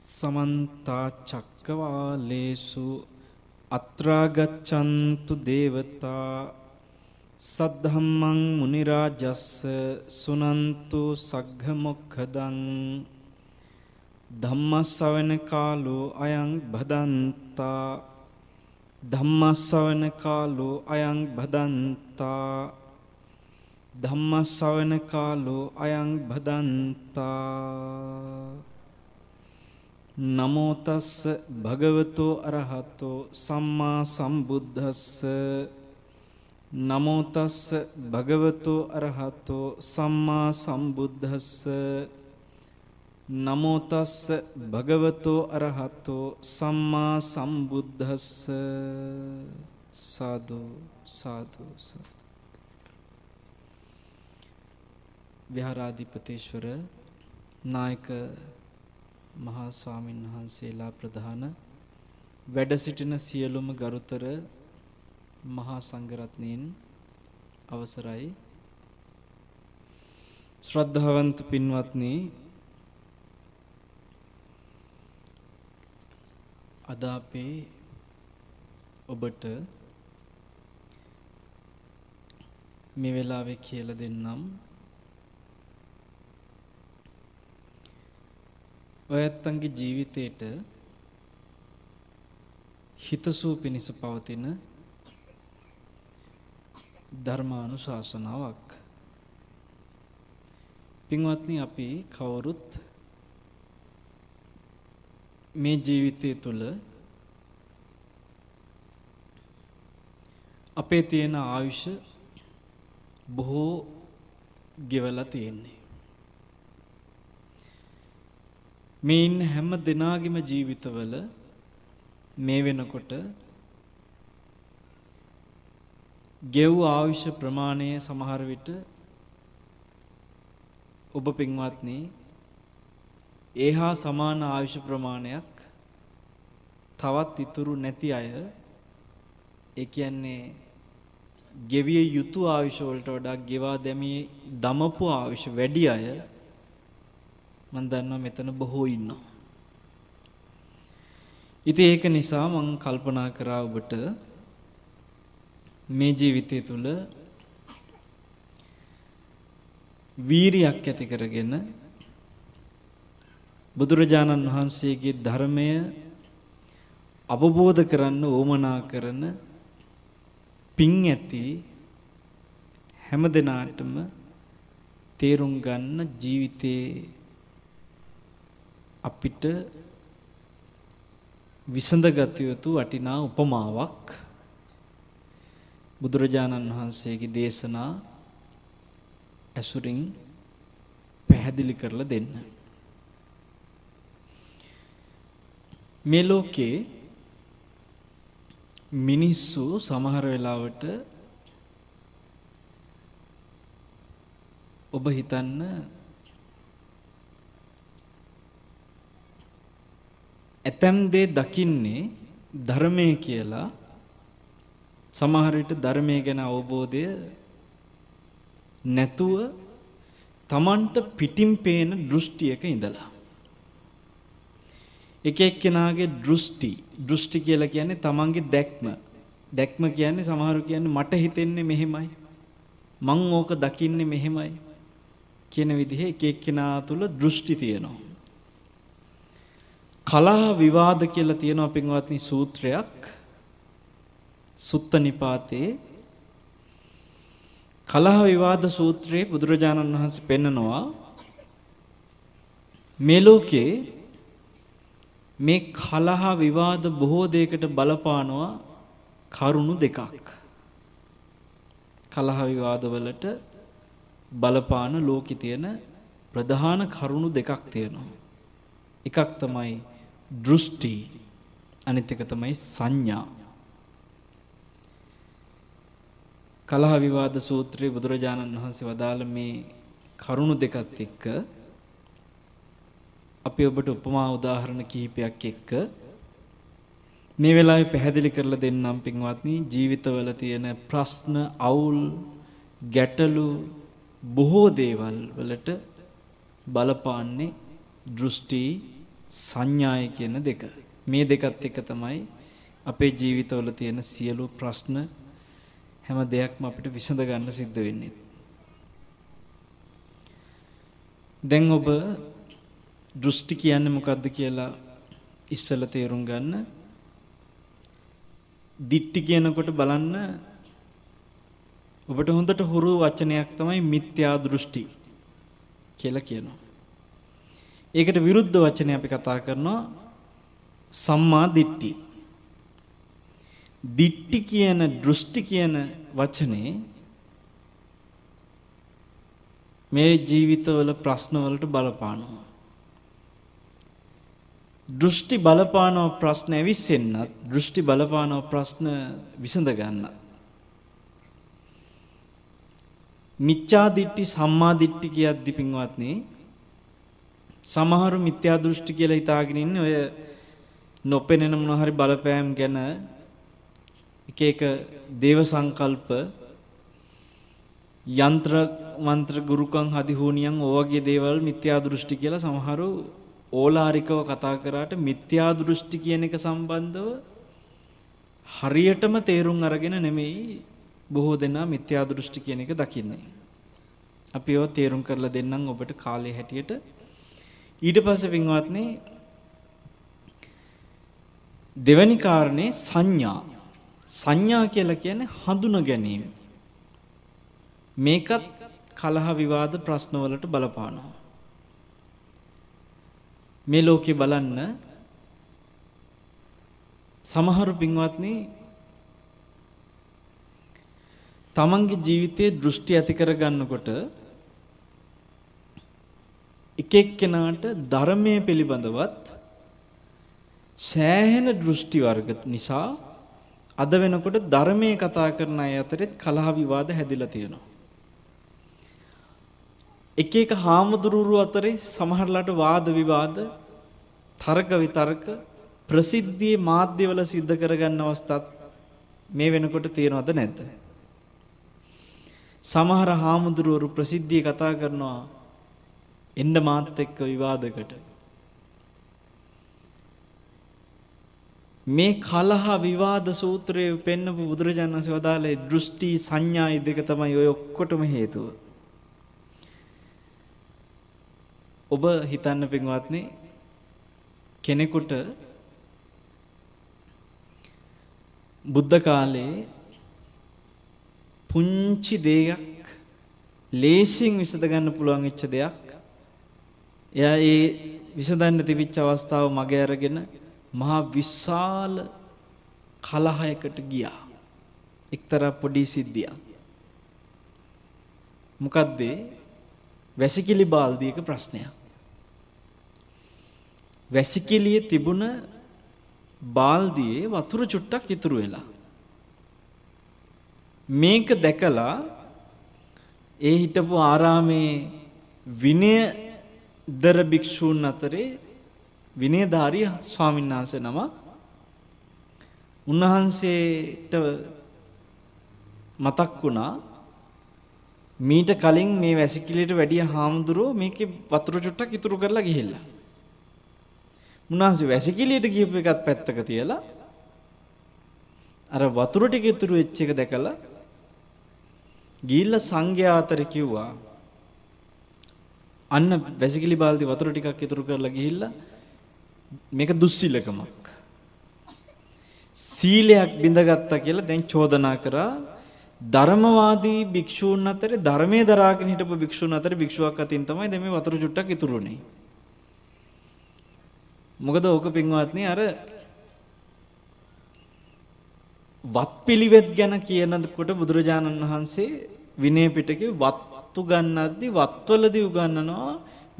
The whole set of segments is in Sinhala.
සමන්තා චක්කවාලේසු අත්‍රාගච්ඡන්තු දේවතා සද්ධම්මං මුනි රාජස්ස සුනන්තු සග්ග මොක්ඛදං ධම්මස්සවන කාලෝ අයං භදන්තා ධම්මස්සවන කාලෝ අයං භදන්තා ධම්මස්සවන කාලෝ අයං භදන්තා නමෝ තස්ස භගවතෝ අරහතෝ සම්මා සම්බුද්දස්ස. නමෝ තස්ස භගවතෝ අරහතෝ සම්මා සම්බුද්දස්ස. නමෝ තස්ස භගවතෝ අරහතෝ සම්මා සම්බුද්දස්ස. සාදු සාදු සාදු. විහාරාධිපතීශ්වර නායක මහා ස්වාමින් වහන්සේලා ප්‍රධාන වැඩ සිටින සියලුම ගරුතර මහා සංඝරත්නයන් අවසරයි. ශ්‍රද්ධාවන්ත පින්වත්නි අද අපේ ඔබට මේ වෙලාවේ කියලා දෙන්නම් ඔය ඇත්තන්ගේ ජීවිතේට හිතසුව පිණිස පවතින ධර්මානුශාසනාවක්. පින්වත්නි අපි කවුරුත් මේ ජීවිතය තුළ අපේ තියෙන ආයුෂ බොහෝ ගෙවලා තියෙන්නේ. මේ ඉන්න හැම දෙනාගේම ජීවිතවල මේ වෙනකොට ගෙව් ආයුෂ ප්‍රමාණය සමහර විට ඔබ පින්වත්නි ඒහා සමාන ආයුෂ ප්‍රමාණයක් තවත් ඉතුරු නැති අය ඒ කියන්නේ ගෙවිය යුතු ආයුෂ වලට වඩා ගෙවා දැමී දමපු ආයුෂ වැඩි අය මම දන්නවා මෙතන බොහෝ ඉන්නවා. ඉතින් ඒක නිසා මම කල්පනා කරා ඔබට මේ ජීවිතය තුළ වීරියක් ඇති කරගෙන බුදුරජාණන් වහන්සේගේ ධර්මය අවබෝධ කරන්න ඕමනා කරන පිං ඇති හැම දිනාටම තේරුම් ගන්න ජීවිතේ අපිට විසඳගත යුතු වටිනා උපමාවක් බුදුරජාණන් වහන්සේගේ දේශනා ඇසුරින් පැහැදිලි කරලා දෙන්න. මේ ලෝකේ මිනිස්සු සමහර වෙලාවට ඔබ හිතන්න ඇතැම් දේ දකින්නේ ධර්මය කියලා. සමහර විට ධර්මය ගැන අවබෝධය නැතුව Tamanට පිටින් පේන දෘෂ්ටියක ඉඳලා. එක එක්කෙනාගේ දෘෂ්ටි දෘෂ්ටි කියලා කියන්නේ Tamanගේ දැක්ම. දැක්ම කියන්නේ සමහරු කියන්නේ මට හිතෙන්නේ මෙහෙමයි. මං ඕක දකින්නේ මෙහෙමයි. කියන විදිහේ එක එක්කෙනා තුල දෘෂ්ටි තියෙනවා. කලහ විවාද කියලා තියෙනවා පින්වත්නි සූත්‍රයක්. සුත්ත නිපාතේ. කලහ විවාද සූත්‍රයේ බුදුරජාණන් වහන්සේ පෙන්නනවා. මේ ලෝකේ මේ කලහ විවාද බොහෝ දෙයකට බලපානවා කරුණු දෙකක්. කලහ විවාද වලට බලපාන ලෝකේ තියෙන ප්‍රධාන කරුණු දෙකක් තියෙනවා. එකක් තමයි දෘෂ්ටි අනිත් එක තමයි සංඥා. කලහ විවාද සූත්‍රයේ බුදුරජාණන් වහන්සේ වදාළ මේ කරුණු දෙකත් එක්ක අපි ඔබට උපමා උදාහරණ කිහිපයක් එක්ක මේ වෙලාවේ පැහැදිලි කරලා දෙන්නම් පින්වත්නි. ජීවිතවල තියෙන ප්‍රශ්න අවුල් ගැටලු බොහෝ දේවල් වලට බලපාන්නේ දෘෂ්ටි සංඥාය කියන දෙක. මේ දෙකත් එක තමයි අපේ ජීවිතවල තියෙන සියලු ප්‍රශ්න හැම දෙයක්ම අපිට විසඳ ගන්න සිද්ධ වෙන්නේ. දැන් ඔබ දෘෂ්ටි කියන්නේ මොකද්ද කියලා ඉස්සෙල්ලා තේරුම් ගන්න. දිට්ටි කියනකොට බලන්න ඔබට හොඳට හුරු වචනයක් තමයි මිත්‍යා දෘෂ්ටි කියලා කියනවා. ඒකට විරුද්ධ වචනය අපි කතා කරනවා සම්මා දිට්ටි. දිට්ටි කියන දෘෂ්ටි කියන වචනේ මේ ජීවිතවල ප්‍රශ්නවලට බලපානවා. දෘෂ්ටි බලපානව ප්‍රශ්න ඇවිස්සෙන්නත් දෘෂ්ටි බලපානව ප්‍රශ්න විසඳ ගන්න. මිච්ඡා දිට්ටි සම්මා දිට්ටි කියද්දි පින්වත්නි සමහරු මිත්‍යා දෘෂ්ටි කියලා හිතාගෙන ඉන්නේ ඔය නොපෙනෙන මොන හරි බලපෑම් ගැන එක එක දේව සංකල්ප යන්ත්‍ර මන්ත්‍ර ගුරුකම් හදිහූනියන් ඔය වගේ දේවල් මිත්‍යා දෘෂ්ටි කියලා සමහරු ඕලාරිකව කතා කරාට මිත්‍යා දෘෂ්ටි කියන එක සම්බන්ධව හරියටම තේරුම් අරගෙන නෙමෙයි බොහෝ දෙනා මිත්‍යා දෘෂ්ටි කියන එක දකින්නේ. අපි ඒව තේරුම් කරලා දෙන්නම් ඔබට කාලේ හැටියට. ඊට පස්සේ පින්වත්නි දෙවැනි කාරණේ සංඥා. සංඥා කියලා කියන්නේ හඳුන ගැනීම. මේකත් කලහ විවාද ප්‍රශ්නවලට බලපානවා. මේ ලෝකේ බලන්න සමහරු පින්වත්නි තමන්ගේ ජීවිතයේ දෘෂ්ටි ඇති කර ගන්නකොට එක එක්කෙනාට ධර්මයේ පිළිබඳවත් සෑහෙන දෘෂ්ටි වර්ග නිසා අද වෙනකොට ධර්මයේ කතා කරන අය අතරෙත් කලහ විවාද හැදිලා තියෙනවා. එක එක හාමුදුරුවෝ අතරේ සමහරලාට වාද විවාද තර්ක විතර්ක ප්‍රසිද්ධියේ මාධ්‍යවල සිද්ධ කරගන්න අවස්ථාත් මේ වෙනකොට තියෙනවද නැද්ද? සමහර හාමුදුරුවරු ප්‍රසිද්ධිය කතා කරනවා එන්න මාත් එක්ක විවාදකට. මේ කලහ විවාද සූත්‍රයේ පෙන්නපු බුදුරජාණන් වහන්සේ වදාළේ දෘෂ්ටි සංඥායි දෙක තමයි ඔය ඔක්කොටම හේතුව. ඔබ හිතන්න පින්වත්නි කෙනෙකුට බුද්ධ කාලේ පුංචි දෙයක් ලේසියෙන් විසඳ ගන්න පුළුවන් වෙච්ච දෙයක් එයා ඒ විසඳන්න තිබිච්ච අවස්ථාව මගේ අරගෙන මහා විශාල කලහයකට ගියා. එක්තරා පොඩි සිද්ධියක්. මොකද්ද? වැසිකිලි බාල්දියක ප්‍රශ්නයක්. වැසිකිළියේ තිබුණ බාල්දියේ වතුර චුට්ටක් ඉතුරු වෙලා. මේක දැකලා ඒ හිටපු ආරාමේ විනයදර භික්ෂූන් අතරේ විනයධාරී ස්වාමීන් වහන්සේ නම උන්වහන්සේට මතක් වුණා මීට කලින් මේ වැසිකිළියට වැඩිය හාමුදුරුවෝ මේකේ වතුර චුට්ටක් ඉතුරු කරලා ගිහිල්ලා. උන්වහන්සේ වැසිකිළියට ගියපු එකත් පැත්තක තියලා අර වතුර ටික ඉතුරු වෙච්ච එක දැකලා ගිහිල්ලා සංඝයා අතර කිව්වා අන්න වැසිකිලි බාල්දි වතුර ටිකක් ඉතුරු කරලා ගිහිල්ලා මේක දුස්සීලකමක්. සීලයක් බිඳගත්තා කියලා දැන් චෝදනා කරා. ධර්මවාදී භික්ෂූන් අතරේ ධර්මයේ දරාගෙන හිටපු භික්ෂූන් අතරේ භික්ෂුවක් අතින් තමයි දැන් මේ වතුර චුට්ටක් ඉතුරුනේ මොකද ඕක පින්වත්නි අර වත්පිළිවෙත් ගැන කියනකොට බුදුරජාණන් වහන්සේ විනය පිටකේ වත්තු ගන්නද්දි වත්වලදී උගන්වනවා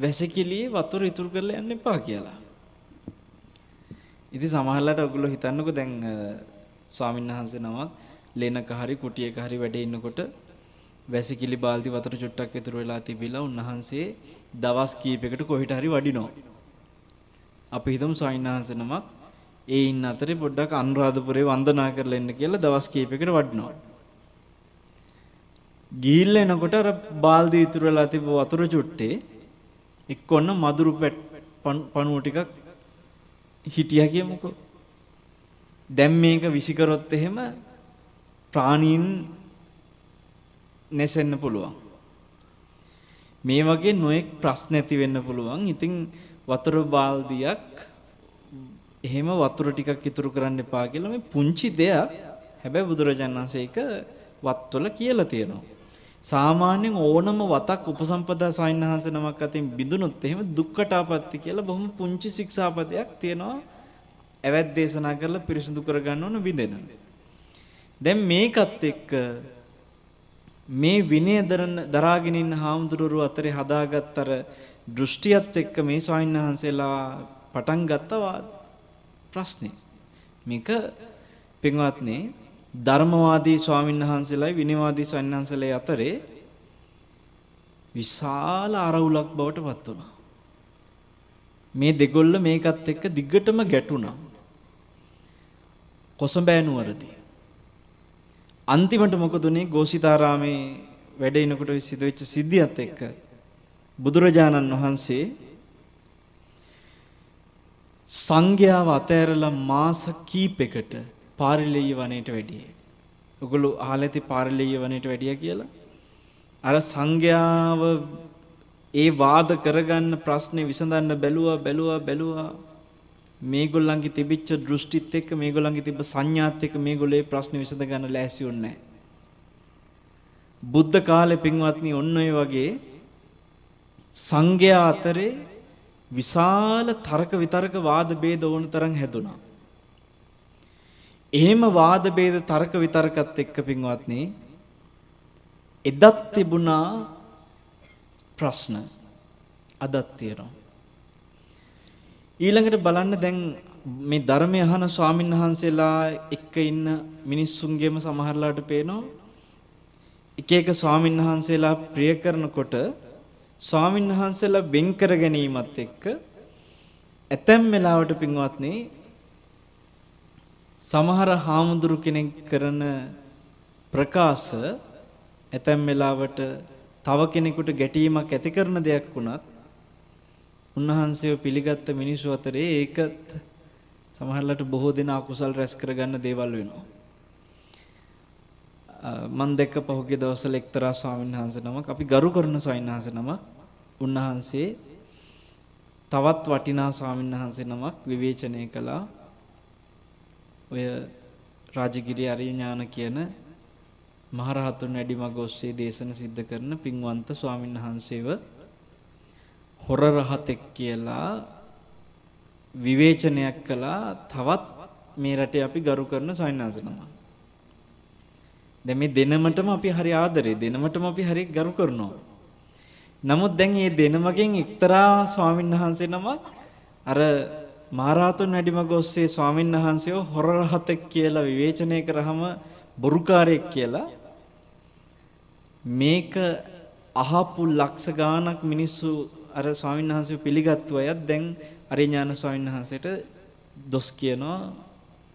වැසිකිළියේ වතුර ඉතුරු කරලා යන්න එපා කියලා. ඉතින් සමහරවිට ඔයගොල්ලෝ හිතන්නකෝ දැන් ස්වාමීන් වහන්සේ නමක් ලේනක හරි කුටියක හරි වැඩේ ඉන්නකොට වැසිකිලි බාල්දි වතුර චුට්ටක් ඉතුරු වෙලා තිබිලා උන්වහන්සේ දවස් කීපයකට කොහෙට හරි වඩිනවා. අපි හිතමු සායින්හන්ස නමක් ඒ ඉන්න අතරේ පොඩ්ඩක් අනුරාධපුරේ වන්දනා කරලා එන්න කියලා දවස් කීපයකට වඩනවා. ගිහිල්ලා එනකොට අර බාල්දි ඉතුරු වෙලා තිබ්බ වතුර චුට්ටේ එක්කොන්න මදුරු පණුව ටිකක් හිටියා කියමුකෝ. දැන් මේක විසිකරොත් එහෙම ප්‍රාණීන් නැසෙන්න පුළුවන්. මේ වගේ නොඑක් ප්‍රශ්න ඇති වෙන්න පුළුවන්. ඉතින් වතුර බාල්දියක් එහෙම වතුර ටිකක් ඉතුරු කරන්න එපා කියලා මේ පුංචි දෙයක් හැබැයි බුදුරජාණන් වහන්සේ ඒක වත්වල කියලා තියෙනවා. සාමාන්‍යයෙන් ඕනම වතක් උපසම්පදා සායනහස නමක් අතින් බිඳුනොත් එහෙම දුක්ඛටාපත්ති කියලා බොහොම පුංචි ශික්ෂාපදයක් තියෙනවා. ඇවැත් දේශනා කරලා පිරිසිදු කරගන්න ඕන බිඳෙන. දැන් මේකත් එක්ක මේ විනය දරාගෙන ඉන්න හාමුදුරුවෝ අතරේ හදාගත්ත අර දෘෂ්ටියත් එක්ක මේ ස්වාමීන් පටන් ගත්ත ප්‍රශ්නේ. මේක පින්වත්නි ධර්මවාදී ස්වාමීන් වහන්සේලායි විනයවාදී ස්වාමීන් වහන්සේලා අතරේ විශාල අරවුලක් බවට පත් වුණා. මේ දෙගොල්ල මේකත් එක්ක දිගටම ගැටුණා. කොසඹෑ නුවරදී. අන්තිමට මොකද උනේ ගෝසිතාරාමේ වැඩ ඉනකොට සිදුවෙච්ච සිද්ධියත් එක්ක බුදුරජාණන් වහන්සේ සංඝයාව අතෑරලා මාස කීපයකට පාරිලෙය වනයේට වැඩියේ. ඔගොල්ලෝ අහලා ඇති පාරිලෙය වනයේට වැඩියා කියලා. අර සංඝයාව ඒ වාද කරගන්න ප්‍රශ්නේ විසඳන්න බැලුවා බැලුවා බැලුවා මේගොල්ලන්ගේ තිබිච්ච දෘෂ්ටිත් එක්ක මේගොල්ලන්ගේ තිබ්බ සංඥාත් එක්ක මේගොල්ලෝ ඒ ප්‍රශ්නේ විසඳ ගන්න ලෑස්ති වුණේ නැහැ. බුද්ධ කාලේ පින්වත්නි ඔන්න ඔය වගේ සංඝයා අතරේ විශාල තර්ක විතර්ක වාද ભેද ඕන තරම් හැදුනා. එහෙම වාද ભેද තර්ක විතර්කත් එක්ක පින්වත්නි එදත් තිබුණා ප්‍රශ්න අදත් තියෙනවා. ඊළඟට බලන්න දැන් මේ ධර්මය අහන ස්වාමීන් වහන්සේලා එක්ක ඉන්න මිනිස්සුන්ගේම සමහරලාට පේනවා එක එක ස්වාමීන් වහන්සේලා ප්‍රිය කරනකොට ස්වාමීන් වහන්සේලා වෙන් කර ගැනීමත් එක්ක ඇතැම් වෙලාවට පින්වත්නි සමහර හාමුදුරු කෙනෙක් කරන ප්‍රකාශ ඇතැම් වෙලාවට තව කෙනෙකුට ගැටීමක් ඇති කරන දෙයක් වුණත් උන්වහන්සේව පිළිගත්ත මිනිස්සු අතරේ ඒකත් සමහරවිට බොහෝ දෙනා අකුසල් රැස් කරගන්න දේවල් වෙනවා. මම දැක්ක පහුගිය දවස්වල එක්තරා ස්වාමීන් වහන්සේ නමක් අපි ගරු කරන ස්වාමීන් වහන්සේ නමක් උන්වහන්සේ තවත් වටිනා ස්වාමීන් වහන්සේ නමක් විවේචනය කළා ඔය රාජගිරි අරිය ඥාන කියන මහරහතුන් වැඩිමග ඔස්සේ දේශන සිද්ධ කරන පින්වන්ත ස්වාමීන් වහන්සේව හොර රහතෙක් කියලා විවේචනයක් කළා තවත් මේ රටේ අපි ගරු කරන ස්වාමීන් වහන්සේ නමක් දැන් මේ දෙනමටම අපි හරි ආදරේ දෙනමටම අපි හරි ගරු කරනවා. නමුත් දැන් මේ දෙනමගෙන් එක්තරා ස්වාමීන් වහන්සේ නමක් අර මහරහතුන් වැඩිමග ඔස්සේ ස්වාමීන් වහන්සේව හොර රහතෙක් කියලා විවේචනය කරාම බොරුකාරයෙක් කියලා මේක අහපු ලක්ෂ ගාණක් මිනිස්සු අර ස්වාමීන් වහන්සේ පිළිගත්තු අයත් දැන් අරිඥාන ස්වාමීන් වහන්සේට දොස් කියනවා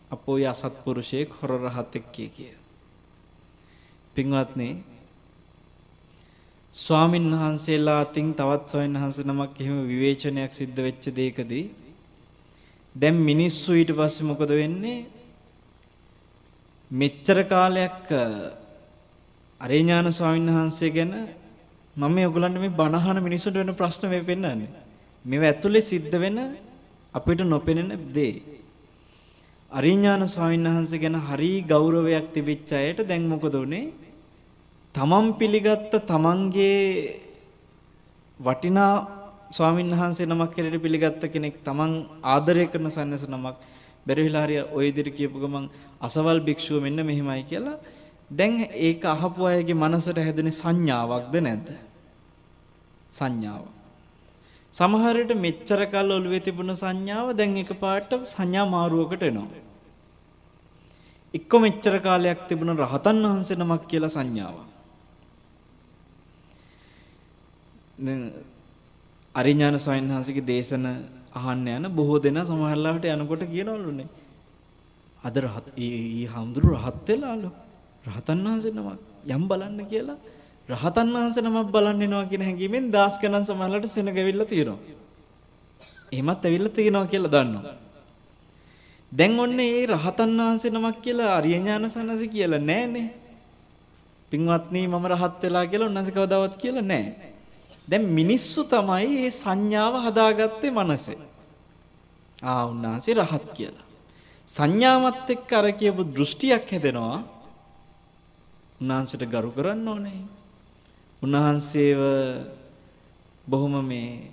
අපෝ යසත්පුරුෂයෙක් හොර රහතෙක් කිය. පින්වත්නි ස්වාමින් වහන්සේලා අතින් තවත් ස්වාමීන් වහන්සේ නමක් එහෙම විවේචනයක් සිද්ධ වෙච්ච දෙයකදී දැන් මිනිස්සු ඊට පස්සේ මොකද වෙන්නේ? මෙච්චර කාලයක් අරේ ඥාන ස්වාමීන් වහන්සේ ගැන මම මේ ඔයගලන්ට මේ බණහන මිනිස්සුන්ට වෙන ප්‍රශ්න මේ පෙන්නන්නේ මේව ඇතුලේ සිද්ධ වෙන අපිට නොපෙනෙන දේ. අරිඥාන ස්වාමීන් වහන්සේ ගැන හරි ගෞරවයක් තිබිච්ච අයට දැන් මොකද උනේ තමන් පිළිගත්ත තමන්ගේ වටිනා ස්වාමීන් වහන්සේ නමක් කෙරෙහි පිළිගත්ත කෙනෙක් තමන් ආදරය කරන සන්නස නමක් බැරි වෙලා හරිය ওই විදිහට කියපු ගමන් අසවල් භික්ෂුව මෙන්න මෙහෙමයි කියලා. දැන් ඒක අහපු අයගේ මනසට හැදුනේ සංඥාවක්ද නැද්ද? සංඥාව. සමහර විට මෙච්චර කල් ඔළුවේ තිබුණ සංඥාව දැන් එකපාරට සංඥා මාරුවකට එනවා. එක්ක මෙච්චර කාලයක් තිබුණ රහතන් වහන්සේ නමක් කියලා සංඥාවක්. දැන් අරිඥාන සයන්හන්සේගේ දේශන අහන්න යන බොහෝ දෙනා සමහරලාට යනකොට කියනවලුනේ අද රහත් ඊ හාමුදුරු රහත් වෙලාලු රහතන් වහන්සේ නමක් යම් බලන්න කියලා රහතන් වහන්සේ නමක් බලන්න එනවා කියන හැඟීමෙන් දාස් ගණන් සමහරලාට සෙනගවිල්ලා තියෙනවා එහෙමත් ඇවිල්ලා තියෙනවා කියලා දන්නවා දැන් ඔන්න ඒ රහතන් වහන්සේ නමක් කියලා අරිය ඥාන සනස කියලා නෑනේ. පින්වත්නි මම රහත් වෙලා කියලා උන්වහන්සේ කවදාවත් කියලා නෑ. දැන් මිනිස්සු තමයි මේ සංඥාව හදාගත්තේ මනසේ. ආ උන්වහන්සේ රහත් කියලා. සංඥාවත් එක්ක අර කියපු දෘෂ්ටියක් හැදෙනවා. උන්වහන්සේට ගරු කරන්න ඕනේ. උන්වහන්සේව බොහොම මේ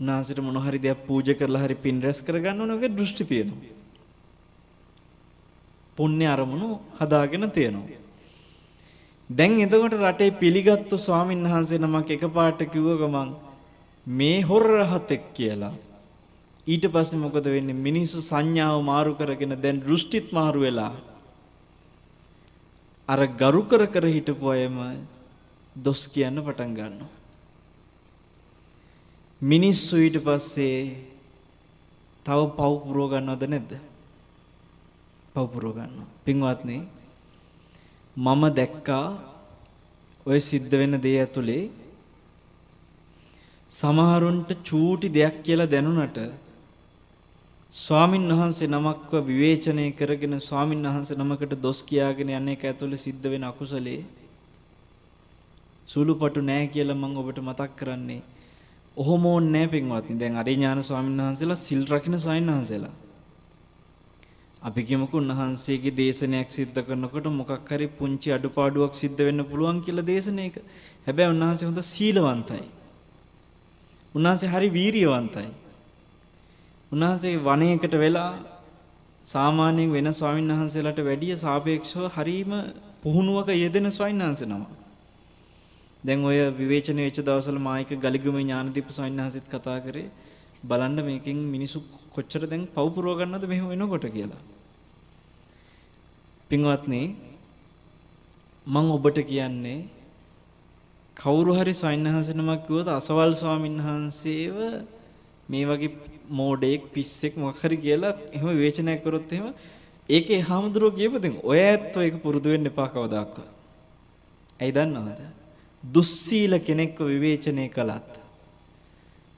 උන්වහන්සේට මොන හරි දෙයක් පූජා කරලා හරි පින් රැස් කරගන්න ඕන වගේ දෘෂ්ටි තියෙනවා. පුණ්‍ය අරමුණු හදාගෙන තියෙනවා. දැන් එතකොට රටේ පිළිගත්තු ස්වාමීන් වහන්සේ නමක් එකපාරට කිව්ව ගමන් මේ හොර රහතෙක් කියලා. ඊට පස්සේ මොකද වෙන්නේ මිනිස්සු සංඥාව මාරු කරගෙන දැන් දෘෂ්ටිත් මාරු වෙලා අර ගරු කර කර හිටපු අයම දොස් කියන්න පටන් ගන්නවා. මිනිස්සු ඊට පස්සේ තව පව් පුරව ගන්නවද නැද්ද? පව් පුරව ගන්නවා. පින්වත්නි මම දැක්කා ඔය සිද්ධ වෙන දේ ඇතුලේ සමහරුන්ට චූටි දෙයක් කියලා දැනුණට ස්වාමින් වහන්සේ නමක්ව විවේචනය කරගෙන ස්වාමින් වහන්සේ නමකට දොස් කියාගෙන යන එක ඇතුළේ සිද්ධ වෙන අකුසලේ සුළුපටු නෑ කියලා මම ඔබට මතක් කරන්නේ. ඔහොම ඕනේ නෑ පින්වත්නි. දැන් අරිය ඥාන ස්වාමීන් වහන්සේලා සිල් රකින්න ස්වාමීන් වහන්සේලා. අපි කියමුකෝ උන්වහන්සේගේ දේශනයක් සිද්ධ කරනකොට මොකක් හරි පුංචි අඩුපාඩුවක් සිද්ධ වෙන්න පුළුවන් කියලා දේශනයක. හැබැයි උන්වහන්සේ හොඳ සීලවන්තයි. උන්වහන්සේ හරි වීරියවන්තයි. උන්වහන්සේ වනයේකට වෙලා සාමාන්‍යයෙන් වෙන ස්වාමීන් වහන්සේලාට වැඩිය සාපේක්ෂව හරීම පුහුණුවක යෙදෙන ස්වාමීන් වහන්සේ නම. දැන් ඔය විවේචන වෙච්ච දවස්වල මායික ගලිගුමේ ඥානදීප ස්වාමීන් වහන්සේත් කතා කරේ බලන්න මේකෙන් මිනිසු කොච්චර දැන් පව් පුරව ගන්නවද මෙහෙම වෙනකොට කියලා. පින්වත්නි මම ඔබට කියන්නේ කවුරු හරි ස්වාමීන් වහන්සේ නමක් කිව්වොත් අසවල් ස්වාමීන් වහන්සේව මේ වගේ මෝඩෙක් පිස්සෙක් මොකක් හරි කියලා එහෙම විවේචනයක් කරොත් එහෙම ඒකේ හාමුදුරුවෝ කියපදින් ඔය ඇත්තෝ ඒක පුරුදු වෙන්න එපා කවදාවත්. ඇයි දන්නවද? දුස්සීල කෙනෙක්ව විවේචනය කළත්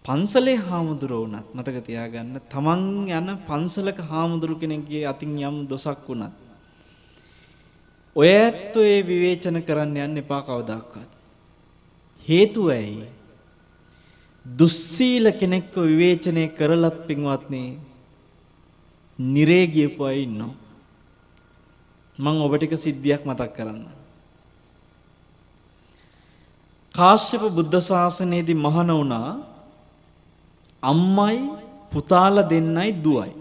පන්සලේ හාමුදුරුවෝ වුණත් මතක තියාගන්න තමන් යන පන්සලක හාමුදුරු කෙනෙක්ගේ අතින් යම් දොසක් වුණත් ඔය ඇත්තෝ ඒ විවේචන කරන්න යන්න එපා කවදාවත්. හේතුව ඇයි? දුස්සීල කෙනෙක්ව විවේචනය කරලත් පින්වත්නි නිරේ ගියපු අය ඉන්නවා. මම ඔබ ටික සිද්ධියක් මතක් කරන්න. කාශ්‍යප බුද්ධ ශාසනයේදී මහණ වුණා අම්මයි පුතාලා දෙන්නයි දුවයි.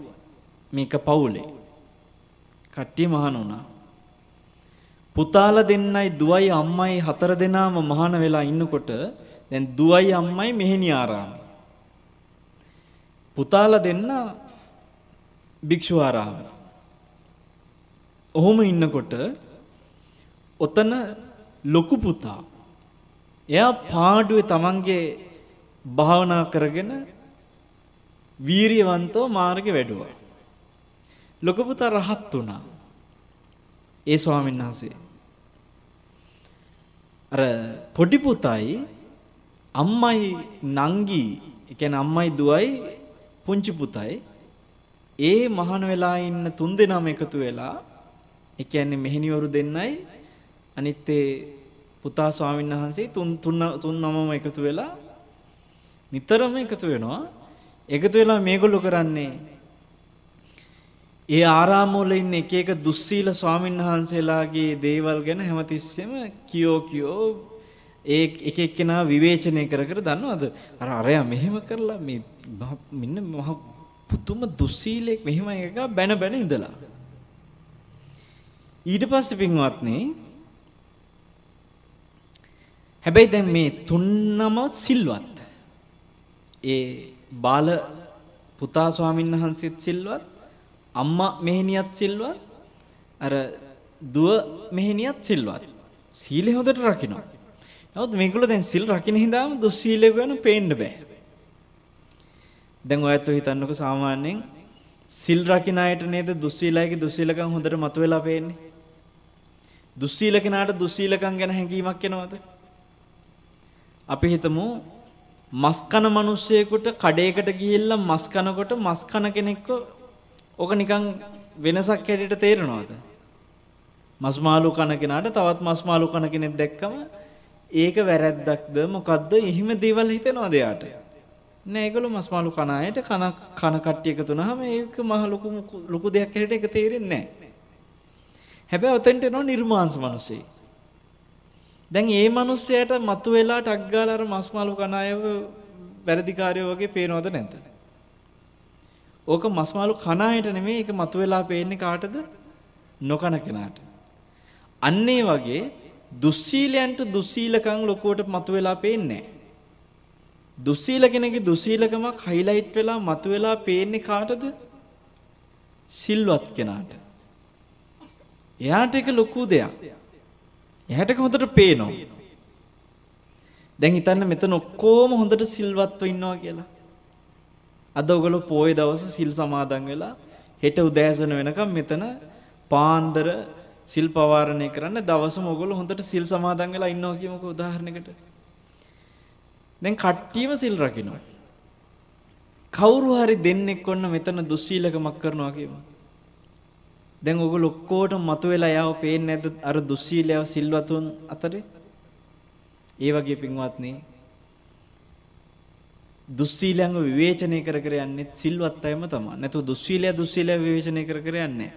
මේක පවුලේ. කට්ටිය මහණ වුණා. පුතාලා දෙන්නයි දුවයි අම්මයි හතර දෙනාම මහාන වෙලා ඉන්නකොට දැන් දුවයි අම්මයි මෙහෙණි ආරාමේ. පුතාලා දෙන්න භික්ෂු ආරාමේ. ඔහොම ඉන්නකොට ඔතන ලොකු පුතා එයා පාඩුවේ තමන්ගේ භාවනා කරගෙන වීරියවන්තව මාර්ගේ වැඩුවා. ලොකු පුතා රහත් වුණා. ඒ ස්වාමීන් වහන්සේ අර පොඩි පුතයි අම්මයි නංගි ඒ කියන්නේ අම්මයි දුවයි පුංචි පුතයි ඒ මහාන වෙලා ඉන්න තුන් දෙනාම එකතු වෙලා ඒ කියන්නේ මෙහෙණිවරු දෙන්නයි අනිත් ඒ පුතා ස්වාමීන් වහන්සේ තුන් තුන් තුන් නමම එකතු වෙලා නිතරම එකතු වෙනවා එකතු වෙලා මේගොල්ලෝ කරන්නේ? ඒ ආරාම වල ඉන්න එක එක දුස්සීල ස්වාමීන් වහන්සේලාගේ දේවල් ගැන හැමතිස්සෙම කියෝ කියෝ ඒ එක එක්කෙනා විවේචනය කර කර දන්නවද? අර අරයා මෙහෙම කරලා මේ මෙන්න මහ පුදුම දුස්සීලෙක් මෙහෙම එකක බැන බැන ඉඳලා. ඊට පස්සේ පින්වත්නි හැබැයි දැන් මේ තුන්නම සිල්වත්. ඒ බාල පුතා ස්වාමීන් වහන්සේත් සිල්වත් අම්මා මෙහෙණියත් සිල්වත් අර දුව මෙහෙණියත් සිල්වත් සීලය හොඳට රකින්න. නමුත් මේගොල්ලෝ දැන් සිල් රකින්න හින්දාම දුස්සීලය ගැන පේන්න බෑ. දැන් ඔයත් හිතන්නකො සාමාන්‍යයෙන් සිල් රකින්න අයට නේද දුස්සීලයිගේ දුස්සීලකම් හොඳට මතුවලා පේන්නේ. දුස්සීල කෙනාට දුස්සීලකම් ගැන හැඟීමක් එනවද? අපි හිතමු මස් කන මිනිස්සෙකුට කඩේකට ගිහිල්ලා මස් කනකොට මස් කන කෙනෙක්ව ඕක නිකන් වෙනසක් හැටියට තේරෙනවද? මස් මාළු කන කෙනාට තවත් මස් මාළු කන කෙනෙක් දැක්කම ඒක වැරැද්දක්ද මොකද්ද? එහෙම දේවල් හිතෙනවද එයාට? නෑ ඒගොල්ලෝ මස් මාළු කන අයට කන කන කට්ටිය එකතු වුනහම ඒක මහ ලොකු ලොකු දෙයක් හැටියට ඒක තේරෙන්නේ නෑ. හැබැයි ඔතෙන්ට එනවා නිර්මාංශ මිනිස්සේ. දැන් ඒ මිනිස්සයාට මතුවෙලා ටක් ගාලා අර මස් මාළු කන අයව වැරදිකාරයෝ වගේ පේනවද නැද්ද? ඕක මස් මාළු කන අයට නෙමෙයි ඒක මතුවෙලා පේන්නේ කාටද? නොකන කෙනාට. අන්න ඒ වගේ දුස්සීලයන්ට දුස්සීලකම් ලොකුවට මතුවෙලා පේන්නේ නැහැ. දුස්සීල කෙනෙක්ගේ දුස්සීලකමක් හයිලයිට් වෙලා මතුවෙලා පේන්නේ කාටද? සිල්වත් කෙනාට. එයාට ඒක ලොකු දෙයක්. එයාට ඒක හොඳට පේනවා. දැන් හිතන්න මෙතන ඔක්කොම හොඳට සිල්වත්ව ඉන්නවා කියලා. අද ඔයගොල්ලෝ පොයේ දවස් සිල් සමාදන් වෙලා හෙට උදෑසන වෙනකම් මෙතන පාන්දර සිල් පවාරණය කරන්න දවසම ඔයගොල්ලෝ හොඳට සිල් සමාදන් වෙලා ඉන්නවා කියමුකෝ උදාහරණයකට. දැන් කට්ටියම සිල් රකින්නවා. කවුරු හරි දෙන්නෙක් ඔන්න මෙතන දුස්සීලකමක් කරනවා කියමු. දැන් ඔයගොල්ලෝ ඔක්කොටම මතුවෙලා යාව පේන්නේ නැද්ද අර දුස්සීලයව සිල්වතුන් අතරේ? ඒ වගේ පින්වත්නි දුස්සීලයන්ව විවේචනය කර කර යන්නේ සිල්වත් අයම තමයි. නැතු දුස්සීලය දුස්සීලය විවේචනය කර කර යන්නේ.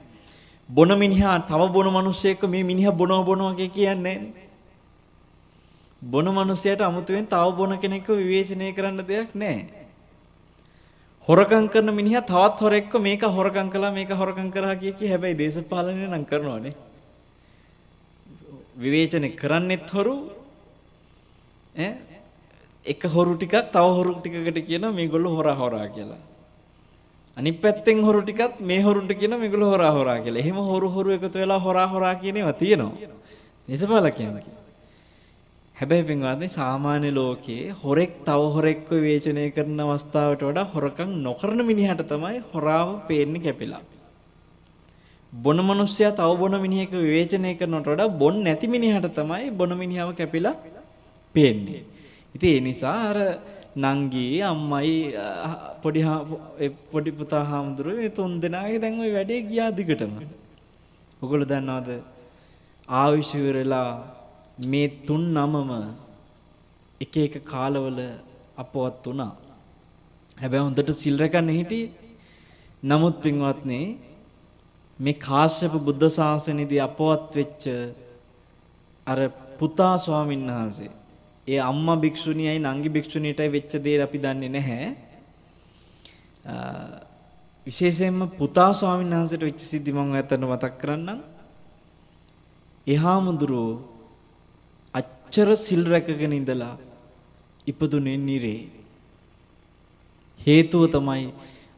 බොන මිනිහා තව බොන මිනිස්සෙක්ව මේ මිනිහා බොනවා බොනවා කියන්නේ නැහැ. බොන මිනිසයාට අමුතුවෙන් තව බොන කෙනෙක්ව විවේචනය කරන්න දෙයක් නැහැ. හොරකම් කරන මිනිහා තවත් හොරෙක්ව මේක හොරකම් කළා මේක හොරකම් කරා කිය කී හැබැයි දේශපාලනය නම් කරනවනේ. විවේචනය කරන්නෙත් හොරු ඈ එක හොරු ටිකක් තව හොරු ටිකකට කියනවා මේගොල්ලෝ හොරා හොරා කියලා. අනිත් පැත්තෙන් හොරු ටිකත් මේ හොරුන්ට කියනවා මේගොල්ලෝ හොරා හොරා කියලා. එහෙම හොරු හොරු එකතු වෙලා හොරා හොරා කියන ඒවා තියෙනවා. දේශපාලකයන් කියන්නේ. හැබැයි පින්වත්නි සාමාන්‍ය ලෝකයේ හොරෙක් තව හොරෙක්ව විවේචනය කරන අවස්ථාවට වඩා හොරකම් නොකරන මිනිහට තමයි හොරාව පේන්නේ කැපිලා. බොන මිනිස්සයා තව බොන මිනිහෙක් විවේචනය කරනවට වඩා බොන් නැති මිනිහට තමයි බොන මිනිහව කැපිලා පේන්නේ. ඉතින් ඒ නිසා අර නංගි අම්මයි පොඩි පොඩි පුතා හාමුදුරුවෝ මේ තුන් දෙනාගේ දැන් ওই වැඩේ ගියා දිගටම. ඔගොල්ලෝ දන්නවද ආයුෂ ඉවරලා මේ තුන් නමම එක එක කාලවල අපවත් වුණා. හැබැයි හොඳට සිල් රැකන්නේ හිටියේ. නමුත් පින්වත්නි මේ කාශ්‍යප බුද්ධ ශාසනයේදී අපවත් වෙච්ච අර පුතා ස්වාමීන් වහන්සේ ඒ අම්මා භික්ෂුණියයි නංගි භික්ෂුණියටයි වෙච්ච දේ අපි දන්නේ නැහැ. විශේෂයෙන්ම පුතා ස්වාමීන් වහන්සේට වෙච්ච සිද්ධි මම ඔයතන මතක් කරන්නම්. එහාමුදුරෝ අච්චර සිල් රැකගෙන ඉඳලා ඉපදුනේ නිරේ. හේතුව තමයි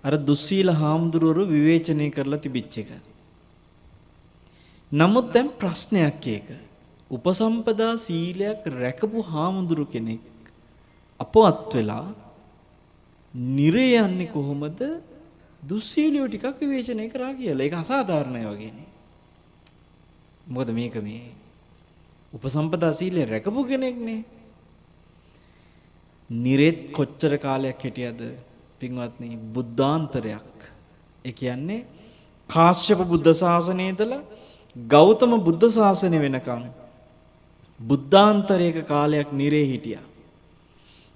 අර දුස්සීල හාමුදුරුවරු විවේචනය කරලා තිබිච්ච එක. නමුත් දැන් ප්‍රශ්නයක් ඒක. උපසම්පදා සීලයක් රැකපු හාමුදුරු කෙනෙක් අපවත් වෙලා නිරේ යන්නේ කොහොමද? දුස්සීලියෝ ටිකක් විවේචනය කරා කියලා. ඒක අසාධාරණයි වගේනේ. මොකද මේක මේ උපසම්පදා සීලය රැකපු කෙනෙක්නේ. නිරෙත් කොච්චර කාලයක් හිටියද පින්වත්නි බුද්ධාන්තරයක්. ඒ කියන්නේ කාශ්‍යප බුද්ධ ශාසනයේ ඉඳලා ගෞතම බුද්ධ ශාසනය වෙනකම් බුද්ධාන්තරයක කාලයක් නිරේ හිටියා.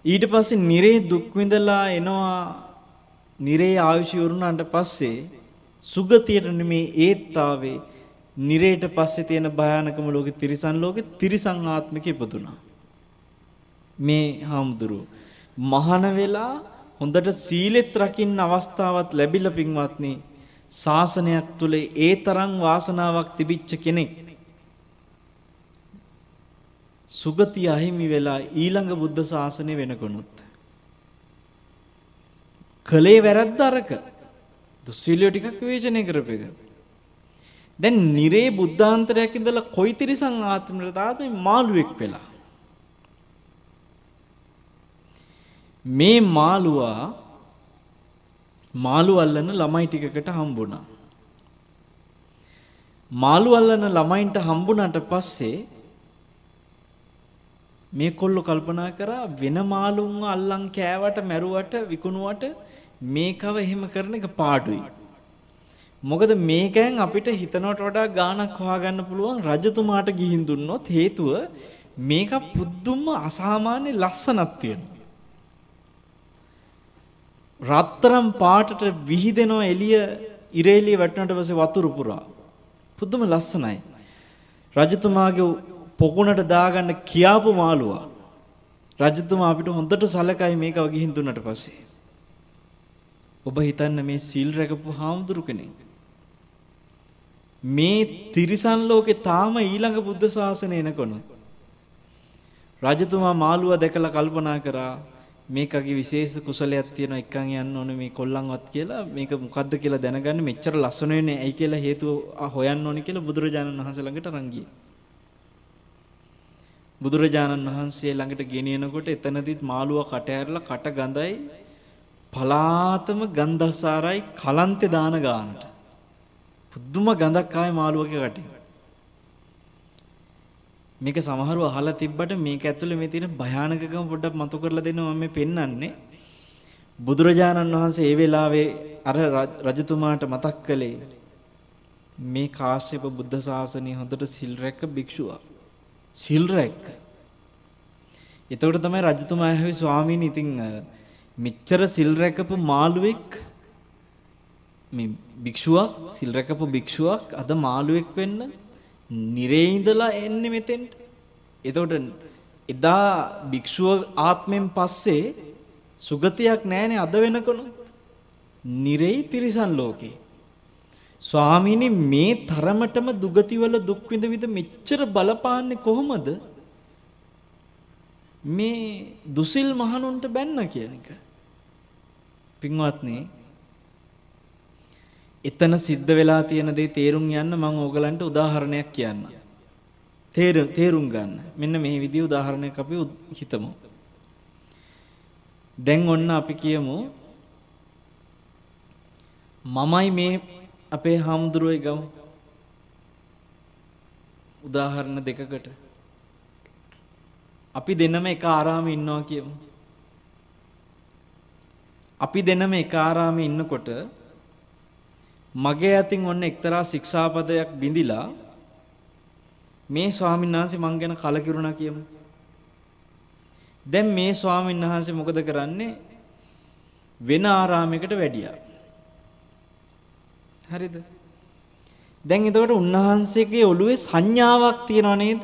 ඊට පස්සේ නිරේ දුක් විඳලා එනවා නිරේ ආයුෂ වුණාට පස්සේ සුගතියට නෙමේ ඒත් ආවේ නිරේට පස්සේ තියෙන භයානකම ලෝකෙ තිරිසන් ලෝකෙ තිරිසන් ආත්මික ඉපදුනා. මේ හාමුදුරුව. මහාන වෙලා හොඳට සීලෙත් රකින්න අවස්ථාවක් ලැබිලා පින්වත්නි ශාසනයක් තුල ඒ තරම් වාසනාවක් තිබිච්ච කෙනෙක්. සුගතිය අහිමි වෙලා ඊළඟ බුද්ධ ශාසනය වෙනකොනුත් කලේ වැරද්ද අරක. දුස්සීලියෝ ටිකක් විවේචනය කරපු එක දැන් නිරේ බුද්ධාන්තරයක් ඉඳලා කොයිතිරිසන් ආත්මයට ආත්මේ මාළුවෙක් වෙලා. මේ මාළුවා මාළු අල්ලන ළමයි ටිකකට හම්බුණා. මාළු අල්ලන ළමයින්ට හම්බුණාට පස්සේ මේ කොල්ලෝ කල්පනා කරා වෙන මාළුන්ව අල්ලන් කෑවට මැරුවට විකුණුවට මේකව එහෙම කරන එක පාඩුයි. මොකද මේකෙන් අපිට හිතනවට වඩා ගාණක් හොයාගන්න පුළුවන් රජතුමාට ගිහින් දුන්නොත් හේතුව මේක පුදුම අසාමාන්‍ය ලස්සනක් තියෙනවා. රත්තරම් පාටට විහිදෙනවා එළිය ඉරේලිය වැටුණට පස්සේ වතුර පුරා. පුදුම ලස්සනයි. රජතුමාගේ පොකුණට දාගන්න කියාපු මාළුවා. රජතුමා අපිට හොඳට සලකයි මේක ගිහින් දුන්නට පස්සේ. ඔබ හිතන්න මේ සිල් රැකපු හාමුදුරු කෙනෙක්. මේ තිරිසන් ලෝකේ තාම ඊළඟ බුද්ධ ශාසනය එනකොන රජතුමා මාළුව දැකලා කල්පනා කරා මේකගේ විශේෂ කුසලයක් තියෙනවා එක්කන් යන්න ඕනේ මේ කොල්ලන්වත් කියලා මේක මොකද්ද කියලා දැනගන්න මෙච්චර ලස්සන වෙන්නේ ඇයි කියලා හේතුව හොයන්න ඕනේ කියලා බුදුරජාණන් වහන්සේ ළඟට අරන් ගියේ. බුදුරජාණන් වහන්සේ ළඟට ගෙනියනකොට එතනදිත් මාළුව කට ඇරලා කට ගඳයි පලාතම ගන්ධස්සාරයි කලන්තේ දාන ගානට. පුදුම ගඳක් ආයේ මාළුවගේ කටේ. මේක සමහරව අහලා තිබ්බට මේක ඇතුලේ මේ තියෙන භයානකකම පොඩ්ඩක් මතු කරලා දෙනවා මම පෙන්වන්නේ. බුදුරජාණන් වහන්සේ ඒ වෙලාවේ අර රජතුමාට මතක් කළේ මේ කාශ්‍යප බුද්ධ ශාසනය හොඳට සිල් රැක්ක භික්ෂුවක්. සිල් රැක්ක. එතකොට තමයි රජතුමා ඇහුවේ ස්වාමීනි ඉතින් මෙච්චර සිල් රැකපු මාළුවෙක් මේ භික්ෂුවක් සිල් රැකපු භික්ෂුවක් අද මාළුවෙක් වෙන්න නිරේ ඉඳලා එන්නේ මෙතෙන්ට. එතකොට එදා භික්ෂුව ආත්මෙන් පස්සේ සුගතියක් නැහැනේ අද වෙනකොන. නිරේ තිරිසන් ලෝකේ. ස්වාමීනි මේ තරමටම දුගතිවල දුක් විඳ විඳ මෙච්චර බලපාන්නේ කොහොමද? මේ දුසිල් මහණුන්ට බැන්න කියන එක. පින්වත්නි එතන සිද්ධ වෙලා තියෙන දේ තේරුම් යන්න මම ඕගලන්ට උදාහරණයක් කියන්න. තේරුම් ගන්න. මෙන්න මේ විදිහ උදාහරණයක් අපි හිතමු. දැන් ඔන්න අපි කියමු මමයි මේ අපේ හාමුදුරුවෝ ගමු. උදාහරණ දෙකකට. අපි දෙන්නම එක ආරාමේ ඉන්නවා කියමු. අපි දෙන්නම එක ආරාමේ ඉන්නකොට මගේ අතින් ඔන්න එක්තරා ශික්ෂාපදයක් බිඳිලා මේ ස්වාමීන් වහන්සේ මං ගැන කලකිරුණා කියමු. දැන් මේ ස්වාමීන් වහන්සේ මොකද කරන්නේ? වෙන ආරාමයකට වැඩියා. හරිද? දැන් එතකොට උන්වහන්සේගේ ඔළුවේ සංඥාවක් තියනව නේද?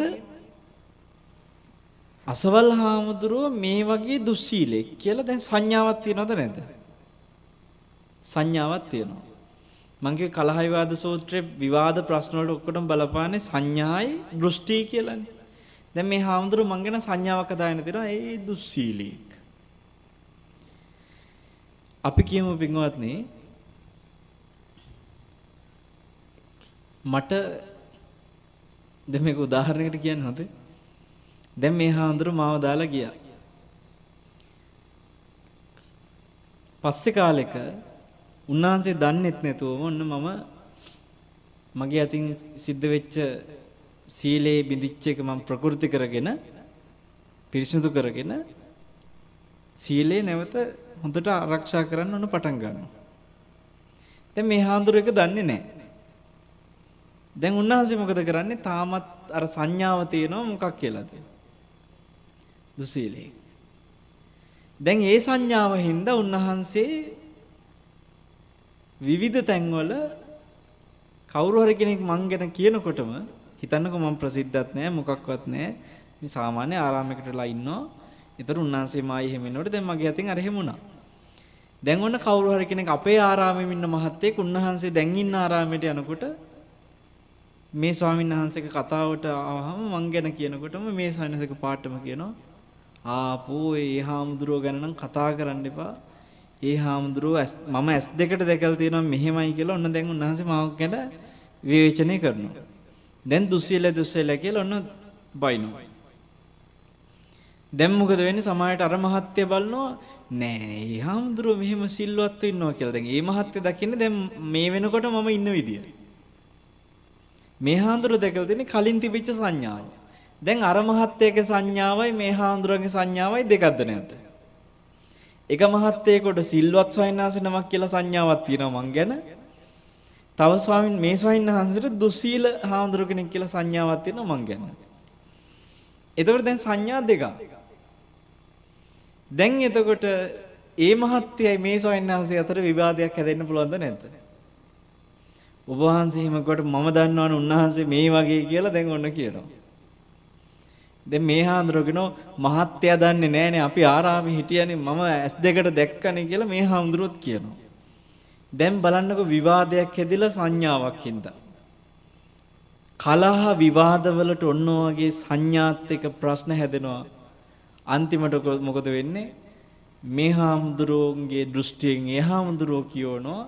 අසවල් හාමුදුරුව මේ වගේ දුස්සීලෙක් කියලා දැන් සංඥාවක් තියනවද නැද්ද? සංඥාවක් තියෙනවා. මං කිය කලහ විවාද සූත්‍රයේ විවාද ප්‍රශ්න වලට ඔක්කොටම බලපාන්නේ සංඥායි දෘෂ්ටි කියලානේ. දැන් මේ හාමුදුරුව මං ගැන සංඥාවක් හදාගෙන තියෙනවා ඒ දුස්සීලෙක්. අපි කියමු පින්වත්නි මට දැන් මේක උදාහරණයකට කියන්න හොඳේ දැන් මේ හාමුදුරු මාව දාලා ගියා. පස්සේ කාලෙක උන්වහන්සේ දන්නෙත් නැතුවම ඔන්න මම මගේ අතින් සිද්ධ වෙච්ච සීලේ බිඳිච්ච එක මම ප්‍රකෘති කරගෙන පිරිසිදු කරගෙන සීලේ නැවත හොඳට ආරක්ෂා කරන්න ඕන පටන් ගන්නවා. දැන් මේ හාමුදුර එක දන්නේ නැහැ. දැන් උන්වහන්සේ මොකද කරන්නේ? තාමත් අර සංඥාව තියෙනවා මොකක් කියලාද? දුසීලෙක්. දැන් ඒ සංඥාව හින්දා උන්වහන්සේ විවිධ තැන්වල කවුරු හරි කෙනෙක් මං ගැන කියනකොටම හිතන්නකෝ මම ප්‍රසිද්ධත් නෑ මොකක්වත් නෑ මේ සාමාන්‍ය ආරාමයකටලා ඉන්නවා. ඒතර උන්වහන්සේ මායි එහෙම ඉන්නකොට දැන් මගේ අතින් අර එහෙම වුණා. දැන් ඔන්න කවුරු හරි කෙනෙක් අපේ ආරාමෙම ඉන්න මහත්තයෙක් උන්වහන්සේ දැන් ඉන්න ආරාමයට යනකොට මේ ස්වාමීන් වහන්සේගේ කතාවට ආවම මං ගැන කියනකොටම මේ සයින්සක පාටම කියනවා ආපෝ ඒ හාමුදුරුව ගැන නම් කතා කරන්න එපා. ඒ හාමුදුරුව මම ඇස් දෙකට දැකලා තියෙනවා මෙහෙමයි කියලා ඔන්න දැන් උන්වහන්සේ මාව ගැන විවේචනය කරනවා. දැන් දුස්සීල දුස්සීල කියලා ඔන්න බයිනවා. දැන් මොකද වෙන්නේ සමාජයට අර මහත්ය බලනවා නෑ ඒ හාමුදුරුව මෙහෙම සිල්වත් ඉන්නවා කියලා. දැන් මේ මහත්ය දකින්නේ දැන් මේ වෙනකොට මම ඉන්න විදිය. මේ හාමුදුරුව දැකලා තියෙන්නේ කලින් තිබිච්ච සංඥාව. දැන් අර මහත්තයගේ සංඥාවයි මේ හාමුදුරන්ගේ සංඥාවයි දෙකක්ද නැද්ද? එක මහත්තයෙකුට සිල්වත් සයන්නාස නමක් කියලා සංඥාවක් තියෙනවා මං ගැන. තව ස්වාමින් මේ ස්වාමීන් වහන්සේට දුස්සීල හාමුදුරු කෙනෙක් කියලා සංඥාවක් තියෙනවා මං ගැන. එතකොට දැන් සංඥා දෙකක්. දැන් එතකොට ඒ මහත්යයි මේ ස්වාමීන් වහන්සේ අතර විවාදයක් හැදෙන්න පුළුවන්ද නැද්ද? ඔබ වහන්සේ හිමකට මම දන්නවනේ උන්වහන්සේ මේ වගේ කියලා දැන් ඔන්න කියනවා. දැන් මේ හාමුදුරුවෝ මහත්ය දන්නේ නැහනේ අපි ආරාමේ හිටියනේ මම S2කට දැක්කනේ කියලා මේ හාමුදුරුවොත් කියනවා. දැන් බලන්නකො විවාදයක් හැදිලා සංඥාවක් හින්දා. කලහ විවාදවලට ඔන්න වගේ සංඥාත් එක්ක ප්‍රශ්න හැදෙනවා. අන්තිමට මොකද වෙන්නේ? මේ හාමුදුරුවන්ගේ දෘෂ්ටියෙන් ඒ හාමුදුරුවෝ කියවනවා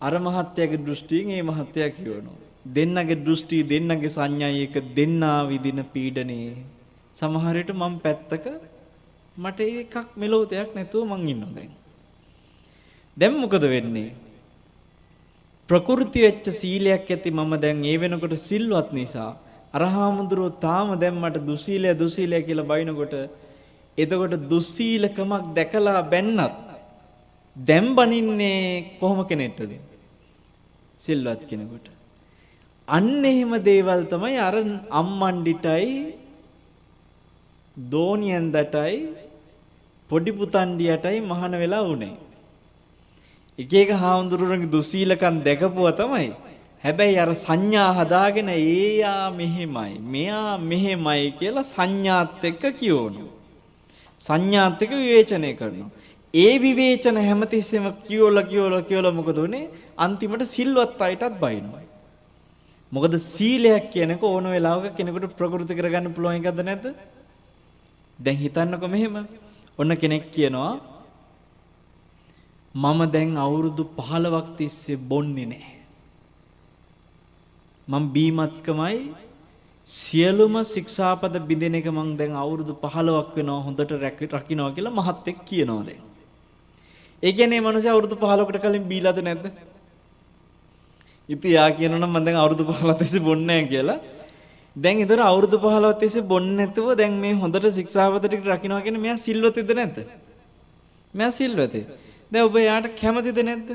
අර මහත්යාගේ දෘෂ්ටියෙන් ඒ මහත්යා කියවනවා. දෙන්නගේ දෘෂ්ටි දෙන්නගේ සංඥා එක දෙන්නා විදින පීඩනේ සමහර විට මම පැත්තක මට එකක් මෙලොවතයක් නැතුව මං ඉන්නවා දැන්. දැන් මොකද වෙන්නේ? ප්‍රകൃති වෙච්ච සීලයක් ඇති මම දැන් ඒ වෙනකොට සිල්වත් නිසා අරහාමුදුරුවෝ තාම දැන් මට දුසීලය දුසීලය කියලා බයිනකොට එතකොට දුස්සීලකමක් දැකලා බැන්නත් දැන් බනින්නේ කොහොම කෙනෙක්ටද සිල්වත් කෙනෙකුට. අන්න එහෙම දේවල් තමයි අර අම්මණ්ඩිටයි දෝනියෙන්දටයි පොඩි පුතණ්ඩියටයි මහාන වෙලා උනේ. එක එක හාමුදුරුවන්ගේ දුසීලකම් දැකපුවා තමයි. හැබැයි අර සංඥා හදාගෙන ඒයා මෙහෙමයි මෙයා මෙහෙමයි කියලා සංඥාත් එක්ක කියවනවා. සංඥාත් එක්ක විවේචනය කරනවා. ඒ විවේචන හැමතිස්සෙම කියවලා කියවලා කියවලා මොකද උනේ? අන්තිමට සිල්වත් අයටත් බයිනවා. මොකද සීලයක් කියනක ඕන වෙලාවක කෙනෙකුට ප්‍රකෘති කරගන්න පුළුවන් එකක්ද නැද්ද? දැන් හිතන්නකෝ මෙහෙම. ඔන්න කෙනෙක් කියනවා මම දැන් අවුරුදු 15ක් තිස්සේ බොන්නේ නැහැ. මම බීමත්කමයි සියලුම ශික්ෂාපද බිඳින එක මං දැන් අවුරුදු 15ක් වෙනවා හොඳට රකින්නවා කියලා මහත් එක් කියනවා දැන්. ඒ කියන්නේ මනුස්සයා අවුරුදු 15කට කලින් බීලාද නැද්ද? ඉතින් යා කියනනම් මම දැන් අවුරුදු 15 තිස්සේ බොන්නේ නැහැ කියලා. දැන් ඉතර අවුරුදු 15 තිස්සේ බොන්නේ නැතුව දැන් මේ හොඳට ශික්ෂාපද ටික රකින්නවා කියන්නේ මෙයා සිල්වතේද නැද්ද? මෙයා සිල්වතේ. දැන් ඔබ යාට කැමතිද නැද්ද?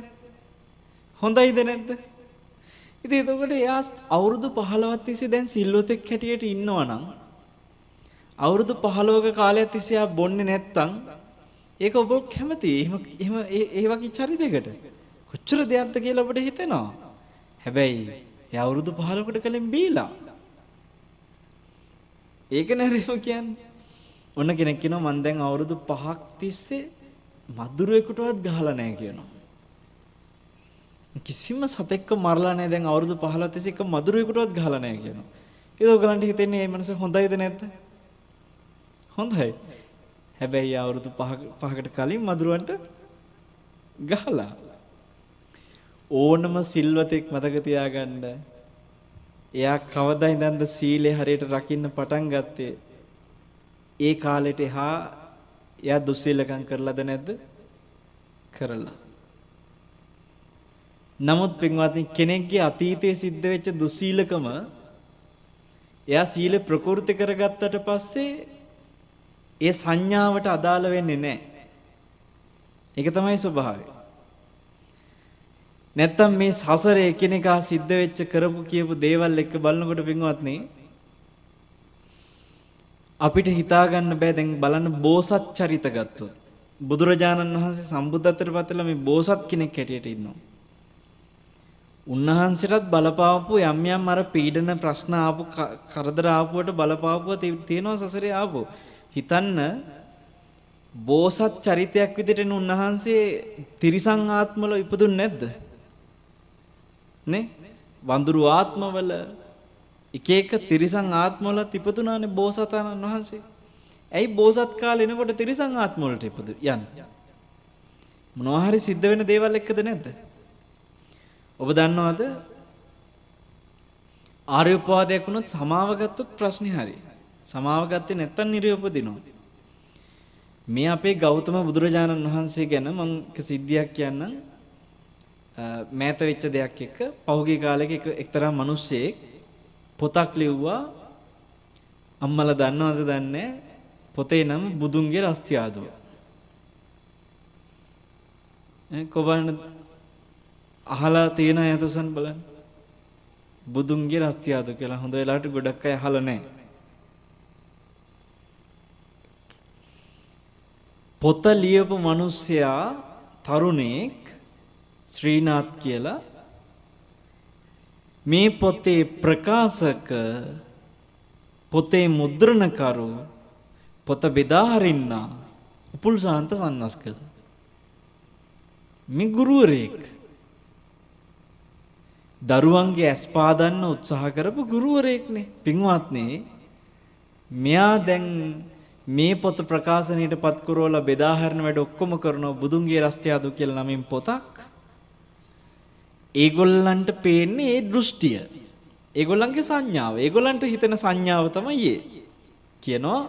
හොඳයිද නැද්ද? ඉතින් එතකොට එයා අවුරුදු 15ක් තිස්සේ දැන් සිල්වතෙක් හැටියට ඉන්නවා නම් අවුරුදු 15ක කාලයක් තිස්සේ ආ බොන්නේ නැත්තම් ඒක ඔබ කැමති. එහෙම එහෙම ඒ වගේ චරිතයකට කොච්චර දෙයක්ද කියලා ඔබට හිතෙනවා. හැබැයි ඒ අවුරුදු 15කට කලින් බීලා. ඒක නෑරේම කියන්නේ. ඔන්න කෙනෙක් කියනවා මම දැන් අවුරුදු 5ක් තිස්සේ මදුරුවෙකුටවත් ගහලා නැහැ කියනවා. කිසිම සතෙක්ව මරලා නැහැ දැන් අවුරුදු 15 තිස්සේ එක මදුරුවෙකුටවත් ගහලා නැහැ කියනවා. ඒක ඔයගලන්ට හිතෙන්නේ මේ මනස හොඳයිද නැද්ද? හොඳයි. හැබැයි අවුරුදු 5කට කලින් මදුරුවන්ට ගහලා ඕනම සිල්වතෙක් මතක තියාගන්න. එයා කවදා ඉඳන්ද සීලේ හරියට රකින්න පටන් ගත්තේ? ඒ කාලෙට එහා එයා දුස්සීලකම් කරලාද නැද්ද? කරලා. නමුත් පින්වත්නි කෙනෙක්ගේ අතීතයේ සිද්ධ වෙච්ච දුස්සීලකම එයා සීල ප්‍රකෘති කරගත්තට පස්සේ ඒ සංඥාවට අදාළ වෙන්නේ නැහැ. ඒක තමයි ස්වභාවය. නැත්තම් මේ සසරේ එකිනෙකා සිද්ධ වෙච්ච කරපු කියපු දේවල් එක්ක බලනකොට පින්වත්නි අපිට හිතා ගන්න බෑ දැන් බලන්න බෝසත් චරිත ගත්තොත් බුදුරජාණන් වහන්සේ සම්බුද්ධත්වයට පත්වලා මේ බෝසත් කෙනෙක් හැටියට ඉන්නවා. උන්වහන්සේටත් බලපාවපු යම් යම් අර පීඩන ප්‍රශ්න ආපු කරදර ආපුවට බලපාවුව තියෙනවා සසරේ ආපු. හිතන්න බෝසත් චරිතයක් විදිහට උන්වහන්සේ තිරිසං ආත්මවල ඉපදුන්නේ නැද්ද? නේ වඳුරු ආත්මවල එක එක තිරිසං ආත්මවලත් ඉපදුනානේ බෝසතාණන් වහන්සේ. ඇයි බෝසත් කාලේ එනකොට තිරිසං ආත්මවලට ඉපදු යන්නේ? මොනවා හරි සිද්ධ වෙන දේවල් එක්කද නැද්ද? ඔබ දන්නවද? ආර්ය උපවාදයක් වුණොත් සමාව ගත්තොත් ප්‍රශ්නේ හරි. සමාව ගත්තේ නැත්තම් නිර්යපදිනවා. මේ අපේ ගෞතම බුදුරජාණන් වහන්සේ ගැන මම සිද්ධියක් කියන්නම්. මෑත වෙච්ච දෙයක් එක්ක පහුගිය කාලෙක එක එක්තරා මිනිස්සෙක් පොතක් ලිව්වා අම්මලා දන්නවද දන්නේ පොතේ නම බුදුන්ගේ රස්තියාදුව. කොබන්න අහලා තියෙන අයතසන් බලන්න. බුදුන්ගේ රස්තියාදු කියලා හොඳ වෙලාවට ගොඩක් අය අහලා නැහැ. පොත ලියපු මිනිස්සයා තරුණෙක් ශ්‍රීනාත් කියලා මේ පොතේ ප්‍රකාශක පොතේ මුද්‍රණකරු පොත බෙදා හරින්නා උපුල් සාන්ත සන්නස්කල. මේ ගුරුවරයෙක් දරුවන්ගේ ඇස් පාදන්න උත්සාහ කරපු ගුරුවරයෙක්නේ. පින්වත්නි මෙයා දැන් මේ පොත ප්‍රකාශනයට පත් කරවලා බෙදා හරින වැඩ ඔක්කොම කරනවා බුදුන්ගේ රස්තියාදු කියලා නමින් පොතක්. ඒගොල්ලන්ට පේන්නේ ඒ දෘෂ්ටිය ඒගොල්ලන්ගේ සංඥාව ඒගොල්ලන්ට හිතෙන සංඥාව තමයි ඒ කියනවා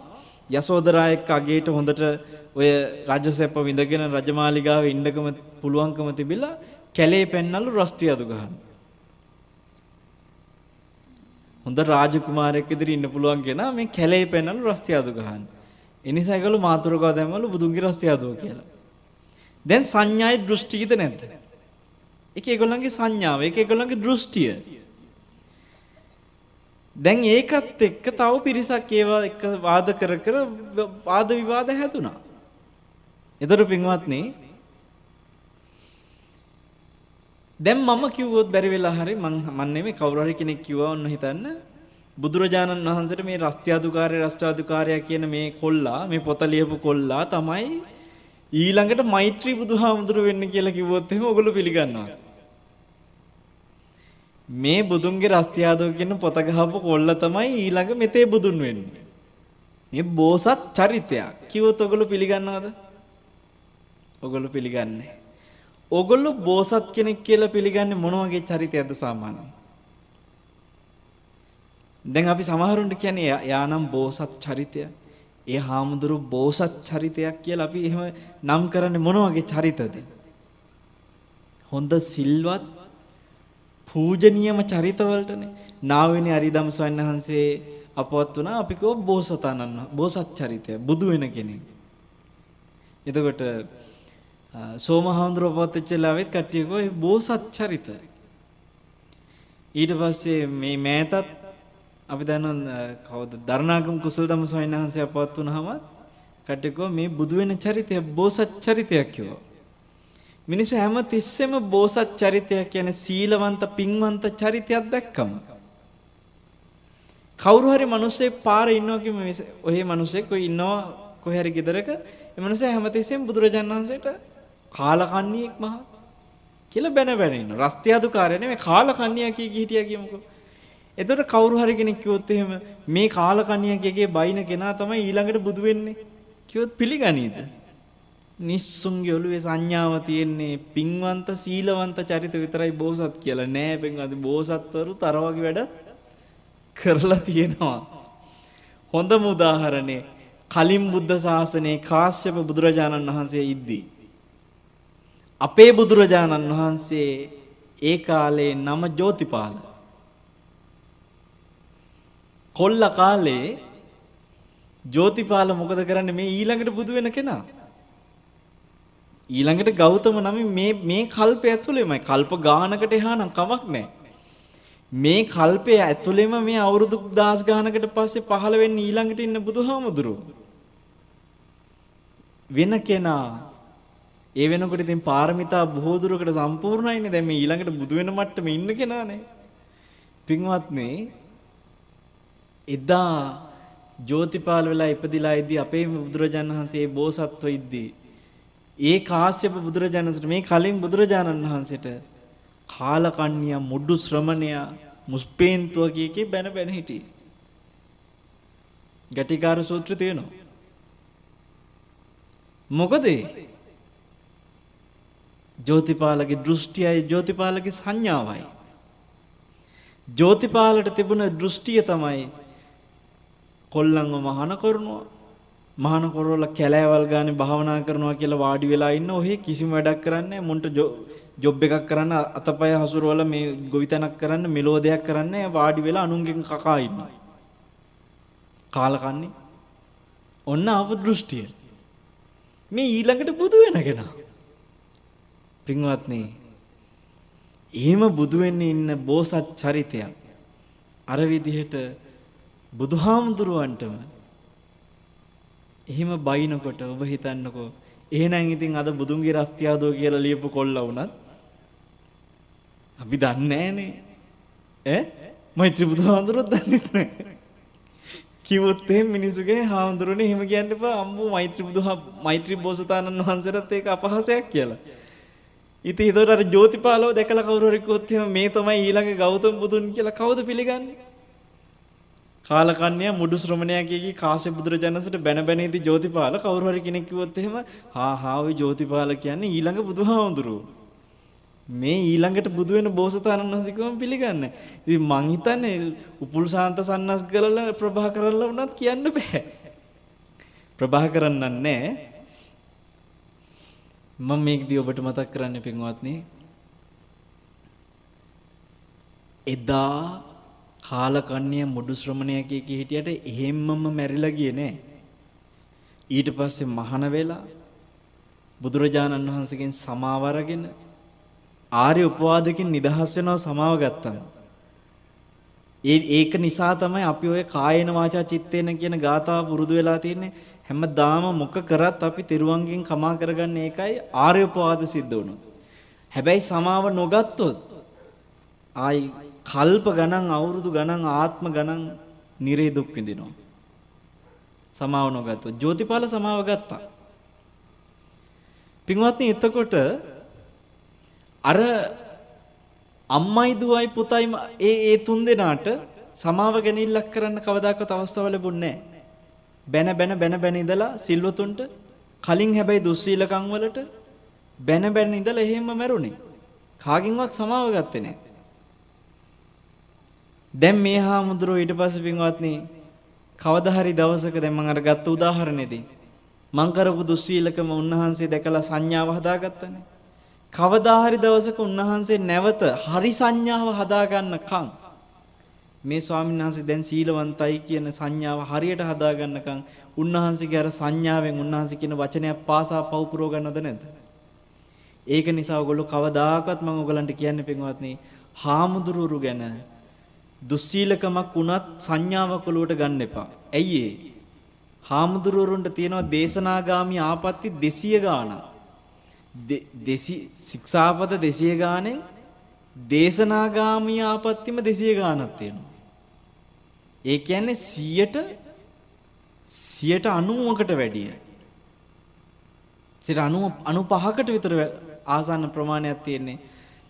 යසෝදරා එක්ක අගේට හොඳට ඔය රජසැප විඳගෙන රජමාලිගාවේ ඉන්නකම පුළුවන්කම තිබිලා කැලේ පෙන්නලු රස්තියාදු ගහන්න හොඳ රාජකුමාරයෙක් ඉදිරි ඉන්න පුළුවන් කෙනා මේ කැලේ පෙන්නලු රස්තියාදු ගහන්න. ඒ නිසා ඒගොල්ලෝ මාතුරකව දැම්මලු බුදුන්ගේ රස්තියාදුව කියලා. දැන් සංඥායි දෘෂ්ටියද නැද්ද? ඒක ඒගොල්ලන්ගේ සංඥාව, ඒක ඒගොල්ලන්ගේ දෘෂ්ටිය. දැන් ඒකත් එක්ක තව පිරිසක් ඒවා එක්ක වාද කර කර වාද විවාද හැදුනා. ඒතර පින්වත්නි දැන් මම කිව්වොත් බැරි වෙලා හරි මං මන් නෙමෙයි කවුරු හරි කෙනෙක් කිව්වා ඔන්න හිතන්න බුදුරජාණන් වහන්සේට මේ රස්ත්‍යාදුකාරය රස්ත්‍යාදුකාරය කියන මේ කොල්ලා මේ පොත ලියපු කොල්ලා තමයි ඊළඟට මෛත්‍රී බුදුහාමුදුරු වෙන්න කියලා කිව්වොත් එහෙම ඔයගොල්ලෝ පිළිගන්නවා. මේ බුදුන්ගේ රස්ත්‍යාදුව කියන පොත ගහපු කොල්ල තමයි ඊළඟ මෙතේ බුදුන් වෙන්නේ. මේ බෝසත් චරිතයක්. කිව්වොත් ඔයගොල්ලෝ පිළිගන්නවද? ඔයගොල්ලෝ පිළිගන්නේ ඕගොල්ලෝ බෝසත් කෙනෙක් කියලා පිළිගන්නේ මොන වගේ චරිතයක්ද සාමාන්‍යයෙන්? දැන් අපි සමහරුන්ට කියන්නේ යානම් බෝසත් චරිතය. ඒ හාමුදුරු බෝසත් චරිතයක් කියලා අපි එහෙම නම් කරන්නේ මොන වගේ චරිතද? හොඳ සිල්වත් පූජනීයම චරිතවලටනේ. නාවිනි අරිදම් ස්වාමීන් වහන්සේ අපවත් වුණා අපි කෝ බෝසතාණන් බෝසත් චරිතය බුදු වෙන කෙනෙක්. එතකොට සෝමහාමුදුරුවෝ පවත් වෙච්ච ලාවෙත් කට්ටිය කිව්වා ඒ බෝසත් චරිත. ඊට පස්සේ මේ මෑතත් අපි දන්නවා කවුද දරණාගම කුසලදම ස්වාමීන් වහන්සේ අපවත් වුණාම කට්ටිය කිව්වා මේ බුදු වෙන චරිතය බෝසත් චරිතයක් කිව්වා. මිනිස්සු හැම තිස්සෙම බෝසත් චරිතයක් කියන්නේ සීලවන්ත පින්වන්ත චරිතයක් දැක්කම කවුරු හරි මිනිස්සෙක් පාරේ ඉන්නවා කිව්ව ඔය මිනිස්සෙක් ඔය ඉන්නවා කොහේ හරි ගෙදරක ඒ මිනිස්සයා හැමතිස්සෙම බුදුරජාණන් වහන්සේට කාලකන්ණියෙක් මහා කියලා බැන බැන ඉන්න. රස්තියාදුකාරය නෙමෙයි කාලකන්ණියා කිය කී හිටියා කියමුකෝ. එතකොට කවුරු හරි කෙනෙක් කිව්වොත් එහෙම මේ කාලකන්ණියා කියගේ බයින කෙනා තමයි ඊළඟට බුදු වෙන්නේ. කිව්වොත් පිළිගනීද? නිස්සුන්ගේ ඔළුවේ සංඥාව තියෙන්නේ පින්වන්ත සීලවන්ත චරිත විතරයි බෝසත් කියලා නෑ පින්වන්ත බෝසත්වරු තර වගේ වැඩ කරලා තියෙනවා. හොඳම උදාහරණේ කලින් බුද්ධ ශාසනයේ කාශ්‍යප බුදුරජාණන් වහන්සේ ඉද්දී අපේ බුදුරජාණන් වහන්සේ ඒ කාලේ නම ජෝතිපාල. කොල්ල කාලේ ජෝතිපාල මොකද කරන්නේ මේ ඊළඟට බුදු වෙන කෙනා. ඊළඟට ගෞතම නම මේ මේ කල්පය ඇතුළේමයි කල්ප ගානකට එහා නම් කමක් නැහැ. මේ කල්පය ඇතුළේම මේ අවුරුදු දහස් ගානකට පස්සේ පහළ වෙන්නේ ඊළඟට ඉන්න බුදුහාමුදුරුවෝ. වෙන කෙනා ඒ වෙනකොට ඉතින් පාරමිතා බොහෝ දුරකට සම්පූර්ණයිනේ. දැන් මේ ඊළඟට බුදු වෙන මට්ටමේ ඉන්න කෙනානේ. පින්වත්නි එදා ජෝතිපාල වෙලා ඉපදිලා ඉද්දි අපේ බුදුරජාණන් වහන්සේ බෝසත්ව ඉද්දි ඒ කාශ්‍යප බුදුරජාණන්සට මේ කලින් බුදුරජාණන් වහන්සේට කාලකන්ණිය මුඩු ශ්‍රමණයා මුස්පේන්තුව කිය කී බැන බැන හිටියේ. ගැටිකාර සූත්‍රය තියෙනවා. මොකද ජෝතිපාලගේ දෘෂ්ටියයි ජෝතිපාලගේ සංඥාවයි. ජෝතිපාලට තිබුණ දෘෂ්ටිය තමයි කොල්ලන්ව මහාන කරනවා. මහාන කරවල කැලෑවල් ගානේ භාවනා කරනවා කියලා වාඩි වෙලා ඉන්න ඔහේ කිසිම වැඩක් කරන්නේ මුන්ට ජොබ් එකක් කරන්න අතපය හසුරවල මේ ගොවිතැනක් කරන්න මෙලෝ දෙයක් කරන්නේ වාඩි වෙලා අනුන්ගෙන් කකා ඉන්නවා. කාලකන්නේ ඔන්න ආපු දෘෂ්ටිය. මේ ඊළඟට බුදු වෙන කෙනා. පින්වත්නි එහෙම බුදු වෙන්නේ ඉන්න බෝසත් චරිතයක් අර විදිහට බුදුහාමුදුරුවන්ටම එහෙම බයිනකොට ඔබ හිතන්නකෝ එහෙනම් ඉතින් අද බුදුන්ගේ රස්තියාදෝ කියලා ලියපු කොල්ල වුණත් අපි දන්නේ නැහනේ ඈ මෛත්‍රී බුදුහාමුදුරුවෝ දන්නේ නැහැ කිව්වොත් එහෙම මිනිසුගේ හාමුදුරනේ එහෙම කියන්න එපා අම්බෝ මෛත්‍රී බුදුහා මෛත්‍රී බෝසතාණන් වහන්සේටත් ඒක අපහාසයක් කියලා. ඉතින් ඒතකොට අර ජෝතිපාලව දැකලා කවුරු හරි කිව්වොත් එහෙම මේ තමයි ඊළඟ ගෞතම බුදුන් කියලා කවුද පිළිගන්නේ? කාලකන්‍යා මුඩු ශ්‍රමණයා කියකි කාශ්‍යප බුදුරජාණන්සට බැන බැන ඉදි ජෝතිපාල කවුරු හරි කෙනෙක් කිව්වොත් එහෙම හා හා ওই ජෝතිපාල කියන්නේ ඊළඟ බුදුහාමුදුරුවෝ. මේ ඊළඟට බුදු වෙන බෝසතාණන් වහන්සේකම පිළිගන්න. ඉතින් මං හිතන්නේ උපුල් ශාන්ත සන්නස් ගලලා ප්‍රභා කරලා වුණත් කියන්න බෑ. ප්‍රභා කරන්න නැහැ. මම මේකදී ඔබට මතක් කරන්න පින්වත්නි. එදා කාලකන්‍ය මුඩු ශ්‍රමණය කිය කී හිටියට එහෙම්මම මැරිලා ගියේ නෑ. ඊට පස්සේ මහාන වෙලා බුදුරජාණන් වහන්සේගෙන් සමාව අරගෙන ආර්ය උපවාදකින් නිදහස් වෙනව සමාව ගත්තම. ඒ ඒක නිසා තමයි අපි ඔය කායේන වාචා චිත්තේන කියන ගාථා පුරුදු වෙලා තියෙන්නේ හැමදාම මොක කරත් අපි තෙරුවන්ගෙන් කමා කරගන්න ඒකයි ආර්ය උපවාද සිද්ධ වුණොත්. හැබැයි සමාව නොගත්තොත් ආයි කල්ප ගණන් අවුරුදු ගණන් ආත්ම ගණන් නිරේ දුක් විඳිනවා. සමාව නොගත්තොත් ජෝතිපාල සමාව ගත්තා. පින්වත්නි එතකොට අර අම්මයි දුවයි පුතයි ඒ ඒ තුන් දෙනාට සමාව ගැනීමක් කරන්න කවදාකවත් අවස්ථාව ලැබුණේ බැන බැන බැන බැන ඉඳලා සිල්වතුන්ට කලින් හැබැයි දුස්සීලකම් වලට බැන බැන ඉඳලා එහෙම මැරුණේ. කාගෙන්වත් සමාව ගත්තේ නැහැ. දැන් මේ හාමුදුරුවෝ ඊට පස්සේ පින්වත්නි කවදා හරි දවසක දැන් මම අර ගත්ත උදාහරණෙදී මං කරපු දුස්සීලකම උන්වහන්සේ දැකලා සංඥාව හදාගත්තනේ. කවදා හරි දවසක උන්වහන්සේ නැවත හරි සංඥාව හදාගන්නකම් මේ ස්වාමීන් වහන්සේ දැන් සීලවන්තයි කියන සංඥාව හරියට හදාගන්නකම් උන්වහන්සේගේ අර සංඥාවෙන් උන්වහන්සේ කියන වචනයක් පාසා පව් පුරව ගන්නවද නැද්ද? ඒක නිසා ඔයගොල්ලෝ කවදාකවත් මම ඔයගලන්ට කියන්නේ පින්වත්නි හාමුදුරුවරු ගැන දුස්සීලකමක් වුණත් සංඥාවක් ඔලුවට ගන්න එපා. ඇයි ඒ? හාමුදුරුවරුන්ට තියෙනවා දේශනාගාමී ආපත්‍ති 200 ගාණක්. දෙසි ශික්ෂාපද 200 ගානෙන් දේශනාගාමී ආපත්තිම 200 ගානක් තියෙනවා. ඒ කියන්නේ 100ට 190කට වැඩිය. 95කට විතර ආසන්න ප්‍රමාණයක් තියෙන්නේ.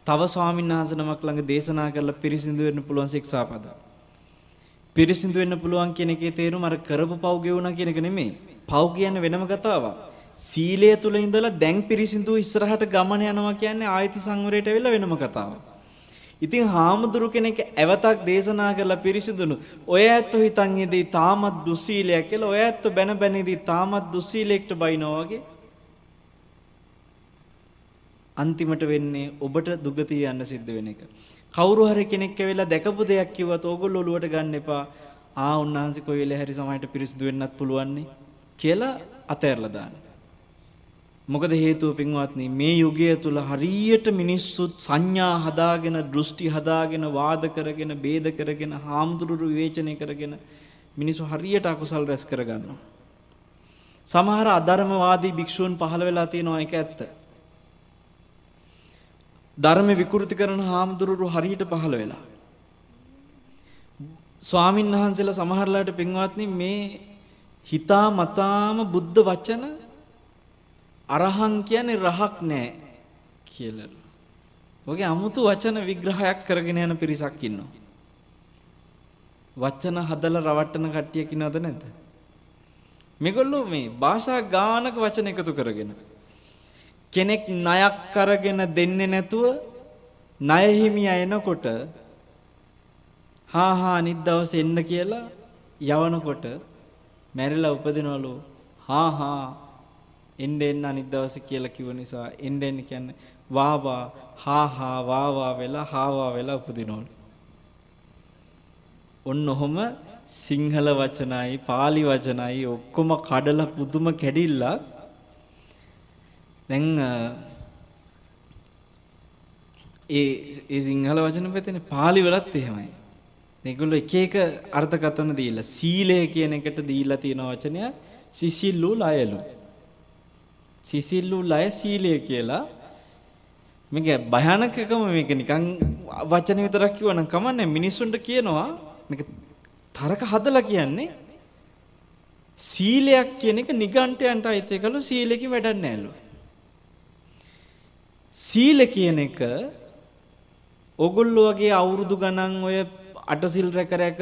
තව ස්වාමීන් වහන්සේ නමක් ළඟ දේශනා කරලා පිරිසිදු වෙන්න පුළුවන් ශික්ෂාපද. පිරිසිදු වෙන්න පුළුවන් කියන එකේ තේරුම අර කරපු පව් ගෙවුණා කියන එක නෙමෙයි. පව් කියන්නේ වෙනම කතාවක්. සීලය තුල ඉඳලා දැන් පිරිසිදු ඉස්සරහට ගමන යනවා කියන්නේ ආයති සංවරයට වෙලා වෙනම කතාවක්. ඉතින් හාමුදුරු කෙනෙක් ඇවතක් දේශනා කරලා පිරිසිදුණු ඔය ඇත්තෝ හිතන් ඉදී තාමත් දුස්සීලයක් කියලා ඔය ඇත්තෝ බැන බැන ඉදී තාමත් දුස්සීලයකට බයිනවා වගේ අන්තිමට වෙන්නේ ඔබට දුගතිය යන්න සිද්ධ වෙන එක. කවුරු හරි කෙනෙක් ඇවිල්ලා දැකපු දෙයක් කිව්වත් ඕගොල්ලෝ ඔලුවට ගන්න එපා. ආ උන්වහන්සේ කොයි වෙලේ හරි සමහරට පිරිසිදු වෙන්නත් පුළුවන් කියලා අතෑරලා දාන්න. මොකද හේතුව පින්වත්නි මේ යුගය තුල හරියට මිනිස්සුත් සංඥා හදාගෙන දෘෂ්ටි හදාගෙන වාද කරගෙන ભેද කරගෙන හාමුදුරුරු විවේචනය කරගෙන මිනිස්සු හරියට අකුසල් රැස් කරගන්නවා. සමහර අධර්මවාදී භික්ෂූන් පහළ වෙලා තියෙනවා ඒක ඇත්ත. ධර්ම විකෘති කරන හාමුදුරුරු හරියට පහළ වෙලා. ස්වාමින් වහන්සේලා සමහරලාට පින්වත්නි මේ හිතා මතාම බුද්ධ වචන අරහං කියන්නේ රහක් නෑ කියලා. ඔගේ අමුතු වචන විග්‍රහයක් කරගෙන යන පිරිසක් ඉන්නවා. වචන හදලා රවට්ටන කට්ටියක් ඉන්නවද නැද්ද? මේගොල්ලෝ මේ භාෂා ගානක වචන එකතු කරගෙන කෙනෙක් ණයක් අරගෙන දෙන්නේ නැතුව ණය හිමියා එනකොට හා හා අනිත් දවසේ එන්න කියලා යවනකොට මැරිලා උපදිනවලු හා හා එන්න එන්න අනිත් දවසේ කියලා කිව්ව නිසා එන්න එන්න කියන්නේ වා වා හා හා වා වා වෙලා හා වා වෙලා උපදිනවලු. ඔන්න ඔහොම සිංහල වචනයි pāli වචනයි ඔක්කොම කඩලා පුදුම කැඩිල්ලක් දැන් ඒ ඒ සිංහල වචන පැතනේ පාලි වලත් එහෙමයි. මේගොල්ලෝ එක එක අර්ථකථන දීලා සීලය කියන එකට දීලා තියෙන වචනය සිසිල්ලු ලයලු. සිසිල්ලු ලය සීලය කියලා මේක භයානකකම මේක නිකන් වචන විතරක් කිව්වනම් කමන්නේ මිනිස්සුන්ට කියනවා මේක තරක හදලා කියන්නේ සීලයක් කියන එක නිගණ්ඨයන්ට අයිති කළු සීලෙකින් වැඩක් නැහැලු. සීල කියන එක ඔගොල්ලෝ වගේ අවුරුදු ගණන් ඔය අටසිල් රැක රැක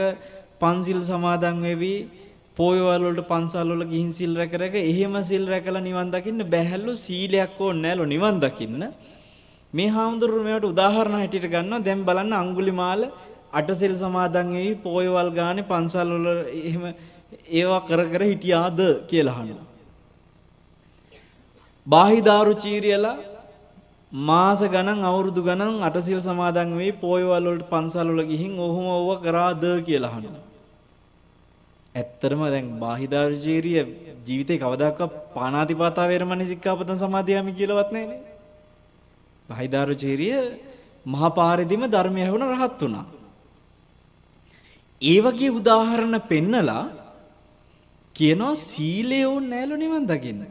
පන්සිල් සමාදන් වෙවි පොයවල් වලට පන්සල් වල ගිහින් සිල් රැක රැක එහෙම සිල් රැකලා නිවන් දකින්න බැහැලු සීලයක් ඕනේ නැලු නිවන් දකින්න. මේ හාමුදුරුවෝ මේවට උදාහරණ හැටියට ගන්නවා. දැන් බලන්න අඟුලිමාල අටසිල් සමාදන් වෙවි පොයවල් ගානේ පන්සල් වල එහෙම ඒවා කර කර හිටියාද කියලා අහනවා. බාහිදාරු චීරියලා මාස ගණන් අවුරුදු ගණන් අටසිල් සමාදන් වෙයි පොයවල් වලට පන්සල් වල ගිහින් ඔහොම ඕව කරාද කියලා අහනවා. ඇත්තරම දැන් බාහිදාර්ජීරිය ජීවිතේ කවදාකවත් පානාතිපාතා වේරමණී සික්ඛාපදං සමාදියාමි කියලාවත් නැහැනේ. බාහිදාර්ජීරිය මහා පාරෙදිම ධර්මය ඇහුණ රහත් වුණා. ඒ වගේ උදාහරණ පෙන්නලා කියනවා සීලය ඕන නෑලු නිවන් දකින්න.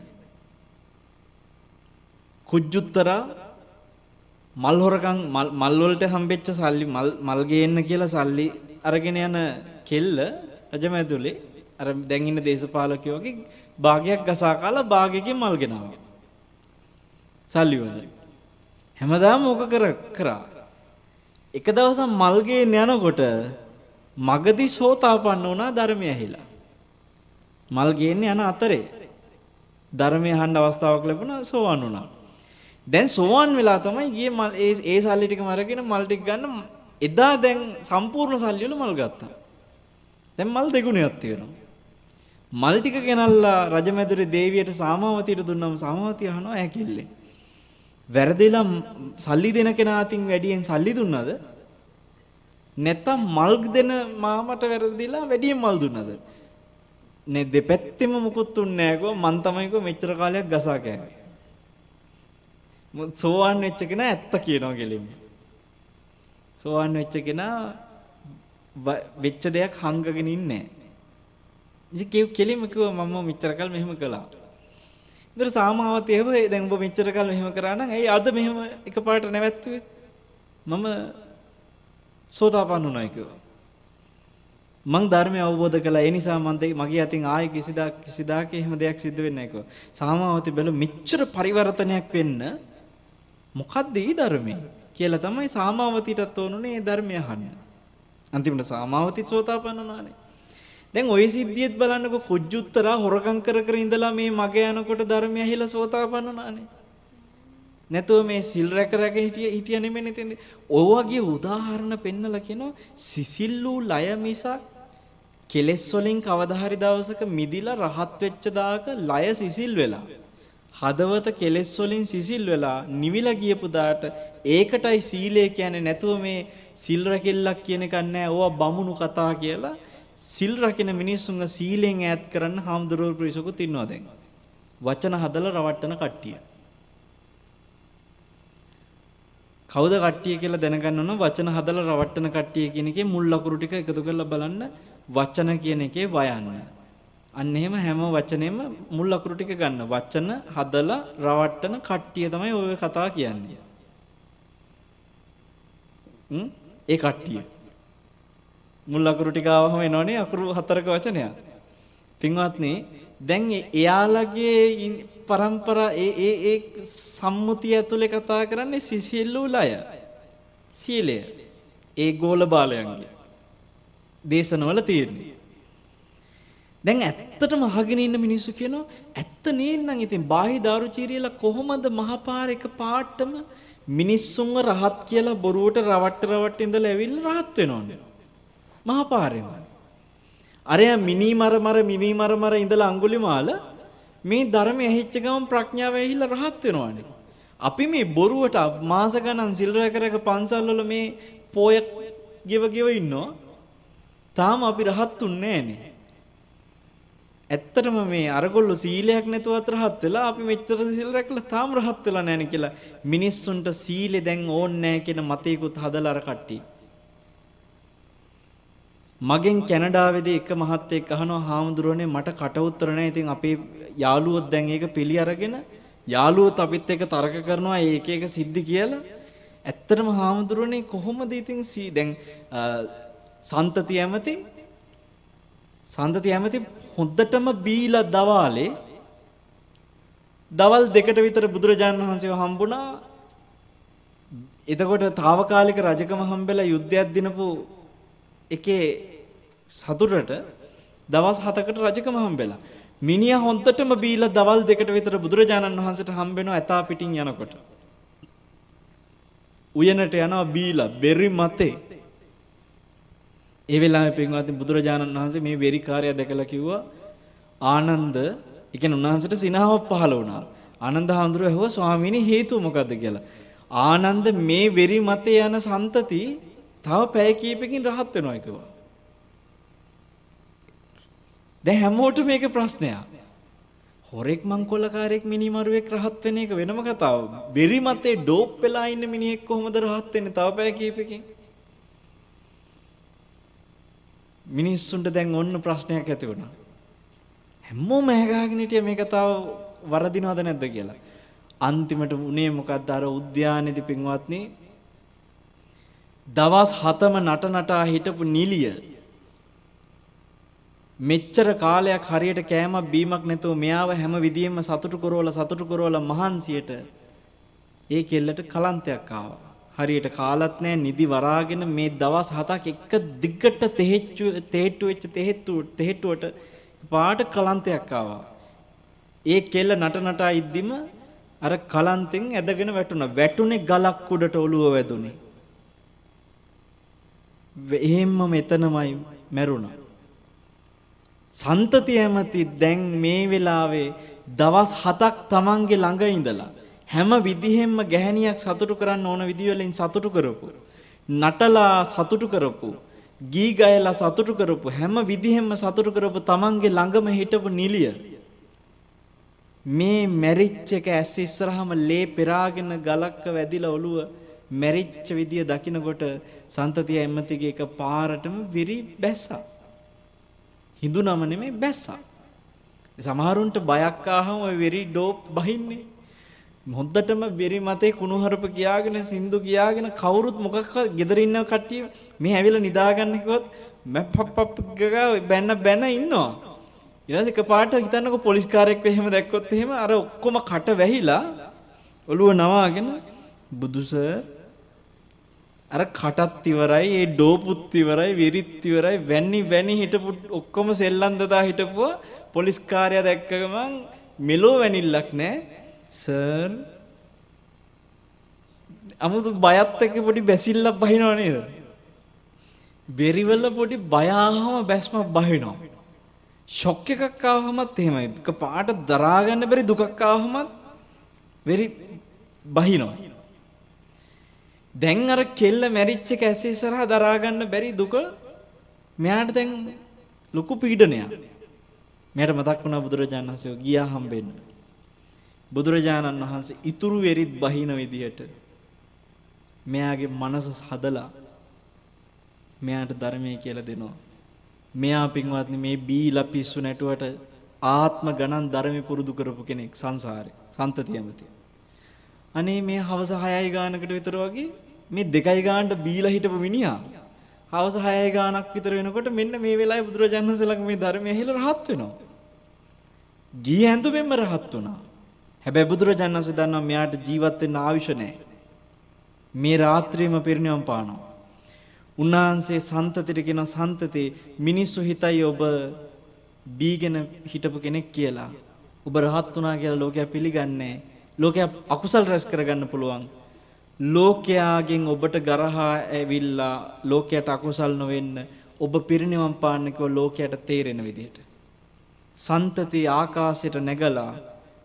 කුජ්ජුත්තරා මල් හොරකම් මල් වලට හම්බෙච්ච සල්ලි මල් මල් ගේන්න කියලා සල්ලි අරගෙන යන කෙල්ල රජමැදුලේ අර දැන් ඉන්න දේශපාලකයෝ වගේ භාගයක් ගසා කාලා භාගයකින් මල් ගෙනාවා. සල්ලි වල. හැමදාම ඕක කර කරා. එක දවසක් මල් ගේන්න යනකොට මගදී සෝතාපන්න වුණා ධර්මය ඇහිලා. මල් ගේන්න යන අතරේ ධර්මය අහන්න අවස්ථාවක් ලැබුණා සෝවන් වුණා. දැන් සෝවන් වෙලා තමයි ගියේ මල් ඒ ඒ සල්ලි ටිකම අරගෙන මල් ටික ගන්න එදා දැන් සම්පූර්ණ සල්ලි වල මල් ගත්තා. දැන් මල් දෙගුණයක් තියෙනවා. මල් ටික ගෙනල්ලා රජමැදුරේ දේවියට සාමාවතියට දුන්නම සාමාවතිය අහනවා ඇකිල්ලේ. වැරදිලා සල්ලි දෙන කෙනා අතින් වැඩියෙන් සල්ලි දුන්නද? නැත්තම් මල් දෙන මාමට වැරදිලා වැඩියෙන් මල් දුන්නද? නේ දෙපැත්තෙම මුකුත් තුන්නේ නැගෝ මං තමයිකෝ මෙච්චර කාලයක් ගසා කෑවේ. සෝවාන් වෙච්ච කෙනා ඇත්ත කියනවා කෙලින්ම. සෝවාන් වෙච්ච කෙනා වෙච්ච දෙයක් හංගගෙන ඉන්නේ නැහැ. කෙලින්ම කිව්වා මම මෙච්චර කල් මෙහෙම කළා. ඉතින් සාමාවතේ එහෙම දැන් ඔබ මෙච්චර කල් මෙහෙම කරා නම් ඇයි අද මෙහෙම එකපාරට නැවැත්තුවේ? මම සෝතාපන්න වුණා කිව්වා. මං ධර්මය අවබෝධ කළා ඒ නිසා මන් මගේ අතින් ආයෙ කිසිදාක කිසිදාක එහෙම දෙයක් සිද්ධ වෙන්නේ නැහැ කිව්වා. සාමාවතේ බැලු මෙච්චර පරිවර්තනයක් වෙන්න මොකක්ද ඊ ධර්මයේ කියලා තමයි සාමාවතිටත් ඕනුනේ ඒ ධර්මය අහන්න. අන්තිමට සාමාවතිත් සෝතාපන්න වුණානේ. දැන් ওই සිද්ධියත් බලන්නකො කුජ්ජුත්තරා හොරකම් කර කර ඉඳලා මේ මග යනකොට ධර්මය ඇහිලා සෝතාපන්න වුණානේ. නැතුව මේ සිල් රැක රැක හිටිය හිටිය නෙමෙයි තෙන්ද. ඔය වගේ උදාහරණ පෙන්නලා කියනවා සිසිල්ලු ලය මිසක් කෙලෙස් වලින් කවදා හරි දවසක මිදිලා රහත් වෙච්ච දාක ලය සිසිල් වෙලා හදවත කෙලෙස් වලින් සිසිල් වෙලා නිවිලා ගියපු දාට ඒකටයි සීලය කියන්නේ නැතුව මේ සිල් රැකිල්ලක් කියන එකක් නෑ ඕවා බමුණු කතා කියලා සිල් රකින මිනිස්සුන්ව සීලෙන් ඈත් කරන්න හාමුදුරුවෝ පිරිසකුත් ඉන්නවා දැන්. වචන හදලා රවට්ටන කට්ටිය. කවුද කට්ටිය කියලා දැනගන්න ඕන? වචන හදලා රවට්ටන කට්ටිය කියන එකේ මුල් ලකුරු ටික එකතු කරලා බලන්න වචන කියන එකේ වයන්න. අන්න එහෙම හැම වචනේම මුල් අකුරු ටික ගන්න. වචන හදලා රවට්ටන කට්ටිය තමයි ඔය කතා කියන්නේ. හ්ම් ඒ කට්ටිය. මුල් අකුරු ටික ආවම එනවනේ අකුරු හතරක වචනයක්. පින්වත්නි දැන් එයාලගේ પરම්පරා ඒ ඒ ඒ සම්මුතිය ඇතුලේ කතා කරන්නේ සිසිල්ලුලය. සීලය. ඒ ගෝල බාලයන්ගේ දේශනවල තියෙන්නේ. දැන් ඇත්තටම අහගෙන ඉන්න මිනිස්සු කියනවා ඇත්ත නේනම් ඉතින් බාහි දාරුචීරියලා කොහොමද මහපාර එක පාටම මිනිස්සුන්ව රහත් කියලා බොරුවට රවට්ට රවට්ට ඉඳලා ඇවිල්ලා රහත් වෙනවනේ මහපාරේම. අරයා මිනි මර මර මිනි මර මර ඉඳලා අඟුලිමාල මේ ධර්මය ඇහිච්ච ගමන් ප්‍රඥාව ඇහිලා රහත් වෙනවනේ අපි මේ බොරුවට මාස ගණන් සිල් රැක රැක පන්සල් වල මේ පෝය ගෙව ගෙව ඉන්නවා. තාම අපි රහත් උන්නේ නැහනේ ඇත්තටම මේ අරගොල්ලෝ සීලයක් නැතුවත් රහත් වෙලා අපි මෙච්චර සීල රැකලා තාම රහත් වෙලා නැහැ කියලා මිනිස්සුන්ට සීලෙ දැන් ඕන්නේ නැහැ කියන මතයකුත් හදලා අර කට්ටිය. මගෙන් කැනඩාවේදී එක මහත්තයෙක් අහනවා හාමුදුරනේ මට කට උතර නැහැ. ඉතින් අපේ යාළුවොත් දැන් ඒක පිළි අරගෙන යාළුවොත් අපිත් එක්ක තර්ක කරනවා ඒක එක සිද්ධි කියලා. ඇත්තටම හාමුදුරනේ කොහොමද ඉතින් සී දැන් සන්තති ඇමති සන්තති ඇමති හොද්දටම බීලා දවාලේ දවල් දෙකට විතර බුදුරජාණන් වහන්සේව හම්බුණා. එතකොට తాවකාලික රජකම හම්බෙලා යුද්ධයක් දිනපු එකේ සතුටට දවස් 7කට රජකම හම්බෙලා. මිනිහා හොන්තටම බීලා දවල් දෙකට විතර බුදුරජාණන් වහන්සේට හම්බෙනවා ඇතා පිටින් යනකොට. උයනට යනවා බීලා බෙරි මතේ. ඒ වෙලාවේ පින්වත්නි බුදුරජාණන් වහන්සේ මේ වෙරිකාරය දැකලා කිව්වා ආනන්ද ඒ කියන්නේ උන්වහන්සේට සිනහවක් පහළ වුණා. ආනන්ද හඳුර ඇහුවා ස්වාමීනි හේතුව මොකද්ද කියලා. ආනන්ද මේ වෙරි මතේ යන සන්තති තව පැය කීපකින් රහත් වෙනවා කිව්වා. දැන් හැමෝටම මේක ප්‍රශ්නයක්. හොරෙක් මංකොල්ලකාරයෙක් මිනිමරුවෙක් රහත් වෙන එක වෙනම කතාවක්. වෙරි මතේ ඩෝප් වෙලා ඉන්න මිනිහෙක් කොහොමද රහත් වෙන්නේ තව පැය කීපකින්? මිනිස්සුන්ට දැන් ඔන්න ප්‍රශ්නයක් ඇති වුණා. හැමෝම ඇහගාගෙන හිටිය මේ කතාව වරදිනවද නැද්ද කියලා. අන්තිමට උනේ මොකද්ද අර උද්‍යානයේදී පින්වත්නි දවස් 7ම නට නටා හිටපු නිලිය මෙච්චර කාලයක් හරියට කෑමක් බීමක් නැතුව මෙයාව හැම විදියෙම සතුටු කරවලා සතුටු කරවලා මහන්සියට ඒ කෙල්ලට කලන්තයක් ආවා. හරියට කාලත් නැහැ නිදි වරාගෙන මේ දවස් හතක් එක දිගට තෙහෙච්චු තෙහෙට්ටු වෙච්ච තෙහෙට්ටු තෙහෙට්ටුවට පාට කලන්තයක් ආවා. ඒ කෙල්ල නට නටා ඉද්දිම අර කලන්තෙන් ඇදගෙන වැටුණා. වැටුනේ ගලක් උඩට ඔළුව වැදුනේ. එහෙම්ම මෙතනමයි මැරුණා. සන්තතිය ඇමති දැන් මේ වෙලාවේ දවස් 7ක් Tamange ළඟ ඉඳලා හැම විදිහෙන්ම ගැහණියක් සතුටු කරන්න ඕන විදිවලින් සතුටු කරපු නටලා සතුටු කරපු ගී ගයලා සතුටු කරපු හැම විදිහෙන්ම සතුටු කරපු තමන්ගේ ළඟම හිටපු නිලිය මේ මැරිච්ච එක ඇස් ඉස්සරහම ලේ පෙරාගෙන ගලක්ක වැදිලා ඔළුව මැරිච්ච විදිය දකිනකොට සන්තතිය එම්මතිගේ එක පාරටම විරි බැස්සා. හිඳුනම නෙමෙයි බැස්සා. සමහරුන්ට බයක් ආවම ඔය වෙරි ඩෝප් බහින්නේ. හොද්දටම බෙරි මතේ කුණුහරුප කියාගෙන සින්දු කියාගෙන කවුරුත් මොකක් ගෙදර ඉන්න කට්ටිය මේ ඇවිල්ලා නිදාගන්න කිව්වොත් මැප්පප්ප ගගා බැන්න බැන ඉන්නවා. ඊට පස්සේ එකපාරට හිතන්නකො පොලිස් කාර්යයක් එහෙම දැක්කොත් එහෙම අර ඔක්කොම කට වැහිලා ඔළුව නවාගෙන බුදු අර කටත් ඉවරයි ඒ ඩෝපුත් ඉවරයි විරිත් ඉවරයි වැන්නි වැනි හිටපු ඔක්කොම සෙල්ලම් දදා හිටපුවා. පොලිස් කාර්යය දැක්ක ගමන් මෙලෝ වැනිල්ලක් නැහැ සර් අමුතු බයත් එක්ක පොඩි බැසිල්ලක් බහිනව නේද? බෙරිවල පොඩි බය ආවම බැස්මක් බහිනවා. ෂොක් එකක් ආවමත් එහෙමයි. එක පාට දරා ගන්න බැරි දුකක් ආවමත් වෙරි බහිනවා. දැන් අර කෙල්ල මැරිච්ච එක ඇස් ඉස්සරහා දරා ගන්න බැරි දුක මෙයාට දැන් ලොකු පීඩනයක්. මෙයාට මතක් වුණා බුදුරජාණන් වහන්සේ ගියා හම්බෙන්න. බුදුරජාණන් වහන්සේ ඉතුරු වෙරිත් බහින විදිහට මෙයාගේ මනස හදලා මෙයාට ධර්මය කියලා දෙනවා. මෙයා පින්වත්නි මේ බීලා පිස්සු නැටුවට ආත්ම ගණන් ධර්මෙ පුරුදු කරපු කෙනෙක් සංසාරේ සන්තතියමති. අනේ මේ හවස 6යි ගානකට විතර වගේ මේ දෙකයි ගානට බීලා හිටපු මිනිහා හවස 6යි ගානක් විතර වෙනකොට මෙන්න මේ වෙලාවේ බුදුරජාණන් වහන්සේ ළඟ මේ ධර්මය ඇහිලා රහත් වෙනවා. ගිය ඇඳුමෙන්ම රහත් වුණා. හැබැයි බුදුරජාණන් වහන්සේ දන්නවා මෙයාට ජීවත් වෙන්න ආයුෂ නැහැ. මේ රාත්‍රියේම පිරිනිවන් පානවා. උන්වහන්සේ සන්තතිට කියන සන්තතේ මිනිස්සු හිතයි ඔබ බීගෙන හිටපු කෙනෙක් කියලා. ඔබ රහත් වුණා කියලා ලෝකයා පිළිගන්නේ ලෝකයා අකුසල් රැස් කරගන්න පුළුවන්. ලෝකයාගෙන් ඔබට ගරහා ඇවිල්ලා ලෝකයට අකුසල් නොවෙන්න ඔබ පිරිනිවන් පාන්න කිව්ව ලෝකයට තේරෙන විදිහට. සන්තති ආකාශයට නැගලා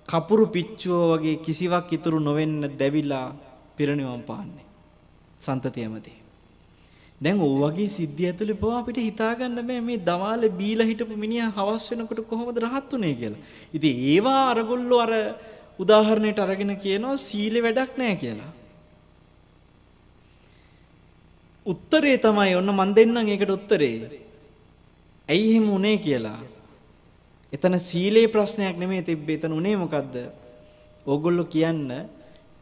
කපුරු පිච්චුව වගේ කිසිවක් ඉතුරු නොවෙන්න දැවිලා පිරණිවම් පාන්නේ. සන්තතියමදී. දැන් ඕ වගේ සිද්ධි ඇතුලේ පවා අපිට හිතා ගන්න බෑ මේ දවාලේ බීලා හිටපු මිනිහා හවස් වෙනකොට කොහොමද රහත් උනේ කියලා. ඉතින් ඒවා අරගොල්ලෝ අර උදාහරණයට අරගෙන කියනවා සීලේ වැඩක් නැහැ කියලා. උත්තරේ තමයි ඔන්න මන් දෙන්නම් ඒකට උත්තරේ. ඇයි එහෙම උනේ කියලා. එතන සීලේ ප්‍රශ්නයක් නෙමෙයි තිබ්බේ. එතන උනේ මොකද්ද? ඕගොල්ලෝ කියන්න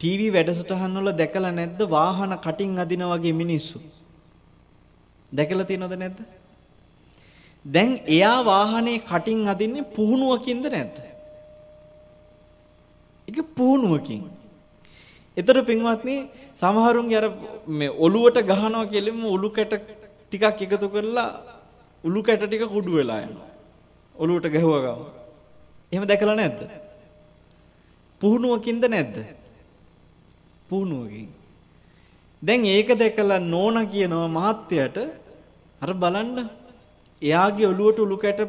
ටීවී වැඩසටහන් වල දැකලා නැද්ද වාහන කටින් අදින වගේ මිනිස්සු? දැකලා තියෙනවද නැද්ද? දැන් එයා වාහනේ කටින් අදින්නේ පුහුණුවකින්ද නැද්ද? ඒක පුහුණුවකින්. එතර පින්වත්නි සමහරුන්ගේ අර මේ ඔලුවට ගහනවා කියලෙම උළු කැට ටිකක් එකතු කරලා උළු කැට ටික කුඩු වෙලා යනවා. ඔලුවට ගැහුවා ගම. එහෙම දැකලා නැද්ද? පුහුණුවකින්ද නැද්ද? පුහුණුවකින්. දැන් ඒක දැකලා නෝන කියනවා මහත්තයට අර බලන්න එයාගේ ඔලුවට උළු කැට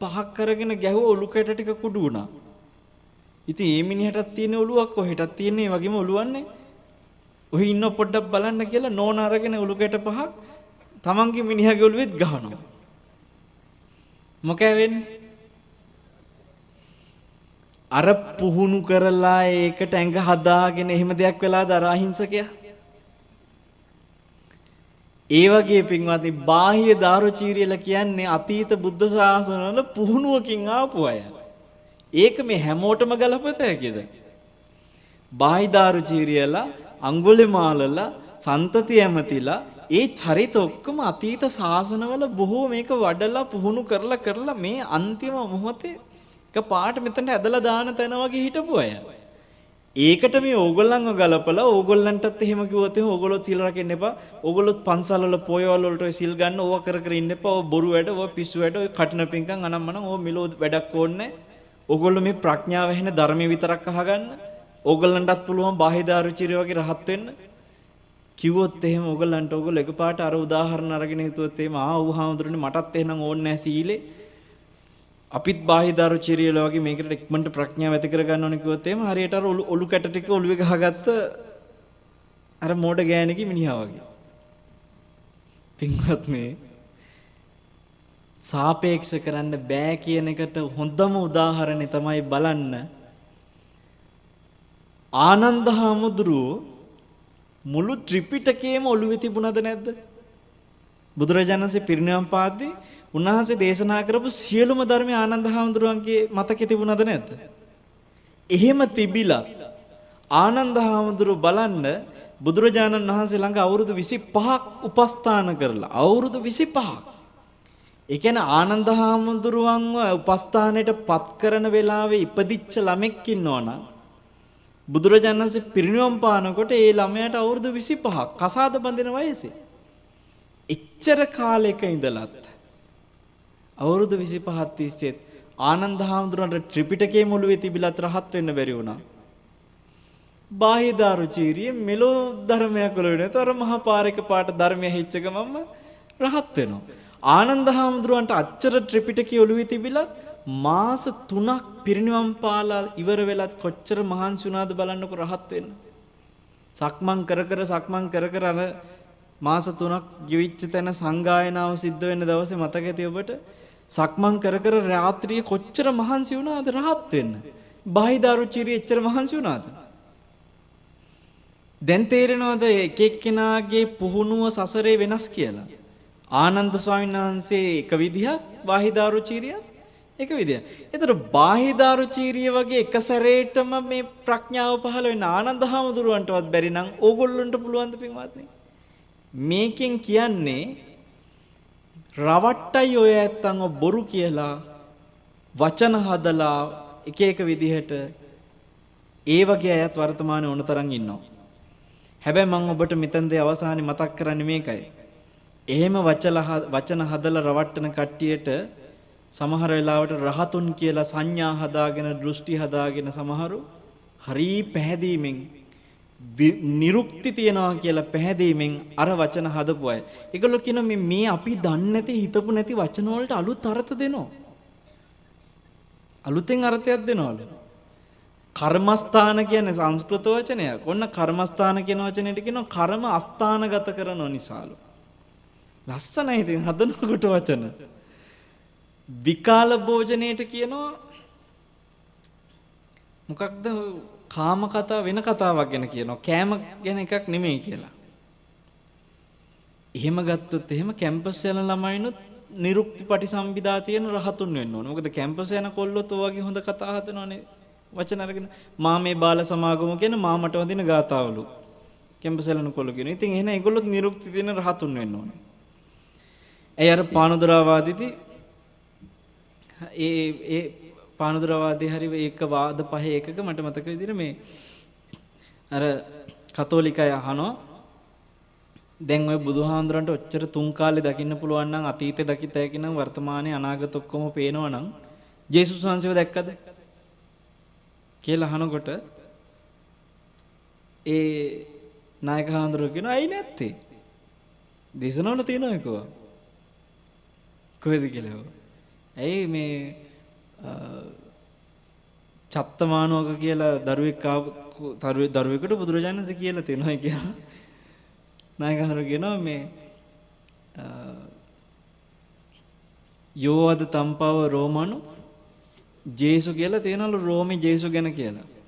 පහක් කරගෙන ගැහුවා උළු කැට ටික කුඩු වුණා. ඉතින් ඒ මිනිහටත් තියෙන ඔළුවක් ඔහෙටත් තියෙන ඒ වගේම ඔළුවන්නේ. ඔහි ඉන්න පොඩ්ඩක් බලන්න කියලා නෝන අරගෙන ඔලු කැට පහක් තමන්ගේ මිනිහගේ ඔළුවෙත් ගහනවා. මොකෑ වෙන්නේ? අර පුහුණු කරලා ඒකට ඇඟ හදාගෙන එහෙම දෙයක් වෙලාද අර අහිංසකයා? ඒ වගේ පින්වත්නි බාහ්‍ය දාරුචීරියලා කියන්නේ අතීත බුද්ධ ශාසනවල පුහුණුවකින් ආපු අය. ඒක මේ හැමෝටම ගලපත හැකිද? බාහිදාරු චීරියලා අඟුලිමාලලා සන්තති ඇමතිලා ඒ චරිත ඔක්කොම අතීත ශාසනවල බොහෝ මේක වඩලා පුහුණු කරලා කරලා මේ අන්තිම මොහොතේ එක පාට මෙතනට ඇදලා දාන තැන වගේ හිටපු අය. ඒකට මේ ඕගොල්ලන්ව ගලපලා ඕගොල්ලන්ටත් එහෙම කිව්වොත් එහෙනම් ඕගොල්ලෝ සීල් රකින්න එපා. ඕගොල්ලොත් පන්සල් වල පොයවල් වලට ඔය සීල් ගන්න ඕවා කර කර ඉන්න එපා. ඔය බොරු වැඩ, ඔය පිස්සු වැඩ, ඔය කටින පිංකම් අනම්මනම් ඕ මිලෝ වැඩක් ඕනේ නැහැ. ඕගොල්ලෝ මේ ප්‍රඥාව ඇහෙන ධර්මයේ විතරක් අහගන්න. ඕගොල්ලන්ටත් පුළුවන් බාහිදාරුචිරිය වගේ රහත් වෙන්න. කිව්වොත් එහෙම ඕගොල්ලන්ට ඕගොල්ලෝ එකපාරට අර උදාහරණ අරගෙන හිතුවොත් එහෙම ආ ඌ හාමුදුරනේ මටත් එහෙනම් ඕනේ නැහැ සීලේ. අපිත් බාහිදාරුචිරියල වගේ මේකට ඉක්මනට ප්‍රඥාව ඇති කර ගන්න ඕනේ කිව්වොත් එහෙම හරියට අර ඔලු කැට ටික ඔලුවේ ගහගත්ත අර මෝඩ ගෑණිකි මිනිහා වගේ. පින්වත්නි සාපේක්ෂ කරන්න බෑ කියන එකට හොඳම උදාහරණය තමයි බලන්න ආනන්ද හාමුදුරුවෝ මුළු ත්‍රිපිටකයේම ඔළුවේ තිබුණද නැද්ද? බුදුරජාණන්සේ පිරිනිවන් පාද්දී උන්වහන්සේ දේශනා කරපු සියලුම ධර්ම ආනන්ද හාමුදුරුවන්ගේ මතකෙ තිබුණද නැද්ද? එහෙම තිබිලා ආනන්ද හාමුදුරුව බලන්න බුදුරජාණන් වහන්සේ ළඟ අවුරුදු 25ක් උපස්ථාන කරලා අවුරුදු 25ක් ඒ කියන්නේ ආනන්ද හාමුදුරුවන්ව උපස්ථානයට පත් කරන වෙලාවේ ඉපදිච්ච ළමෙක් ඉන්නවනම් බුදුරජාණන්සේ පිරිනිවන් පානකොට ඒ ළමයාට අවුරුදු 25ක් කසාද බඳින වයසේ. එච්චර කාලයක ඉඳලත් අවුරුදු 25ක් තිස්සෙත් ආනන්ද හාමුදුරන්ට ත්‍රිපිටකයේ මුළුවේ තිබිලත් රහත් වෙන්න බැරි වුණා. බාහිදාරුචීරිය මෙලෝ ධර්මයක් වල වෙනතර මහා පාරක පාට ධර්මය හිච්ච ගමම්ම රහත් වෙනවා. ආනන්ද හාමුදුරුවන්ට අච්චර ත්‍රිපිටකය ඔළුවේ තිබිලා මාස 3ක් පිරිනිවන් පාලා ඉවර වෙලත් කොච්චර මහන්සි වුණාද බලන්නකො රහත් වෙන්න. සක්මන් කර කර සක්මන් කර කර අර මාස 3ක් ජීවිච්ච තැන සංගායනාව සිද්ධ වෙන දවසේ මතක ඇති ඔබට සක්මන් කර කර රාත්‍රියේ කොච්චර මහන්සි වුණාද රහත් වෙන්න. බාහිදාරුචිරිය එච්චර මහන්සි වුණාද? දැන් තේරෙනවද එක එක්කෙනාගේ පුහුණුව සසරේ වෙනස් කියලා? ආනන්ද ස්වාමීන් වහන්සේ එක විදිහක් බාහිදාරුචීරියක් එක විදිහක්. ඒතර බාහිදාරුචීරිය වගේ එක සැරේටම මේ ප්‍රඥාව පහළ වෙන ආනන්ද හාමුදුරුවන්ටවත් බැරි නම් ඕගොල්ලන්ට පුළුවන් ද පින්වත්නි? මේකෙන් කියන්නේ රවට්ටයි ඔය ඇත්තන්ව බොරු කියලා වචන හදලා එක එක විදිහට ඒ වගේ අයත් වර්තමානයේ ඕන තරම් ඉන්නවා. හැබැයි මම ඔබට මෙතනදී අවසානයේ මතක් කරන්නේ මේකයි. එහෙම වචන හදලා රවට්ටන කට්ටියට සමහර වෙලාවට රහතුන් කියලා සංඥා හදාගෙන දෘෂ්ටි හදාගෙන සමහරු හරි පැහැදීමෙන් නිරුක්ති තියනවා කියලා පැහැදීමෙන් අර වචන හදපු අය. ඒගොල්ලෝ කියන මේ මේ අපි දන්නේ නැති හිතපු නැති වචන වලට අලුත් අර්ථ දෙනවා. අලුතෙන් අර්ථයක් දෙනවලු. කර්මස්ථාන කියන්නේ සංස්කෘත වචනයක්. ඔන්න කර්මස්ථාන කියන වචනේට කියනවා කර්ම අස්ථානගත කරන නිසාලු. ලස්සනයි ඉතින් හදනකොට වචන. විකාල භෝජනයට කියනවා මොකක්ද කාම කතා වෙන කතාවක් ගැන කියනවා. කෑම ගැන එකක් නෙමෙයි කියලා. එහෙම ගත්තොත් එහෙම කැම්පස් යන ළමයිනුත් නිරුක්ති පටිසම්භිදා තියෙන රහතුන් වෙන්න ඕන. මොකද කැම්පස් යන කොල්ලොත් ඔය වගේ හොඳ කතා හදනවනේ. වචන අරගෙන මා මේ බාල සමාගම කියන මාමට වදින ගාතාවලු. කැම්පස් යන කොල්ල කියන. ඉතින් එහෙනම් ඒගොල්ලොත් නිරුක්ති තියෙන රහතුන් වෙන්න ඕනේ. ඇයි අර පානුදරාවාදීදී ඒ ඒ පානුදරාවාදී හරි ඒක වාද පහේ එකක මට මතක විදිහට මේ අර කතෝලිකය අහනවා දැන් ওই බුදුහාඳුරන්ට ඔච්චර තුන් කාලේ දකින්න පුළුවන් නම් අතීතේ දකිත හැකි නම් වර්තමානයේ අනාගත ඔක්කොම පේනවා නම් ජේසුස් වහන්සේව දැක්කද? කියලා අහනකොට ඒ නායක හාමුදුරුවෝ කියනවා ඇයි නැත්තේ? දේශනවල තියෙනවා ඒකවා කොහෙද කියලා. ඇයි මේ චත්තමානෝක කියලා දරුවෙක් දරුවෙකුට බුදුරජාණන් වහන්සේ කියලා තියෙනවා කියලා නායකහරු කියනවා මේ යෝවද තම්පව රෝමනු ජේසු කියලා තියෙනවලු රෝමි ජේසු ගැන කියලා.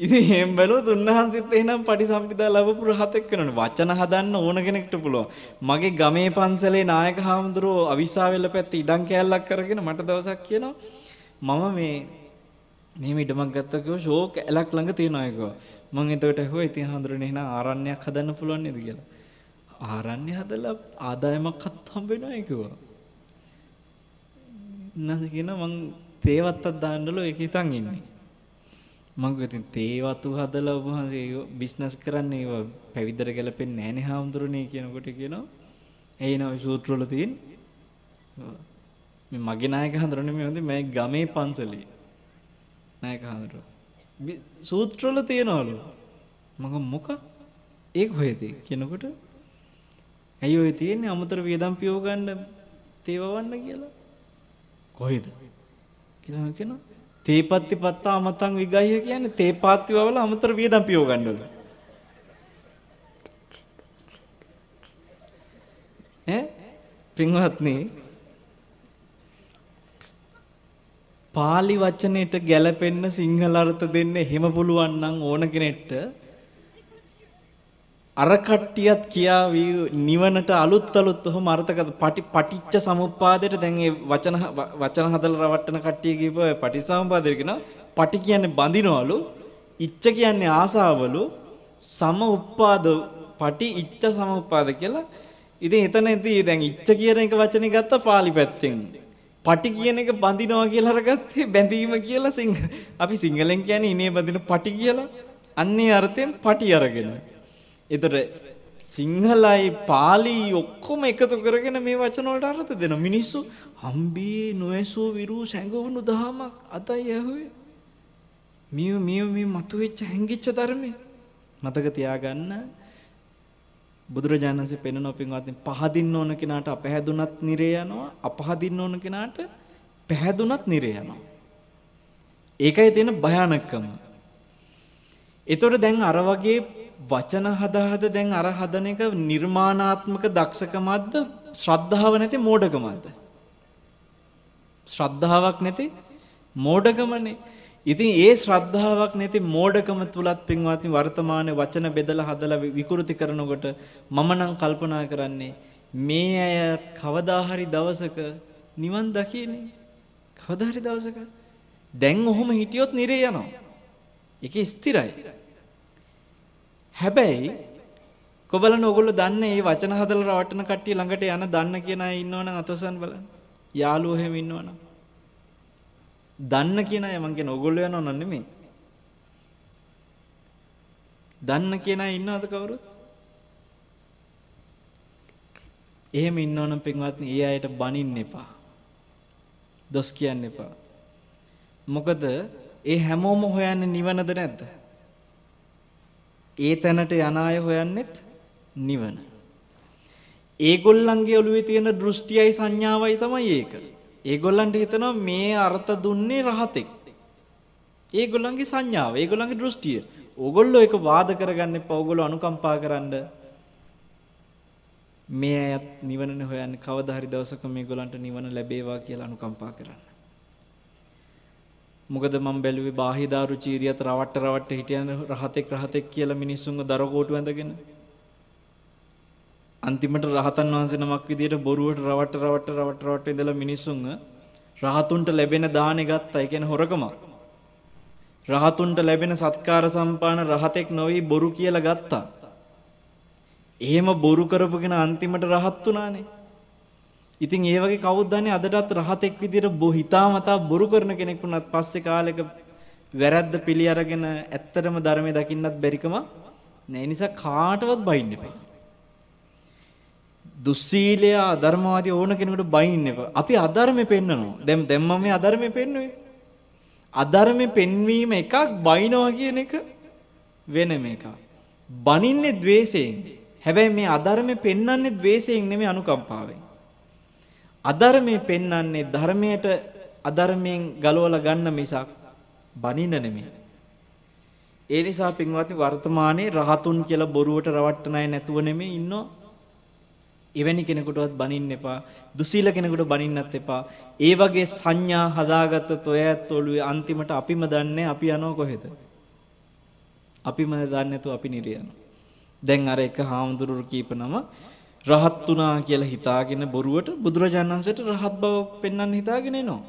ඉතින් එහෙම බැලුවොත් උන්වහන්සේත් එහෙනම් පටිසම්පදා ලැබපු රහතෙක් වෙනවනේ. වචන හදන්න ඕන කෙනෙක්ට පුළුවන්. මගේ ගමේ පන්සලේ නායක හාමුදුරුවෝ අවිස්සාවෙල්ල පැත්තේ ඉඩම් කෑල්ලක් කරගෙන මට දවසක් කියනවා මම මේ මෙහෙම ඉඩමක් ගත්තා කිව්ව ෂෝක් ඇලක් ළඟ තියෙනවා ඒක. මම එතකොට ඇහුවා ඉතින් හඳුරන්නේ එහෙනම් ආරණ්‍යයක් හදන්න පුළුවන් නේද කියලා. ආරණ්‍ය හදලා ආදායමක්වත් හම්බ වෙනවා කිව්වා. නැස් කියන මං තේවත්තක් දාන්නලු ඒක හිතන් ඉන්නේ. මං ඉතින් තේවතු හදලා ඔබ වහන්සේ බිස්නස් කරන්නේ ඒව පැවිද්දට ගැලපෙන්නේ නැහනේ හාමුදුරනේ කියනකොට කියනවා. එයින ওই සූත්‍ර වල තියෙන මේ මගේ නායක හඳුරන්නේ මේ හොඳේ මම ගමේ පන්සලේ නායක හඳුරනවා. සූත්‍රවල තියනවලු. මම මොකක්? ඒක හොයද කියනකොට ඇයි ඔය තියෙන්නේ අමතර වියදම් පියව ගන්න තේවවන්න කියලා? කොහෙද? කියලා කියනවා. තේපත්ති පත්තා අමතං විගහ්‍ය කියන්නේ තේපාත්ති වල අමතර වියදම් පියව ගන්නවලු. ඈ පින්වත්නි පාලි වචනයට ගැලපෙන්න සිංහල අර්ථ දෙන්න එහෙම පුළුවන් නම් ඕන කෙනෙක්ට අර කට්ටියත් කියාවි නිවනට අලුත් අලුත් ඔහොම අර්ථකත පටි පටිච්ච සමුප්පාදයට දැන් ඒ වචන වචන හදලා රවට්ටන කට්ටිය කියප පටිසමුපාදයට කියන පටි කියන්නේ බඳිනවලු. ඉච්ඡ කියන්නේ ආසාවලු. සම උප්පාද පටි ඉච්ඡ සමුප්පාද කියලා. ඉතින් එතනදී දැන් ඉච්ඡ කියන එක වචනේ ගත්ත පාලි පැත්තෙන්. පටි කියන එක බඳිනවා කියලා අරගත්තේ බැඳීම කියලා සිංහ අපි සිංහලෙන් කියන්නේ ඉනේ බඳින පටි කියලා. අන්නේ අර්ථයෙන් පටි අරගෙන. ඒතර සිංහලයි පාලි ඔක්කොම එකතු කරගෙන මේ වචන වලට අර්ථ දෙනවා. මිනිස්සු හම්බී නොයසෝ විරු සැඟවුණු දහමක් අතයි ඇහුවේ. මිය මිය මේ මතුවෙච්ච හැංගිච්ච ධර්මේ මතක තියාගන්න බුදුරජාණන් වහන්සේ පෙන්වන පින්වත්නි පහදින්න ඕන කෙනාට අපහැදුනත් නිරේ යනවා අපහදින්න ඕන කෙනාට පැහැදුනත් නිරේ යනවා ඒකයි තියෙන භයානකම එතකොට දැන් අර වගේ වචන හදා හද දැන් අර හදන එක නිර්මාණාත්මක දක්ෂකමක්ද? ශ්‍රද්ධාව නැති මෝඩකමක්ද? ශ්‍රද්ධාවක් නැති මෝඩකමනේ. ඉතින් ඒ ශ්‍රද්ධාවක් නැති මෝඩකම තුලත් පින්වත්නි වර්තමානයේ වචන බෙදලා හදලා විකෘති කරනකොට මම නම් කල්පනා කරන්නේ මේ අය කවදා හරි දවසක නිවන් දකින්නේ? කවදා හරි දවසක? දැන් ඔහොම හිටියොත් නිරේ යනවා. ඒක ස්ථිරයි. හැබැයි කොබලන ඕගොල්ලෝ දන්නේ මේ වචන හදලා රවට්ටන කට්ටිය ළඟට යන දන්න කියන අය ඉන්නවනම් අතොසන් බලන්න යාළුවෝ එහෙම ඉන්නවනම් දන්න කියන අය මං කියන ඕගොල්ලෝ යනව නන් නෙමෙයි. දන්න කියන අය ඉන්නවද කවුරුත්? එහෙම ඉන්නවනම් පින්වත්නි ඒ අයට බනින්න එපා. දොස් කියන්න එපා. මොකද ඒ හැමෝම හොයන්නේ නිවනද නැද්ද? ඒ තැනට යන අය හොයන්නෙත් නිවන. ඒගොල්ලන්ගේ ඔළුවේ තියෙන දෘෂ්ටියයි සංඥාවයි තමයි ඒක. ඒගොල්ලන්ට හිතනවා මේ අර්ථ දුන්නේ රහතෙක්. ඒගොල්ලන්ගේ සංඥාව, ඒගොල්ලන්ගේ දෘෂ්ටිය. ඕගොල්ලෝ ඒක වාද කරගන්න එපා. ඕගොල්ලෝ අනුකම්පා කරන්න. මේ අයත් නිවනනේ හොයන්නේ කවදා හරි දවසක මේගොල්ලන්ට නිවන ලැබේවා කියලා අනුකම්පා කරන්න. මොකද මම බැලුවේ බාහිදාරු චීරියත් රවට්ට රවට්ට හිටියන රහතෙක් රහතෙක් කියලා මිනිස්සුන්ව දරකෝටු ඇඳගෙන අන්තිමට රහතන් වහන්සේ නමක් විදියට බොරුවට රවට්ට රවට්ට රවට්ට රවට්ට ඉඳලා මිනිස්සුන්ව රහතුන්ට ලැබෙන දානේ ගත්තා. ඒ කියන්නේ හොරකමක්. රහතුන්ට ලැබෙන සත්කාර සම්පාන රහතෙක් නොවි බොරු කියලා ගත්තා. එහෙම බොරු කරපුගෙන අන්තිමට රහත් උනානේ. ඉතින් ඒ වගේ කවුද්දන්නේ අදටත් රහතෙක් විදිහට බොහිතාමතා බොරු කරන කෙනෙක් වුණත් පස්සේ කාලෙක වැරද්ද පිළි අරගෙන ඇත්තටම ධර්මයේ දකින්නත් බැරිකම නෑ නිසා කාටවත් බයින්න එපා. දුස්සීලය අධර්මවාදී ඕන කෙනෙකුට බයින්න එපා. අපි අධර්මේ පෙන්නනවා. දැන් දැන් මම මේ අධර්මේ පෙන්නුවේ. අධර්මේ පෙන්වීම එකක් බයිනවා කියන එක වෙනම එකක්. බනින්නේ द्वේෂයෙන්. හැබැයි මේ අධර්මේ පෙන්වන්නේ द्वේෂයෙන් නෙමෙයි අනුකම්පාවෙන්. අධර්මයේ පෙන්වන්නේ ධර්මයට අධර්මයෙන් ගලවලා ගන්න මිසක් බනින්න නෙමෙයි. ඒ නිසා පින්වත්නි වර්තමානයේ රහතුන් කියලා බොරුවට රවට්ටන අය නැතුව නෙමෙයි ඉන්නෝ. එවැනි කෙනෙකුටවත් බනින්න එපා. දුසීල කෙනෙකුට බනින්නත් එපා. ඒ වගේ සංඥා හදාගත්තොත් ඔය ඇත්ත ඔළුවේ අන්තිමට අපිම දන්නේ අපි යනව කොහෙද? අපිම දන්නේ නැතුව අපි නිරියනවා. දැන් අර එක හාමුදුරුවෝ කීප නම රහත් වුණා කියලා හිතාගෙන බොරුවට බුදුරජාණන් වහන්සේට රහත් බව පෙන්වන්න හිතාගෙන එනවා.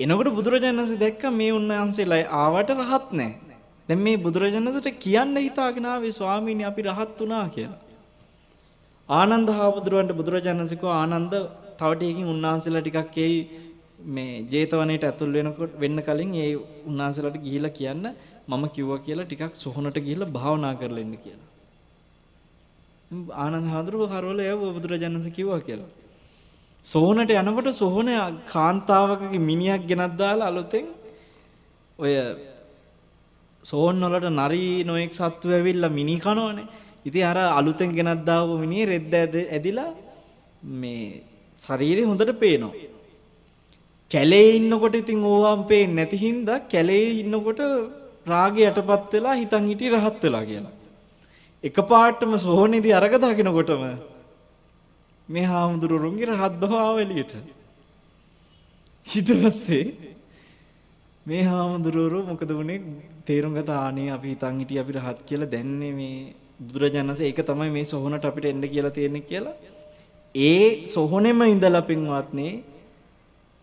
එනකොට බුදුරජාණන් වහන්සේ දැක්ක මේ උන්වහන්සේලා ආවට රහත් නැහැ. දැන් මේ බුදුරජාණන් වහන්සේට කියන්න හිතාගෙන ආවේ ස්වාමීනි අපි රහත් වුණා කියලා. ආනන්ද හාමුදුරුවන්ට බුදුරජාණන් වහන්සේ කිව්වා ආනන්ද තව ටිකකින් උන්වහන්සේලා ටිකක් එයි මේ ජේතවනයේට ඇතුල් වෙනකොට වෙන්න කලින් ඒ උන්වහන්සේලාට ගිහිලා කියන්න මම කිව්වා කියලා ටිකක් සොහනට ගිහිල්ලා භාවනා කරලා ඉන්න කියලා. ආනන්ද හාමුදුරුවෝ හරවල යව බුදුරජාණන් වහන්සේ කිව්වා කියලා. සෝහනට යනකොට සෝහන කාන්තාවකගේ මිනිහක් ගෙනත් දාලා අලුතෙන් ඔය සෝහන් වලට නරි නොඑක් සත්තු ඇවිල්ලා මිනි කනවනේ. ඉතින් අර අලුතෙන් ගෙනත් දාපු මිනිහ රෙද්ද ඇදිලා මේ ශරීරය හොඳට පේනවා. කැලේ ඉන්නකොට ඉතින් ඕවාම් පේන්නේ නැති හින්දා කැලේ ඉන්නකොට රාගය යටපත් වෙලා හිතන් හිටියේ රහත් වෙලා කියලා. එකපාරටම සෝහනේදී අරග දකින්නකොටම මේ හාමුදුරුවන්ගේ රහත් බව ආව එළියට. ඊට පස්සේ මේ හාමුදුරුවෝ මොකද වුනේ තේරුම් ගත ආනේ අපි හිතන් හිටියේ අපි රහත් කියලා දැන්නේ මේ බුදුරජාණන්සේ ඒක තමයි මේ සොහනට අපිට එන්න කියලා තියෙන්නේ කියලා. ඒ සොහනෙම ඉඳලා පින්වත්නි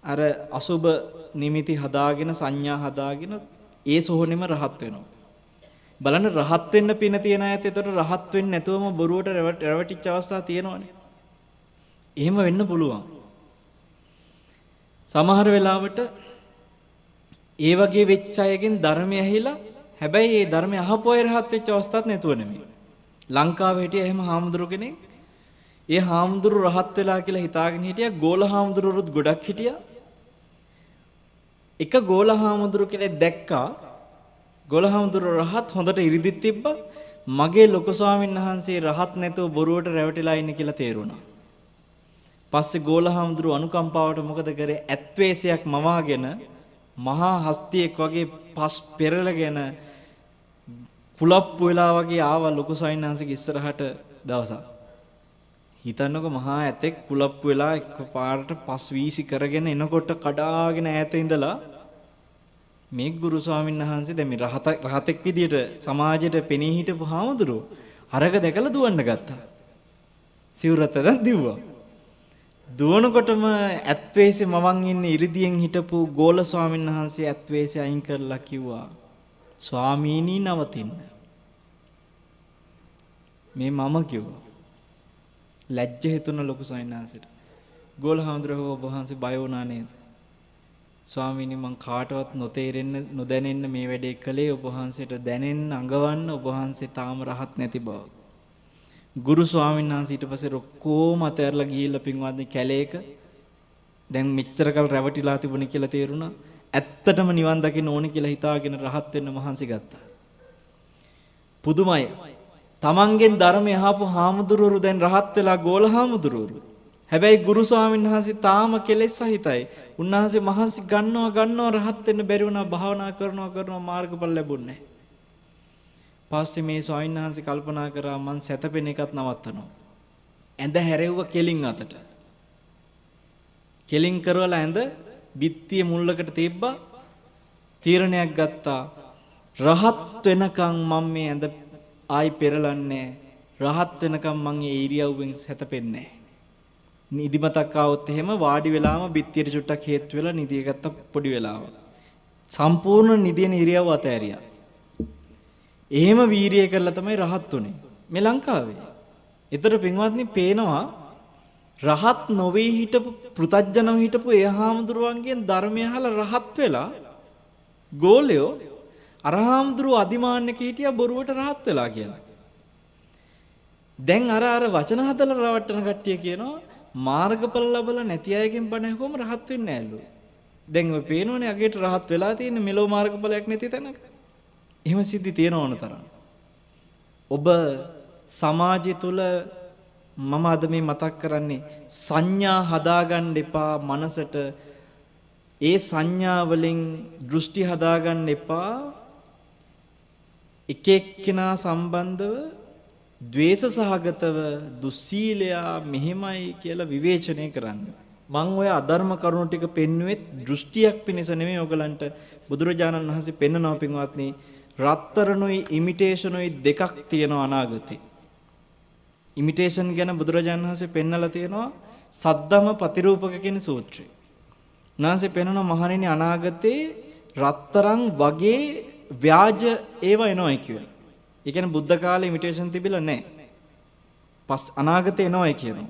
අර අසුබ නිමිති හදාගෙන සංඥා හදාගෙන ඒ සොහනෙම රහත් වෙනවා. බලන්න රහත් වෙන්න පින තියන අයත් එතකොට රහත් වෙන්නේ නැතුවම බොරුවට රැවටිච්ච අවස්ථා තියෙනවනේ. එහෙම වෙන්න පුළුවන්. සමහර වෙලාවට ඒ වගේ වෙච්ච අයගෙන් ධර්මය ඇහිලා හැබැයි ඒ ධර්මය අහපු අය රහත් වෙච්ච අවස්ථාවක් නැතුව නෙමෙයි. ලංකාවේ හිටිය එහෙම හාමුදුරු කෙනෙක්. ඒ හාමුදුරු රහත් වෙලා කියලා හිතාගෙන හිටියා ගෝල හාමුදුරුවරුත් ගොඩක් හිටියා. එක ගෝල හාමුදුරු කෙනෙක් දැක්කා ගෝල හාමුදුරු රහත් හොඳට ඉරිදිත් තිබ්බා. මගේ ලොකු ස්වාමීන් වහන්සේ රහත් නැතුව බොරුවට රැවටිලා ඉන්නේ කියලා තේරුණා. පස්සේ ගෝල හාමුදුරු අනුකම්පාවට මොකද කරේ? ඇත්වේශයක් මවාගෙන මහා හස්තියෙක් වගේ පස් පෙරලගෙන කුලප්පු වෙලා වගේ ආවා ලොකු සයින්හන්සේගේ ඉස්සරහට දවසක්. හිතන්නකො මහා ඇතෙක් කුලප්පු වෙලා එකපාරට පස් වීසි කරගෙන එනකොට කඩාගෙන ඈත ඉඳලා මේ ගුරු ස්වාමීන් වහන්සේ දැන් මේ රහත රහතෙක් විදියට සමාජයට පෙනී හිටපු හාමුදුරුවෝ අරක දැකලා දුවන්න ගත්තා. සිවුරත් දැන් දිව්වා. දුවනකොටම ඇත්වේසේ මවන් ඉන්නේ ඉරිදියෙන් හිටපු ගෝල ස්වාමීන් වහන්සේ ඇත්වේසේ අයින් කරලා කිව්වා ස්වාමීනි නවතින්න. මේ මම කිව්වා. ලැජ්ජ හිතුණ ලොකු සයින්හන්සේට. ගෝල හාමුදුරුවෝ ඔබ වහන්සේ බය වුණා නේද? ස්වාමීනි මං කාටවත් නොතේරෙන්න නොදැනෙන්න මේ වැඩේ කළේ ඔබ වහන්සේට දැනෙන්න අඟවන්න ඔබ වහන්සේ තාම රහත් නැති බව. ගුරු ස්වාමීන් වහන්සේ ඊට පස්සේ ඔක්කොම අතහැරලා ගිහිල්ලා පින්වත්නි කැලේක දැන් මෙච්චර කල් රැවටිලා තිබුණේ කියලා තේරුණා. ඇත්තටම නිවන් දකින්න ඕනේ කියලා හිතාගෙන රහත් වෙන්න මහන්සි ගත්තා. පුදුමයි. තමන්ගෙන් ධර්මය අහපු හාමුදුරුවරු දැන් රහත් වෙලා ගෝල හාමුදුරුවරු. හැබැයි ගුරු ස්වාමීන් වහන්සේ තාම කෙලෙස් සහිතයි. උන්වහන්සේ මහන්සි ගන්නවා ගන්නවා රහත් වෙන්න බැරි වුණා භාවනා කරනවා කරනවා මාර්ගඵල ලැබුණේ පස්සේ මේ ස්වාමීන් වහන්සේ කල්පනා කරා මං සැතපෙන එකත් නවත්තනවා. ඇඳ හැරෙව්ව කෙලින් අතට. කෙලින් කරවලා ඇඳ බිත්තිය මුල්ලකට තිබ්බා. තීරණයක් ගත්තා. රහත් වෙනකන් මම මේ ඇඳ ආයි පෙරලන්නේ රහත් වෙනකම් මං ඒ ඉරියව්වෙන් සැතපෙන්නේ නිදිමතක් ආවොත් එහෙම වාඩි වෙලාම බිත්තියට චුට්ටක් හේතු වෙලා නිදිය ගත්ත පොඩි වෙලාව. සම්පූර්ණ නිදියන ඉරියව් අතෑරියා. එහෙම වීරිය කරලා තමයි රහත් උනේ. මේ ලංකාවේ. ඒතර පින්වත්නි පේනවා රහත් නොවේ හිටපු පෘතජ්ජනව හිටපු ඒ හාමුදුරුවන්ගෙන් ධර්මය අහලා රහත් වෙලා ගෝලයෝ අරහාමුදුරුව අදිමාන්නක හිටියා බොරුවට රහත් වෙලා කියලා. දැන් අර අර වචන හදලා රවට්ටන කට්ටිය කියනවා මාර්ගඵල ලැබලා නැති අයගෙන් බණ කොහොම රහත් වෙන්නේ නැල්ලු. දැන් ඔය පේනෝනේ අගේට රහත් වෙලා තියෙන මෙලෝ මාර්ගඵලයක් නැති තැනක. එහෙම සිද්ධි තියෙන ඕන තරම්. ඔබ සමාජය තුල මම අද මේ මතක් කරන්නේ සංඥා හදාගන්න එපා මනසට ඒ සංඥා වලින් දෘෂ්ටි හදාගන්න එපා එක එක්කෙනා සම්බන්ධව ද්වේෂ සහගතව දුස්සීලයා මෙහෙමයි කියලා විවේචනය කරන්න. මං ඔය අධර්ම කරුණු ටික පෙන්වුවෙත් දෘෂ්ටියක් පිණිස නෙමෙයි ඔයගලන්ට බුදුරජාණන් වහන්සේ පෙන්නනවා පින්වත්නි රත්තරණුයි ඉමිටේෂනුයි දෙකක් තියෙනවා අනාගතේ. ඉමිටේෂන් ගැන බුදුරජාණන් වහන්සේ පෙන්නලා තියෙනවා සද්ධම ප්‍රතිරූපක කියන සූත්‍රය. උන්වහන්සේ පෙන්වන මහණෙනි අනාගතේ රත්තරන් වගේ ව්‍යාජ ඒවා එනවායි කියලා. ඒ කියන්නේ බුද්ධ කාලේ ඉමිටේෂන් තිබිලා නැහැ. පස් අනාගතේ එනවායි කියනවා.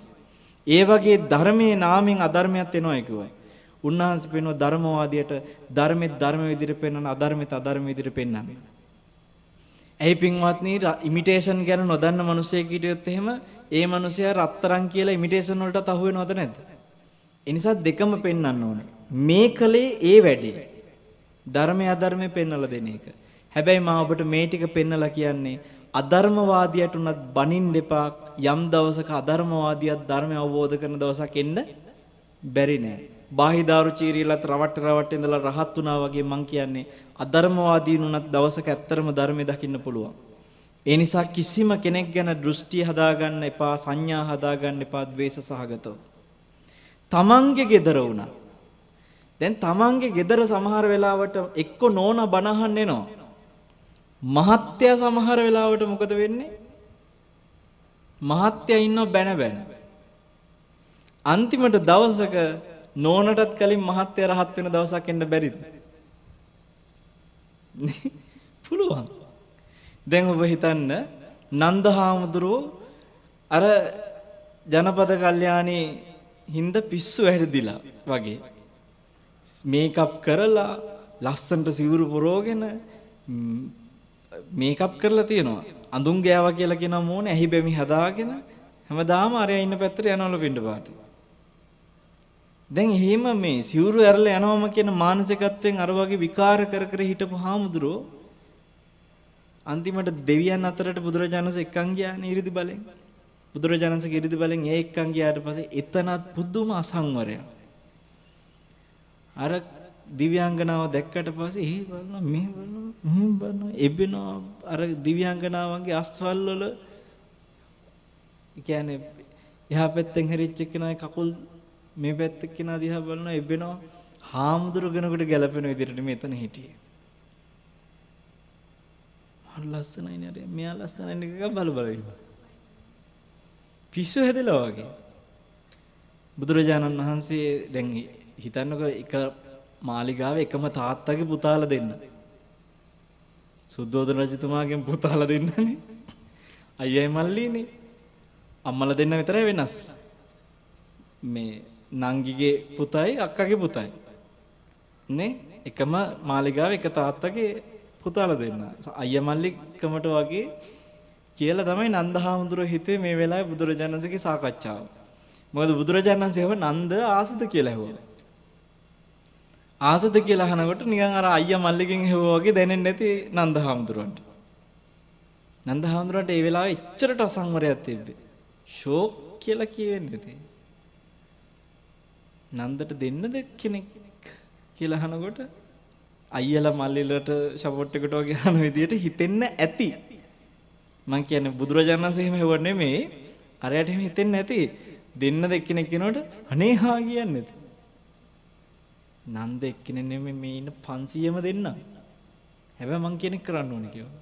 ඒ වගේ ධර්මයේ නාමයෙන් අධර්මයක් එනවායි කිව්වා. උන්වහන්සේ පෙන්වන ධර්මවාදියට ධර්මෙත් ධර්ම විදිහට පෙන්වන අධර්මෙත් අධර්ම විදිහට පෙන්වන්නේ. ඇයි පින්වත්නි ඉමිටේෂන් ගැන නොදන්න මිනිසෙක් හිටියොත් එහෙම ඒ මිනිසයා රත්තරන් කියලා ඉමිටේෂන් වලටත් අහු වෙනවද නැද්ද? ඒ නිසා දෙකම පෙන්වන්න ඕනේ. මේ කලේ ඒ වැඩේ. ධර්මය අධර්මය පෙන්වලා දෙන එක. හැබැයි මම ඔබට මේ ටික පෙන්නලා කියන්නේ අධර්මවාදියට උනත් බනින්න එපා යම් දවසක අධර්මවාදියක් ධර්මය අවබෝධ කරන දවසක් එන්න බැරි නෑ. බාහිදාරු චීරියලත් රවට්ට රවට්ට ඉඳලා රහත් වුණා වගේ මං කියන්නේ අධර්මවාදීන් උනත් දවසක ඇත්තරම ධර්මය දකින්න පුළුවන්. ඒ නිසා කිසිම කෙනෙක් ගැන දෘෂ්ටි හදාගන්න එපා සංඥා හදාගන්න එපා ද්වේෂ සහගතව. තමන්ගේ gedara වුණා. දැන් තමන්ගේ gedara සමහර වෙලාවට එක්ක නෝන බනහන්න එනවා. මහත්ය සමහර වෙලාවට මොකද වෙන්නේ? මහත්ය ඉන්නව බැන බැන. අන්තිමට දවසක නෝනටත් කලින් මහත්ය රහත් වෙන දවසක් එන්න බැරිද? පුළුවන්. දැන් ඔබ හිතන්න නන්දහාමුදුරුවෝ අර ජනපද කල්යාණී හින්ද පිස්සු ඇහැදිලා වගේ මේකප් කරලා ලස්සන්ට සිවුරු පොරෝගෙන මේකප් කරලා තියෙනවා අඳුන් ගෑවා කියලා කියන මෝනේ ඇහි බැමි හදාගෙන හැමදාම අරයා ඉන්න පැත්තට යනවලු පින්න පාතේ දැන් එහෙම මේ සිවුරු ඇරලා යනවම කියන මානසිකත්වයෙන් අර වගේ විකාර කර කර හිටපු හාමුදුරුවෝ අන්තිමට දෙවියන් අතරට බුදුරජාණන්සේ එක්කන් ගියානේ ඉරිදි බලෙන්. බුදුරජාණන්සේගේ ඉරිදි බලෙන් ඒ එක්කන් ගියාට පස්සේ එතනත් පුදුම අසංවරයක්. අර දිව්‍යාංගනාව දැක්කට පස්සේ එහි බලනවා මෙහි බලනවා මෙහි බලනවා එබෙනවා අර දිව්‍යාංගනාවන්ගේ අස්වල් වල කියන්නේ එහා පැත්තෙන් හැරිච්ච කෙනා කකුල් මේ පැත්ත කෙනා දිහා බලනවා එබෙනවා හාමුදුරු කෙනෙකුට ගැලපෙන විදිහට මෙතන හිටියේ. මම ලස්සනයි නේද? මෙයා ලස්සනයි නේද බල බල ඉන්නවා. පිස්සු හැදලා වගේ. බුදුරජාණන් වහන්සේ දැන් හිතන්නකෝ එක මාලිගාවේ එකම තාත්තගේ පුතාලා දෙන්න. සුද්ධෝදන රජතුමාගෙන් පුතාලා දෙන්නනේ. අයියයි මල්ලිනේ. අම්මලා දෙන්න විතරයි වෙනස්. මේ නංගිගේ පුතයි අක්කගේ පුතයි. නේ එකම මාලිගාව එක තාත්තගේ පුතාලා දෙන්න. අයියා මල්ලිකමට වගේ කියලා තමයි නන්දහාමුදුරුවෝ හිතුවේ මේ වෙලාවේ බුදුරජාණන්සේගේ සාකච්ඡාව. මොකද බුදුරජාණන්සේ හව නන්ද ආසද කියලා ඇහුවා. ආසද කියලා අහනකොට නිකන් අර අයියා මල්ලිගෙන් ඇහුවා වගේ දැනෙන්නේ නැති නන්දහාමුදුරුවන්ට. නන්දහාමුදුරුවන්ට ඒ වෙලාවේ එච්චරට අසංවරයක් තිබ්බේ. ෂෝක් කියලා කියෙන්නේ නැති. නන්දට දෙන්නද කෙනෙක් කියලා අහනකොට අයියලා මල්ලිලට සපෝට් එකට වගේ අහන විදියට හිතෙන්න ඇති. මං කියන්නේ බුදුරජාණන් වහන්සේ එහෙම හෙව නෙමෙයි. අරයට එහෙම හිතෙන්න ඇති. දෙන්නද එක්කෙනෙක් කෙනකොට අනේ හා කියන්නේ. නන්ද එක්කෙනෙක් නෙමෙයි මේ ඉන්න 500ම දෙන්න. හැබැයි මං කෙනෙක් කරන්න ඕනේ කියලා.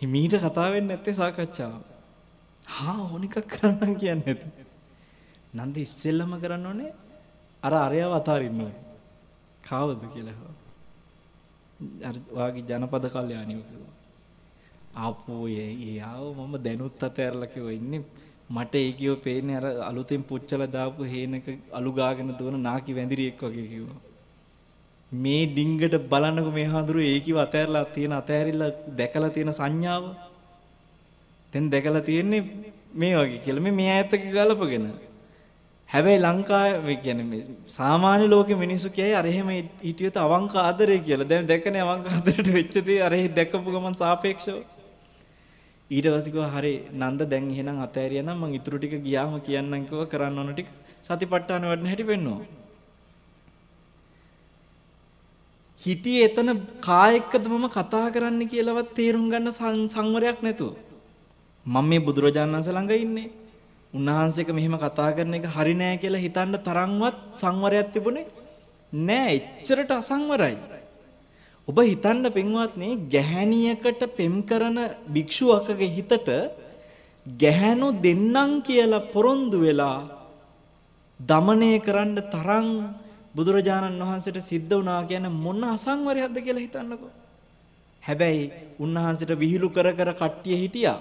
හිමීට කතා වෙන්නේ නැත්තේ සාකච්ඡාව. හා ඕන එකක් කරන්න කියන්නේ නැත. නන්ද ඉස්සෙල්ලම කරන්න ඕනේ අර අරයව අතාරින්න ඕනේ. කාවද කියලා. අර වාගේ ජනපද කල්යාණිය කිව්වා. ආපෝ ඒ යාව මම දැනුත් අතෑරලා කිව්වා ඉන්නේ මට ඒ කියව පේන්නේ අර අලුතෙන් පුච්චලා දාපු හේනක අලු ගාගෙන දුවන නාකි වැඳිරියෙක් වගේ කිව්වා. මේ ඩිංගට බලන්නකො මේ හඳුරු ඒකිව අතෑරලා තියෙන අතෑරිලා දැකලා තියෙන සංඥාව. දැන් දැකලා තියෙන්නේ මේ වගේ කියලා. මේ මේ ඈතක ගලපගෙන. හැබැයි ලංකාවේ කියන්නේ මේ සාමාන්‍ය ලෝකෙ මිනිස්සු කියයි අර එහෙම හිටියොත් අවංක ආදරය කියලා. දැන් දැකනේ අවංක ආදරයට වෙච්ච දේ අර දැකපු ගමන් සාපේක්ෂව. ඊට පස්සේ කිව්වා හරි නන්ද දැන් එහෙනම් අතෑරියා නම් මං ඉතුරු ටික ගියාම කියන්නම් කිව්වා කරන්න ඕන ටික සතිපට්ඨාන වඩන හැටි පෙන්වනවා හිටියේ එතන කා එක්කද මම කතා කරන්න කියලාවත් තේරුම් ගන්න සංවරයක් නැතුව. මම මේ බුදුරජාණන් වහන්සේ ළඟ ඉන්නේ. උන්වහන්සේක මෙහෙම කතා කරන එක හරි නෑ කියලා හිතන්න තරම්වත් සංවරයක් තිබුණේ නෑ. එච්චරට අසංවරයි. ඔබ හිතන්න පින්වත්නි ගැහැණියකට පෙම් කරන භික්ෂුවකගේ හිතට ගැහැණු දෙන්නම් කියලා පොරොන්දු වෙලා දමණය කරන්න තරම් බුදුරජාණන් වහන්සේට සිද්ධ වුණා කියන මොන අසංවරයක්ද කියලා හිතන්නකෝ. හැබැයි උන්වහන්සේට විහිළු කර කර කට්ටිය හිටියා.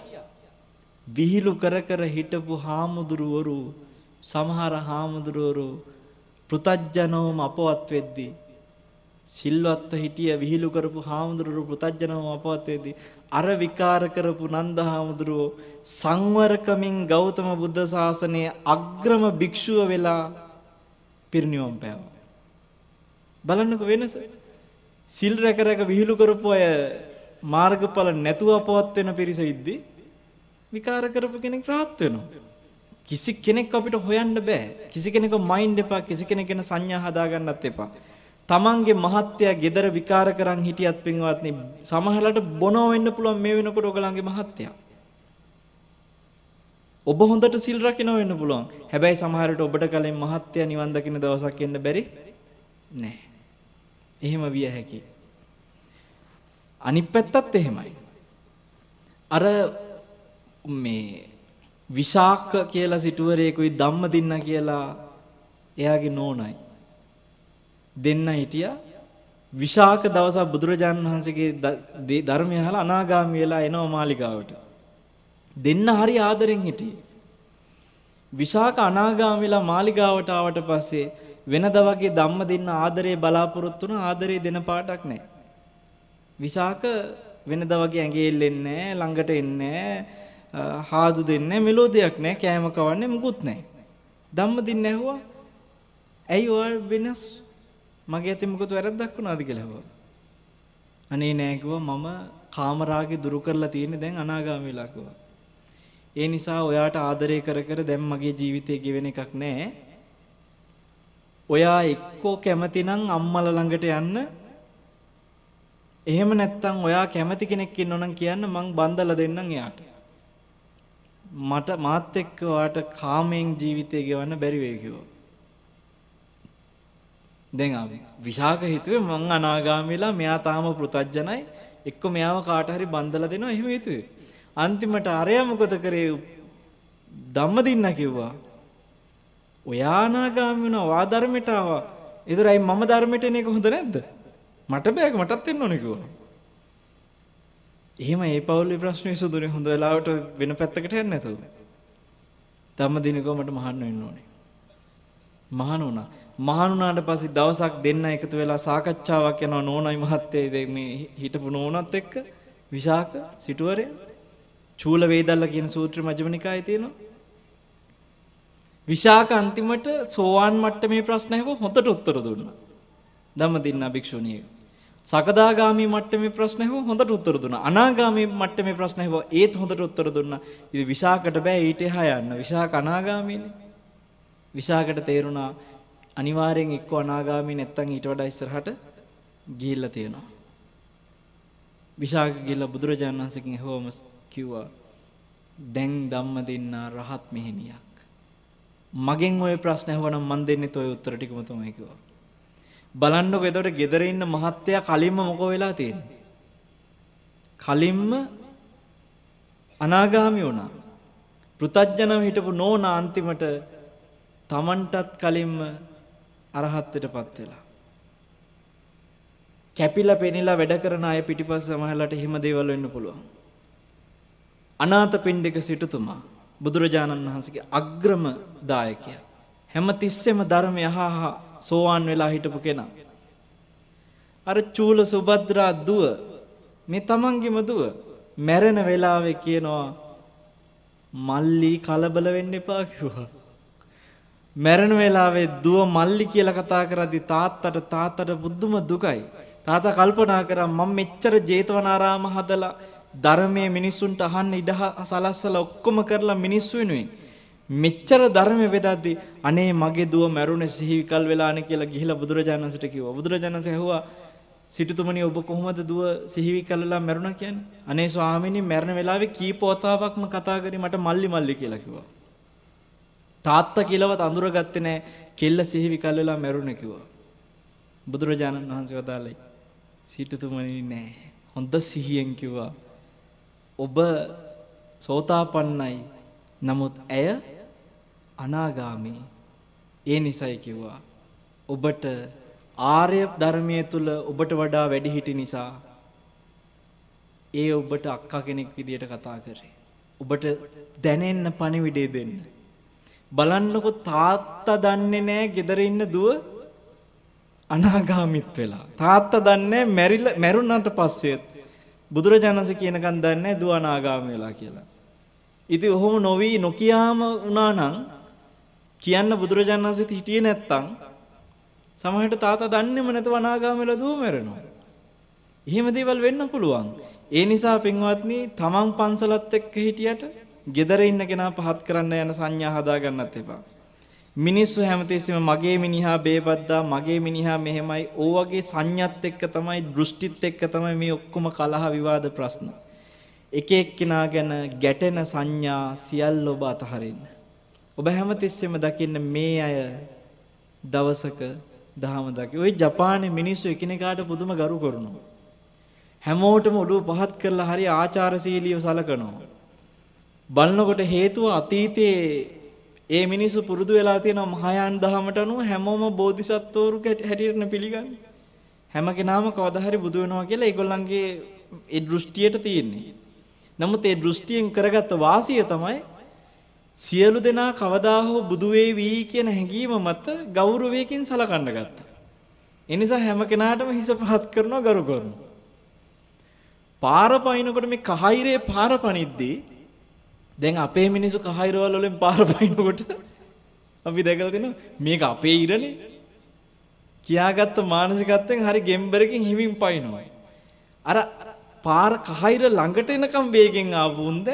විහිළු කර කර හිටපු හාමුදුරුවරු සමහර හාමුදුරුවරු පෘතජ්ජනෝම අපවත් වෙද්දී සිල්වත්ව හිටිය විහිළු කරපු හාමුදුරුවෝ පෘතජ්ජනෝම අපවත් වෙද්දී අර විකාර කරපු නන්ද හාමුදුරුවෝ සංවරකමින් ගෞතම බුද්ධ ශාසනයේ අග්‍රම භික්ෂුව වෙලා පිරිනිවන් පෑවා. බලන්නකො වෙනස. සිල් රැක රැක විහිළු කරපු අය මාර්ගඵල නැතුව අපවත් වෙන පිරිස ඉද්දී විකාර කරපු කෙනෙක් rahat වෙනවා. කිසි කෙනෙක් අපිට හොයන්න බෑ. කිසි කෙනෙක් මයින්ඩ් එපා කිසි කෙනෙක් ගැන සංඥා හදාගන්නත් එපා. තමන්ගේ මහත්ය gedara විකාර කරන් හිටියත් පින්වත්නි සමහරලට බොනව වෙන්න පුළුවන් මේ වෙනකොට ඔයගලන්ගේ මහත්ය. ඔබ හොඳට සිල් රකින්න වෙන්න පුළුවන්. හැබැයි සමහරට ඔබට කලින් මහත්ය නිවන් දකින්න දවසක් එන්න බැරි නෑ. එහෙම විය හැකියි. අනිත් පැත්තත් එහෙමයි. අර මේ විශාක කියලා සිටුවරයෙකුයි ධම්ම දින්න කියලා එයාගේ නෝනයි. දෙන්න හිටියා විශාක දවසක් බුදුරජාණන් වහන්සේගේ ධර්මය අහලා අනාගාමී වෙලා එනවා මාලිගාවට. දෙන්න හරි ආදරෙන් හිටියේ. විශාක අනාගාමී වෙලා මාලිගාවට ආවට පස්සේ වෙනද වගේ ධම්ම දෙන්න ආදරේ බලාපොරොත්තු වුණ ආදරේ දෙන පාටක් නැහැ. විශාක වෙනද වගේ ඇඟේ එල්ලෙන්නේ ළඟට එන්නේ හාදු දෙන්නේ මෙලෝදියක් නෑ කෑම කවන්නේ මුකුත් නෑ. ධම්ම දින්න ඇහුවා. ඇයි ඔය වෙනස් මගේ අතින් මොකද වැරද්දක් වුණාද කියලා ඇහුවා. අනේ නෑ කිව්වා මම කාමරාගේ දුරු කරලා තියෙන්නේ දැන් අනාගාමී වෙලා කිව්වා. ඒ නිසා ඔයාට ආදරය කර කර දැන් මගේ ජීවිතේ ගෙවෙන එකක් නෑ. ඔයා එක්කෝ කැමති නම් අම්මලා ළඟට යන්න එහෙම නැත්නම් ඔයා කැමති කෙනෙක් ඉන්නවනම් කියන්න මං බන්දලා දෙන්නම් එයාට. මට මාත් එක්ක වාට කාමයෙන් ජීවිතය ගෙවන්න බැරි වෙයි කිව්වා. දැන් ආවේ විශාක හිතුවේ මං අනාගාමීලා මෙයා තාම පෘතජ්ජනයි එක්ක මෙයාව කාට හරි බන්දලා දෙනවා එහෙම හිතුවේ. අන්තිමට අරයා මොකද කරේ ධම්ම දින්න කිව්වා. ඔයා අනාගාමී වුණා වා ධර්මයට ආවා. ඒතරයි මම ධර්මයට එන එක හොඳ නැද්ද? මට බෑග මටත් එන්න ඕනේ කිව්වා. එහෙම ඒ පවුලේ ප්‍රශ්න විසඳුනේ හොඳ වෙලාවට වෙන පැත්තකට යන්නේ නැතුව. ධම්ම දිනකෝ මට මහාන වෙන්න ඕනේ. මහාන වුණා. මහාන වුණාට පස්සේ දවසක් දෙන්න එකතු වෙලා සාකච්ඡාවක් යනවා නෝනයි මහත්තයයි මේ හිටපු නෝනත් එක්ක විශාක සිටුවරය චූල වේදල්ල කියන සූත්‍ර මජ්ක්‍ධිමනිකායේ තියෙනවා. විශාක අන්තිමට සෝවාන් මට්ටමේ ප්‍රශ්න ඇහුව හොඳට උත්තර දුන්නා. ධම්ම දින්න භික්ෂුණිය. සකදාගාමී මට්ටමේ ප්‍රශ්න ඇහුවා හොඳට උත්තර දුන්නා. අනාගාමී මට්ටමේ ප්‍රශ්න ඇහුවා ඒත් හොඳට උත්තර දුන්නා. ඉතින් විශාකට බෑ ඊට එහා යන්න. විශාක අනාගාමීනේ. විශාකට තේරුණා අනිවාර්යෙන් එක්ක අනාගාමී නැත්තම් ඊට වඩා ඉස්සරහට ගිහිල්ලා තියෙනවා. විශාක ගිහිල්ලා බුදුරජාණන් වහන්සේගෙන් හොම කිව්වා දැන් ධම්ම දෙන්නා රහත් මෙහෙණියක්. මගෙන් ওই ප්‍රශ්න අහුවනම් මන් දෙන්නෙත් ওই උත්තර ටිකම තමයි කිව්වා. බලන්නකො එතකොට ගෙදර ඉන්න මහත්තයා කලින්ම මොකෝ වෙලා තියෙන්නේ? කලින්ම අනාගාමී වුණා. පෘතජ්ජනව හිටපු නෝන අන්තිමට Tamanටත් කලින්ම අරහත්ත්වයටපත් වෙලා. කැපිලා පෙනිලා වැඩ කරන අය පිටිපස්ස සමහරලාට එහෙම දේවල් වෙන්න පුළුවන්. අනාථපිණ්ඩික සිටුතුමා බුදුරජාණන් වහන්සේගේ අග්‍රම දායකයා. හැම තිස්සෙම ධර්මය අහහා සෝවාන් වෙලා හිටපු කෙනා. අර චූල සුභද්‍රා දුව මේ තමන්ගේම දුව මැරෙන වෙලාවේ කියනවා මල්ලි කලබල වෙන්න එපා කිව්වා. මැරෙන වෙලාවේ දුව මල්ලි කියලා කතා කරද්දි තාත්තට තාත්තට බුදුම දුකයි. තාතා කල්පනා කරා මම මෙච්චර ජේතවනාරාම හදලා ධර්මයේ මිනිස්සුන්ට අහන්න ඉඩ සලස්සලා ඔක්කොම කරලා මිනිස්සු වෙනුවෙන් මෙච්චර ධර්මයේ වෙදද්දි අනේ මගේ දුව මැරුණේ සිහිවිකල් වෙලානේ කියලා ගිහිලා බුදුරජාණන් වහන්සේට කිව්වා. බුදුරජාණන් වහන්සේ ඇහුවා සිටුතුමනි ඔබ කොහොමද දුව සිහිවිකල් වෙලා මැරුණා කියන්නේ? අනේ ස්වාමීනි මැරෙන වෙලාවේ කීප වතාවක්ම කතා කරේ මට මල්ලි මල්ලි කියලා කිව්වා. තාත්තා කියලාවත් අඳුරගත්තේ නැහැ කෙල්ල සිහිවිකල් වෙලා මැරුණේ කිව්වා. බුදුරජාණන් වහන්සේ වදාළේ සිටුතුමනි නෑ. හොඳ සිහියෙන් කිව්වා. ඔබ සෝතාපන්නයි. නමුත් ඇය අනාගාමී. ඒ නිසයි කිව්වා. ඔබට ආර්ය ධර්මයේ තුල ඔබට වඩා වැඩි හිටි නිසා ඒ ඔබට අක්කා කෙනෙක් විදියට කතා කරේ. ඔබට දැනෙන්න පණිවිඩය දෙන්න. බලන්නකො තාත්තා දන්නේ නැහැ ගෙදර ඉන්න දුව අනාගාමිත් වෙලා. තාත්තා දන්නේ මැරිලා මැරුණාට පස්සෙත් බුදුරජාණන්සේ කියනකන් දන්නේ දුව අනාගාමී වෙලා කියලා. ඉතින් ඔහොම නොවි නොකියාම වුණා නම් කියන්න බුදුරජාණන්සේත් හිටියේ නැත්තම් සමහරට තාතා දන්නේම නැතුව අනාගාමී වෙලා දුව මැරෙනවා. එහෙම දේවල් වෙන්න පුළුවන්. ඒ නිසා පින්වත්නි තමන් පන්සලත් එක්ක හිටියට gedare ඉන්න කෙනා පහත් කරන්න යන සංඥා හදා ගන්නත් එපා. මිනිස්සු හැමතිස්සෙම මගේ මිනිහා බේබද්දා මගේ මිනිහා මෙහෙමයි ඕ වගේ සංඥත් එක්ක තමයි දෘෂ්ටිත් එක්ක තමයි මේ ඔක්කොම කලහ විවාද ප්‍රශ්න. එක එක්කෙනා ගැන ගැටෙන සංඥා සියල්ල ඔබ අතහරින්න. ඔබ හැමතිස්සෙම දකින්න මේ අය දවසක දහම දකි. ওই ජපානයේ මිනිස්සු එකිනෙකාට පුදුම ගරු කරනවා. හැමෝටම ඔළුව පහත් කරලා හරි ආචාරශීලීව සලකනවා. බලනකොට හේතුව අතීතයේ ඒ මිනිස්සු පුරුදු වෙලා තියෙනවා මහායාන දහමට අනුව හැමෝම බෝධිසත්වෝරු හැටියට පිළිගන්නේ. හැම කෙනාම කවදා හරි බුදු වෙනවා කියලා ඒගොල්ලන්ගේ ඒ දෘෂ්ටියට තියෙන්නේ. නමුත් ඒ දෘෂ්ටියෙන් කරගත්ත වාසිය තමයි සියලු දෙනා කවදා හෝ බුදු වේවි කියන හැඟීම මත ගෞරවයෙන් සලකන්න ගත්තා. ඒ නිසා හැම කෙනාටම හිස පහත් කරනවා ගරු කරනවා. පාර පයින්නකොට මේ කහයිරේ පාර පනිද්දී දැන් අපේ මිනිස්සු කහයිරවල වලින් පාර පයින්නකොට අපි දැකලා තිනවා මේක අපේ ඉරනේ. කියාගත්ත මානසිකත්වයෙන් හරි ගෙම්බරකින් හිමින් පයින්නවා. අර පාර කහයිර ළඟට එනකම් වේගෙන් ආපු උන්ද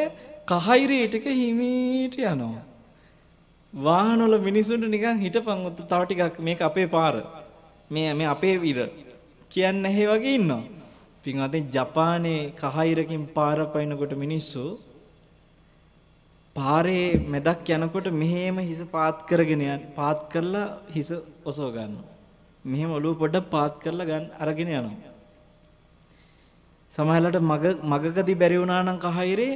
කහයිරේ ටික හිමීට යනවා. වාහනවල මිනිසුන්ට නිකන් හිටපන් තව ටිකක් මේක අපේ පාර. මේ මේ අපේ ඉර. කියන්නේ නැහැ වගේ ඉන්නවා. පින්වත්නි ජපානයේ කහයිරකින් පාර පයින්නකොට මිනිස්සු පාරේ මැදක් යනකොට මෙහෙම හිස පාත් කරගෙන යන පාත් කරලා හිස ඔසව ගන්නවා. මෙහෙම ඔළුව පොඩ්ඩක් පාත් කරලා ගන්න අරගෙන යනවා. සමහරවිට මග මගකදී බැරි වුණා නම් කහයිරේ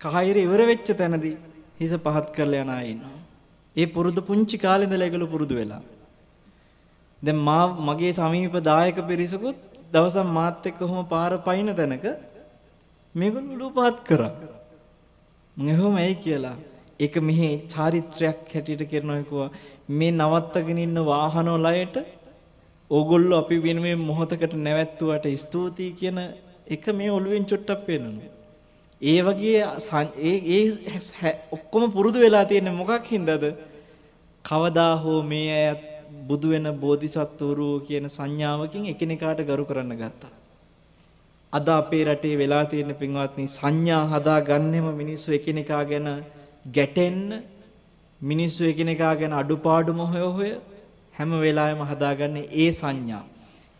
කහයිරේ ඉවර වෙච්ච තැනදී හිස පහත් කරලා යන අය ඉන්නවා. ඒ පුරුදු පුංචි කාලේ ඉඳලා ඒගොල්ලෝ පුරුදු වෙලා. දැන් මා මගේ සමීප දායක පිරිසකුත් දවසක් මාත් එක්ක කොහොම පාර පයින් තැනක මේගොල්ලෝ ඔළුව පහත් කරා. මම එහෙම ඇයි කියලා ඒක මෙහි චාරිත්‍රයක් හැටියට කරනවා කිව්වා මේ නවත්තගෙන ඉන්න වාහන වලයට ඕගොල්ලෝ අපි වෙනුවෙන් මොහොතකට නැවැත්තුවට ස්තුතියි කියන එක මේ ඔළුවෙන් චොට්ටක් පේනවා. ඒ වගේ ඒ ඒ ඔක්කොම පුරුදු වෙලා තියෙන්නේ මොකක් හින්දාද? කවදා හෝ මේ අය බුදු වෙන බෝධිසත්වරු කියන සංඥාවකින් එකිනෙකාට ගරු කරන්න ගත්තා. අද අපේ රටේ වෙලා තියෙන පින්වත්නි සංඥා හදා ගන්නෙම මිනිස්සු එකිනෙකා ගැන ගැටෙන්න මිනිස්සු එකිනෙකා ගැන අඩුපාඩුම හොය හොය හැම වෙලාවෙම හදාගන්නේ ඒ සංඥා.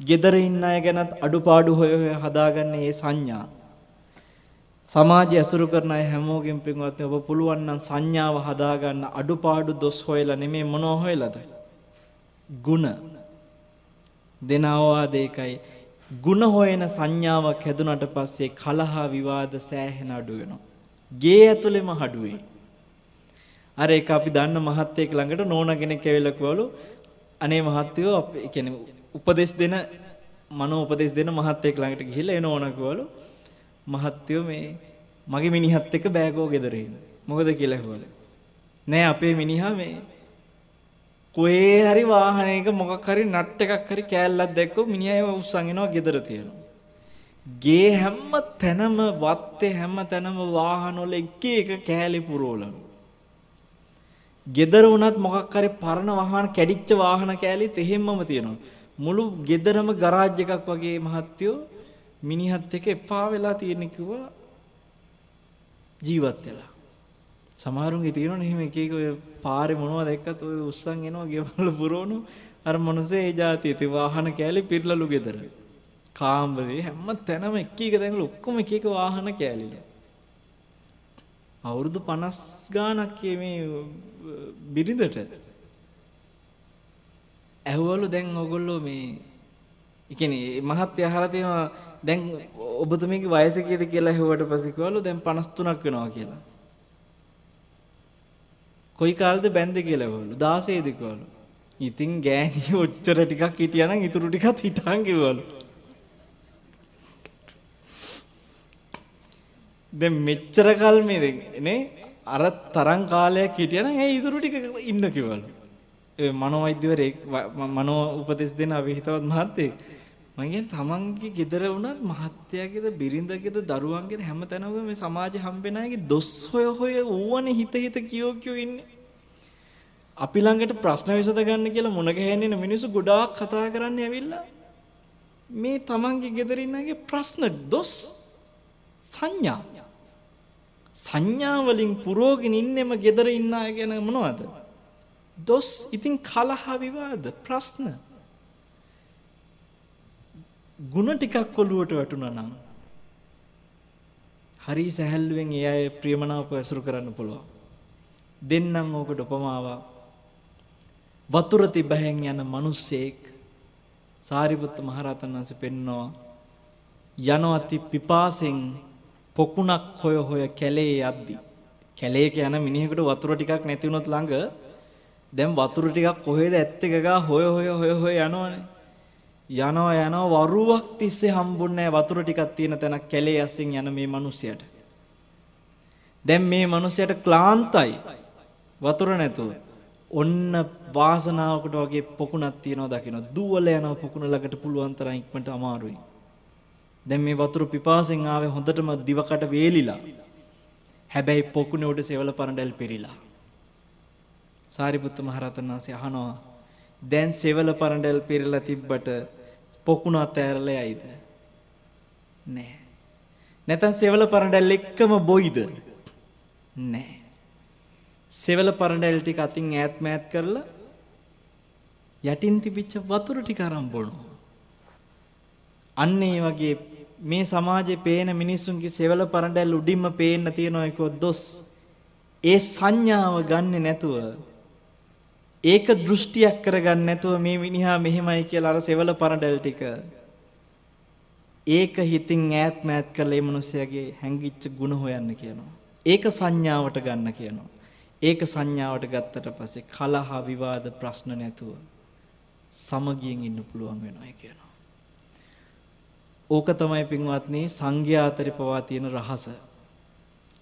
gedara ඉන්න අය ගැනත් අඩුපාඩු හොය හොය හදාගන්නේ ඒ සංඥා. සමාජය ඇසුරු කරන අය හැමෝගෙම පින්වත්නි ඔබ පුළුවන් නම් සංඥාව හදාගන්න අඩුපාඩු දොස් හොයලා නෙමෙයි මොනව හොයලාද? ಗುಣ. දෙනවාද ඒකයි ಗುಣ හොයන සංඥාවක් හැදුනට පස්සේ කලහ විවාද සෑහෙන අඩු වෙනවා. ගේ ඇතුළෙම හඩුවේ. අර ඒක අපි දන්න මහත්තයෙක් ළඟට නෝන කෙනෙක් ඇවිල්ලා කිව්වලු අනේ මහත්තයෝ අපි කියන්නේ උපදෙස් දෙන මනෝ උපදෙස් දෙන මහත්තයෙක් ළඟට ගිහිල්ලා එන ඕන කිව්වලු මහත්තයෝ මේ මගේ මිනිහත් එක්ක බෑගෝ ගෙදර ඉන්න. මොකද කියලා කිව්වලු. නෑ අපේ මිනිහා මේ කොහේ හරි වාහනයක මොකක් හරි නට් එකක් හරි කෑල්ලක් දැක්කොත් මිනිහා ඒව උස්සන් එනවා ගෙදර තියෙනවා. ගේ හැම තැනම වත්තේ හැම තැනම වාහන වල එක එක කෑලි පුරවලු. ගෙදර වුණත් මොකක් හරි පරණ වාහන කැඩිච්ච වාහන කෑලිත් එහෙම්මම තියෙනවා. මුළු ගෙදරම ගරාජ් එකක් වගේ මහත්තයෝ මිනිහත් එක්ක එපා වෙලා තියෙන කිව්වා ජීවත් වෙලා. සමහරුන්ගේ තියෙනවනේ එහෙම එක එක ඔය පාරේ මොනවද දැක්කත් ඔය උස්සන් එනවා ගෙවල් පුරවනු අර මොනසේ ඒ જાතිය ඉතින් වාහන කෑලි පිරලලු ගෙදර. කාමරේ හැම තැනම එක එක තැන්වල ඔක්කොම එක එක වාහන කෑලිලු. අවුරුදු 50 ගාණක් මේ බිරිඳට ඇහුවලු දැන් ඔයගොල්ලෝ මේ ඒ කියන්නේ මහත්ය අහලා තියෙනවා දැන් ඔබතුමීගේ වයස කීයද කියලා ඇහුවට පස්සේ කිව්වලු දැන් 53ක් වෙනවා කියලා. කොයි කාලෙද බැන්ද කියලා ඇහුවලු 16ද කිව්වලු. ඉතින් ගෑණි ඔච්චර ටිකක් හිටියා නම් ඊටු ටිකත් හිටන් කිව්වලු. දැන් මෙච්චර කල් මේ නේ අර තරම් කාලයක් හිටියා නම් ඒ ඊටු ටික ඉන්න කිව්වලු. ඒ මනෝවෛද්‍යවරයෙක් මනෝ උපදෙස් දෙන අපි හිතවත් මහත්තයෙක් මම කියන්නේ තමන්ගේ ගෙදර වුණත් මහත්තයාගේද බිරිඳගේද දරුවන්ගේද හැමතැනම මේ සමාජෙ හම්බෙන අයගේ දොස් හොය හොය ඌවනේ හිත හිත කියෝ කියෝ ඉන්නේ. අපි ළඟට ප්‍රශ්න විසඳ ගන්න කියලා මුණ ගැහෙන්නේ මිනිස්සු ගොඩාක් කතා කරන්නේ ඇවිල්ලා මේ තමන්ගේ ගෙදර ඉන්න අයගේ ප්‍රශ්න දොස් සංඥා සංඥා වලින් පුරෝගෙන ඉන්නෙම ගෙදර ඉන්න අය ගැන මොනවද? දොස් ඉතින් කලහ විවාද ප්‍රශ්න ಗುಣ ටිකක් ඔලුවට වැටුණා නම් හරි සැහැල්ලුවෙන් ඒ අය ප්‍රියමනාප ඇසුරු කරන්න පුළුවන්. දෙන්නම් ඕකට උපමාවක්. වතුර තිබහෙන් යන මිනිස්සෙක් සාරිපුත්ත මහරහතන් වහන්සේ පෙන්නවා යනවති පිපාසෙන් පොකුණක් හොය හොය කැලේ යද්දි කැලේක යන මිනිහෙකුට වතුර ටිකක් නැති වුණොත් ළඟ දැන් වතුර ටිකක් කොහෙද ඇත්තේ ගගා හොය හොය හොය හොය යනවනේ යනවා යනවා වරුවක් තිස්සේ හම්බුන්නේ වතුර ටිකක් තියෙන තැනක් කැලේ ඇස්සෙන් යන මේ මිනිහයාට. දැන් මේ මිනිහයාට ක්ලාන්තයි. වතුර නැතුව. ඔන්න වාසනාවකට වගේ පොකුණක් තියනවා දකින්න. දුවල යනවා පොකුණ ළඟට පුළුවන් තරම් ඉක්මනට අමාරුයි. දැන් මේ වතුර පිපාසෙන් ආවේ හොඳටම දිවකට වේලිලා. හැබැයි පොකුණේ උඩ සෙවල පරඬල් පිරීලා. සාරිපුත්ත මහරහතන් වහන්සේ අහනවා දැන් සෙවල පරඬල් පිරලා තිබ්බට පොකුණ අතෑරලා යයිද? නෑ. නැත්නම් සෙවල පරඬල් එක්කම බොයිද? නෑ. සෙවල පරඬල් ටික අතින් ඈත් මෑත් කරලා යටින් තිබිච්ච වතුර ටික අරන් බොනවා. අන්න ඒ වගේ මේ සමාජයේ පේන මිනිස්සුන්ගේ සෙවල පරඬල් උඩින්ම පේන්න තියෙන එක දොස් ඒ සංඥාව ගන්නෙ නැතුව ඒක දෘෂ්ටියක් කරගන්න නැතුව මේ මිනිහා මෙහෙමයි කියලා අර සෙවල පරඬල් ටික ඒක හිතින් ඈත් මෑත් කරලා මේ මිනිහයාගේ හැංගිච්ච ಗುಣ හොයන්න කියනවා. ඒක සංඥාවට ගන්න කියනවා. ඒක සංඥාවට ගත්තට පස්සේ කලහ විවාද ප්‍රශ්න නැතුව සමගියෙන් ඉන්න පුළුවන් වෙනවා කියනවා. ඕක තමයි පින්වත්නි සංඝයා අතරේ පවා තියෙන රහස.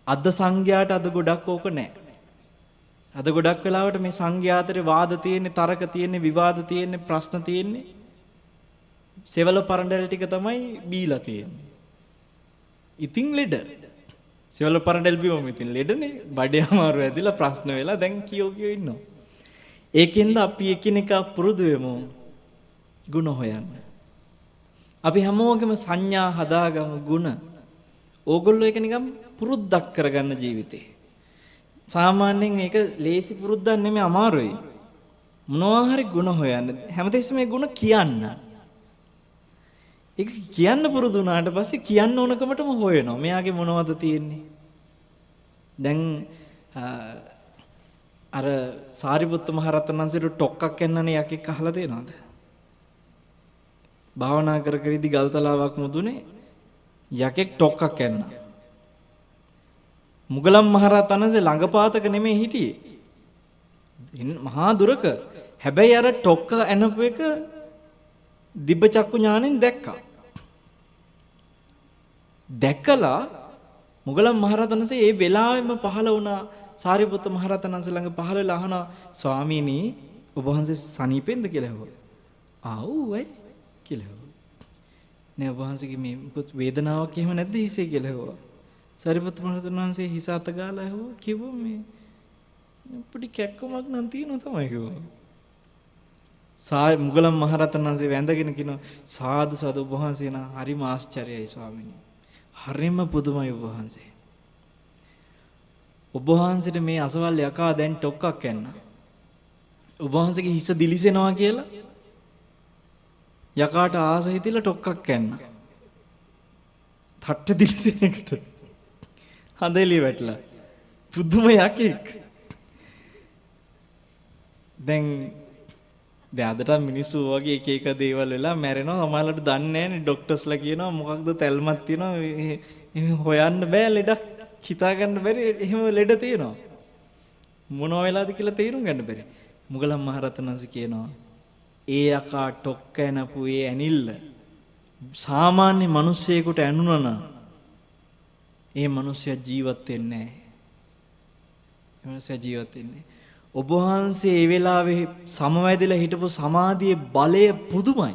අද සංඝයාට අද ගොඩක් ඕක නැහැ. අද ගොඩක් වෙලාවට මේ සංඝයාතරේ වාද තියෙන්නේ, තරක තියෙන්නේ, විවාද තියෙන්නේ, ප්‍රශ්න තියෙන්නේ. සෙවල පරඬල් ටික තමයි බීලා තියෙන්නේ. ඉතින් ලෙඩ. සෙවල පරඬල් බිවම ඉතින් ලෙඩනේ. බඩේ අමාරු ඇදිලා ප්‍රශ්න වෙලා දැන් කියෝ කියෝ ඉන්නවා. ඒකෙන්ද අපි එකිනෙකා පුරුදු වෙමු ಗುಣ හොයන්න. අපි හැමෝගෙම සංඥා හදාගමු ಗುಣ. ඕගොල්ලෝ ඒක නිකන් පුරුද්දක් කරගන්න ජීවිතේ. සාමාන්‍යයෙන් මේක ලේසි පුරුද්දක් නෙමෙයි අමාරුයි. මොනවා හරි ಗುಣ හොයන්න. හැමතිස්සෙම මේ ಗುಣ කියන්න. ඒක කියන්න පුරුදු වුණාට පස්සේ කියන්න ඕනකමටම හොයනවා. මෙයාගේ මොනවද තියෙන්නේ? දැන් අර සාරිපුත්ත මහරහතන් වහන්සේට ටොක්කක් එන්නනේ යකෙක් අහලා තියෙනවද? භාවනා කර කර ඉදි ගල්තලාවක් මුදුනේ යකෙක් ටොක්කක් එන්නා. මුගලන් මහරහතන් වහන්සේ ළඟපාතක නෙමෙයි හිටියේ. මහා දුරක. හැබැයි අර ටොක්ක එනපු එක දිබ්බ චක්කු ඥාණයෙන් දැක්කා. දැකලා මුගලන් මහරහතන් වහන්සේ ඒ වෙලාවෙම පහළ වුණා සාරිපුත්ත මහරහතන් වහන්සේ ළඟ පහළ වෙලා අහනවා ස්වාමීනි ඔබ වහන්සේ සනීපෙන්ද කියලා ඇහුවා. ආව් ඒ කියලා ඇහුවා. නෑ ඔබ වහන්සේගේ මේ මොකද වේදනාවක් එහෙම නැද්ද හිසේ කියලා ඇහුවා. සාරිපුත්ත මහරහතන් වහන්සේ හිස අත ගාලා ඇහුවා කිව්වා මේ පොඩි කැක්කමක් නම් තියෙනවා තමයි කිව්වා. සා මුගලන් මහරහතන් වහන්සේ වැඳගෙන කියනවා සාදු සාදු ඔබ වහන්සේ නා හරිම ආශ්චර්යයි ස්වාමීනි. හරිම පුදුමයි ඔබ වහන්සේ. ඔබ වහන්සේට මේ අසවල් යකා දැන් ටොක්කක් යන්න. ඔබ වහන්සේගේ හිස දිලිසෙනවා කියලා යකාට ආස හිතිලා ටොක්කක් යන්න. තට්ට දිලිසෙන එකට හඳ එළිය වැටලා. පුදුම යකෙක්. දැන් දැන් අදට මිනිස්සු වගේ එක එක දේවල් වෙලා මැරෙනවා. සමහරවිට දන්නේ නැහැ නේ ડોක්ටර්ස්ලා කියනවා මොකක්ද තැල්මක් තියෙනවා. එහෙම හොයන්න බෑ ලෙඩක් හිතා ගන්න බැරි. එහෙම ලෙඩ තියෙනවා. මොනවා වෙලාද කියලා තේරුම් ගන්න බැරි. මුගලන් මහරහතන් වහන්සේ කියනවා ඒ යකා ටොක්ක එනපු ඒ ඇනිල්ල සාමාන්‍ය මිනිස්සෙකුට ඇනුණා ඒ මිනිස්සයා ජීවත් වෙන්නේ නැහැ. ඒ මිනිස්සයා ජීවත් වෙන්නේ ඔබ වහන්සේ ඒ වෙලාවේ සමවැදිලා හිටපු සමාධියේ බලය පුදුමයි.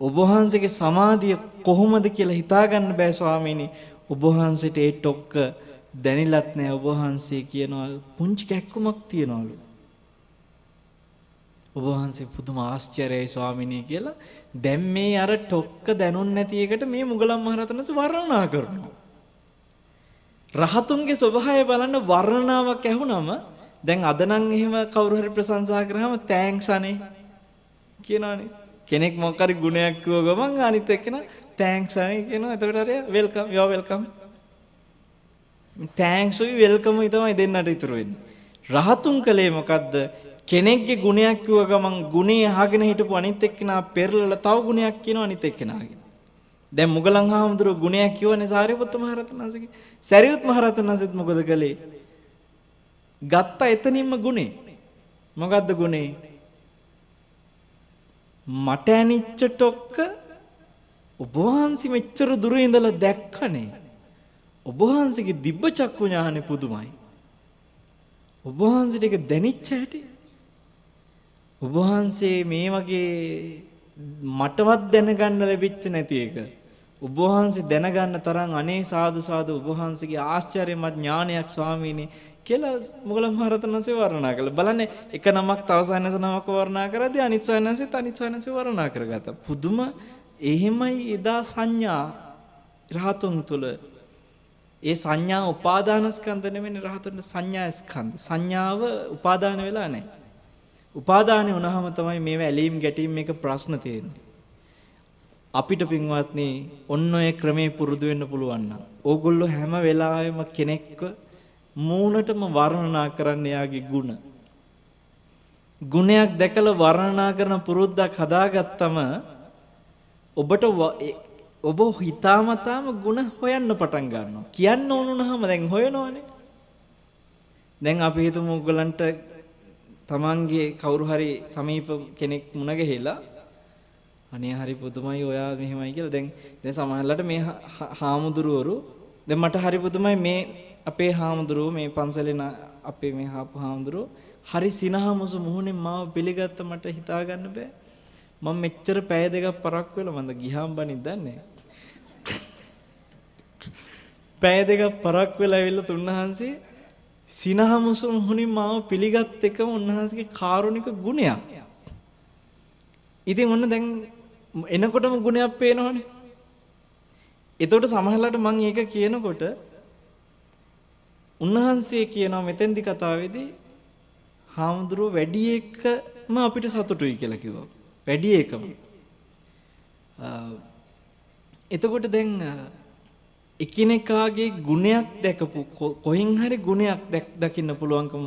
ඔබ වහන්සේගේ සමාධිය කොහොමද කියලා හිතාගන්න බෑ ස්වාමීනි. ඔබ වහන්සේට ඒ ටොක්ක දැනිලත් නෑ ඔබ වහන්සේ කියනවා පුංචි කැක්කුමක් තියනවලු. ඔබ වහන්සේ පුදුම ආශ්චර්යයි ස්වාමිනී කියලා දැන් මේ අර ටොක්ක දැනුන් නැති එකට මේ මුගලන් මහරහතන්ස වර්ණනා කරනවා. රහතුන්ගේ ස්වභාවය බලන්න වර්ණනාවක් ඇහුනම දැන් අද නම් එහෙම කවුරු හරි ප්‍රශංසා කරාම තෑන්ක්ස් අනේ කියනවනේ. කෙනෙක් මොකක් හරි ගුණයක් කිව්ව ගමන් අනිත් එක්කෙනා තෑන්ක්ස් අනේ කියනවා. එතකොට හරිය welcome you welcome. Thanks you welcome you තමයි දෙන්නට ඉතුරු වෙන්නේ. රහතුන් කලේ මොකද්ද? කෙනෙක්ගේ ගුණයක් කිව්ව ගමන් ගුණේ අහගෙන හිටපු අනිත් එක්කෙනා පෙරලලා තව ගුණයක් කියනවා අනිත් එක්කෙනාගේ. දැන් මුගලන් හාමුදුරුවෝ ගුණයක් කිව්වනේ සාරිපුත්ත මහ රහතන් වහන්සේගේ. සරියුත් මහ රහතන් වහන්සේත් මොකද කළේ? ගත්ත එතනින්ම ගුණේ. මොකද්ද ගුණේ? මට ඇනිච්ච ටොක්ක ඔබ වහන්සේ මෙච්චර දුර ඉඳලා දැක්කනේ. ඔබ වහන්සේගේ දිබ්බ චක්කු ඥානෙ පුදුමයි. ඔබ වහන්සේට ඒක දැනිච්ච හැටි. ඔබ වහන්සේ මේ වගේ මටවත් දැනගන්න ලැබිච්ච නැති එක. ඔබ වහන්සේ දැනගන්න තරම් අනේ සාදු සාදු ඔබ වහන්සේගේ ආශ්චර්යමත් ඥානයක් ස්වාමීනි කියලා මුගලන් මහරහතන් වහන්සේ වර්ණනා කළා. බලන්න එක නමක් තව සයනස නමක වර්ණනා කරද්දී අනිත් සයනසෙත් අනිත් සයනසෙ වර්ණනා කරගත්තා. පුදුම එහෙමයි එදා සංඥා රහතුන් තුල ඒ සංඥා උපාදාන ස්කන්ධ නෙමෙයි රහතුන්ට සංඥා ස්කන්ධ. සංඥාව උපාදාන වෙලා නැහැ. උපාදානෙ වුණාම තමයි මේව ඇලීම් ගැටීම් මේක ප්‍රශ්න තියෙන්නේ. අපිට පින්වත්නි ඔන්න ඔය ක්‍රමේ පුරුදු වෙන්න පුළුවන් නම් ඕගොල්ලෝ හැම වෙලාවෙම කෙනෙක්ව මූණටම වර්ණනා කරන්න යාගේ ಗುಣ. ගුණයක් දැකලා වර්ණනා කරන පුරුද්දක් හදාගත්තම ඔබට ඔබ හිතාමතාම ಗುಣ හොයන්න පටන් ගන්නවා. කියන්න ඕනුනහම දැන් හොයනවනේ. දැන් අපි හිතමු ඔයගලන්ට තමන්ගේ කවුරු හරි සමීප කෙනෙක් මුණ ගැහිලා අනේ හරි පුදුමයි ඔයා මෙහෙමයි කියලා. දැන් දැන් සමහරවිට මේ හාමුදුරුවරු දැන් මට හරි පුදුමයි මේ අපේ හාමුදුරුවෝ මේ පන්සලේ අපේ මේ හාපු හාමුදුරුවෝ හරි සිනහමුසු මුහුණෙන් මාව පිළිගත්ත මට හිතා ගන්න බෑ. මම මෙච්චර පැය දෙකක් පරක් වෙලා මන්ද ගිහාම් බනින් දන්නේ? පැය දෙකක් පරක් වෙලා ඇවිල්ලා තුන්වහන්සේ සිනහමුසු මුහුණින් මාව පිළිගත් එකම උන්වහන්සේගේ කාරුණික ගුණයක්. ඉතින් ඔන්න දැන් එනකොටම ගුණයක් පේනවනේ. එතකොට සමහරලාට මම ඒක කියනකොට උන්වහන්සේ කියනවා මෙතෙන්දි කතාවේදී හාමුදුරුව වැඩි එකම අපිට සතුටුයි කියලා කිව්වා. වැඩි එකම. එතකොට දැන් එකිනෙකාගේ ගුණයක් දැකපු කොහෙන් හරි ගුණයක් දකින්න පුළුවන්කම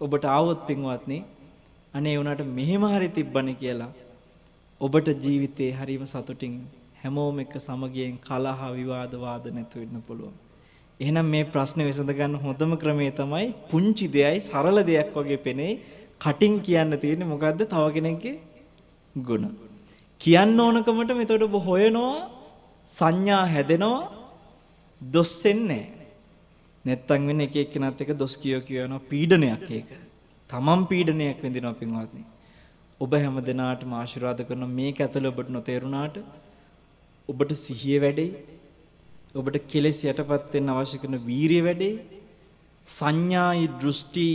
ඔබට ආවොත් පින්වත්නි අනේ උනාට මෙහෙම හරි තිබ්බනේ කියලා ඔබට ජීවිතේ හරීම සතුටින් හැමෝම එක්ක සමගියෙන් කලහ විවාද වාද නැතු වෙන්න පුළුවන්. එහෙනම් මේ ප්‍රශ්නේ විසඳ ගන්න හොඳම ක්‍රමය තමයි පුංචි දෙයයි සරල දෙයක් වගේ පෙනේ කටින් කියන්න තියෙන්නේ මොකද්ද තව කෙනෙක්ගේ ගුණ. කියන්න ඕනකමට මෙතකොට ඔබ හොයනවා සංඥා හැදෙනවා දොස් වෙන්නේ නැත්තම් වෙන්නේ එක එක්කෙනාත් එක දොස් කියෝ කියනවා පීඩනයක් ඒක. තමන් පීඩනයක් විඳිනවා පින්වත්නි. ඔබ හැම දිනාටම ආශිර්වාද කරන මේක ඇතුළේ ඔබට නොතේරුණාට ඔබට සිහිය වැඩේ. ඔබට කෙලෙස් යටපත් වෙන්න අවශ්‍ය කරන වීරිය වැඩේ. සංඥායි දෘෂ්ටි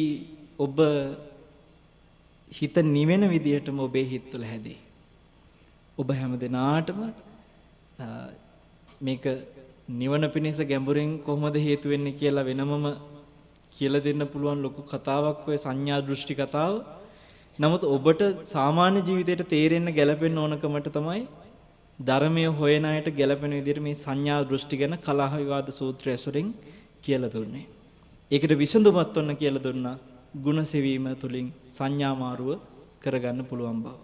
ඔබ හිත නිවෙන විදිහටම ඔබේ හිත තුළ හැදේ. ඔබ හැම දිනාටම මේක නිවන පිණිස ගැඹුරින් කොහොමද හේතු වෙන්නේ කියලා වෙනමම කියලා දෙන්න පුළුවන් ලොකු කතාවක් ඔය සංඥා දෘෂ්ටි කතාව. නමුත් ඔබට සාමාන්‍ය ජීවිතයට තේරෙන්න ගැලපෙන්න ඕනකමට තමයි ධර්මය හොයන අයට ගැලපෙන විදිහට මේ සංඥා දෘෂ්ටි ගැන කලහ විවාද සූත්‍රය ඇසුරින් කියලා දුන්නේ. ඒකට විසඳුමත් ඔන්න කියලා දුන්නා. ಗುಣ සෙවීම තුලින් සංඥා මාරුව කරගන්න පුළුවන් බව.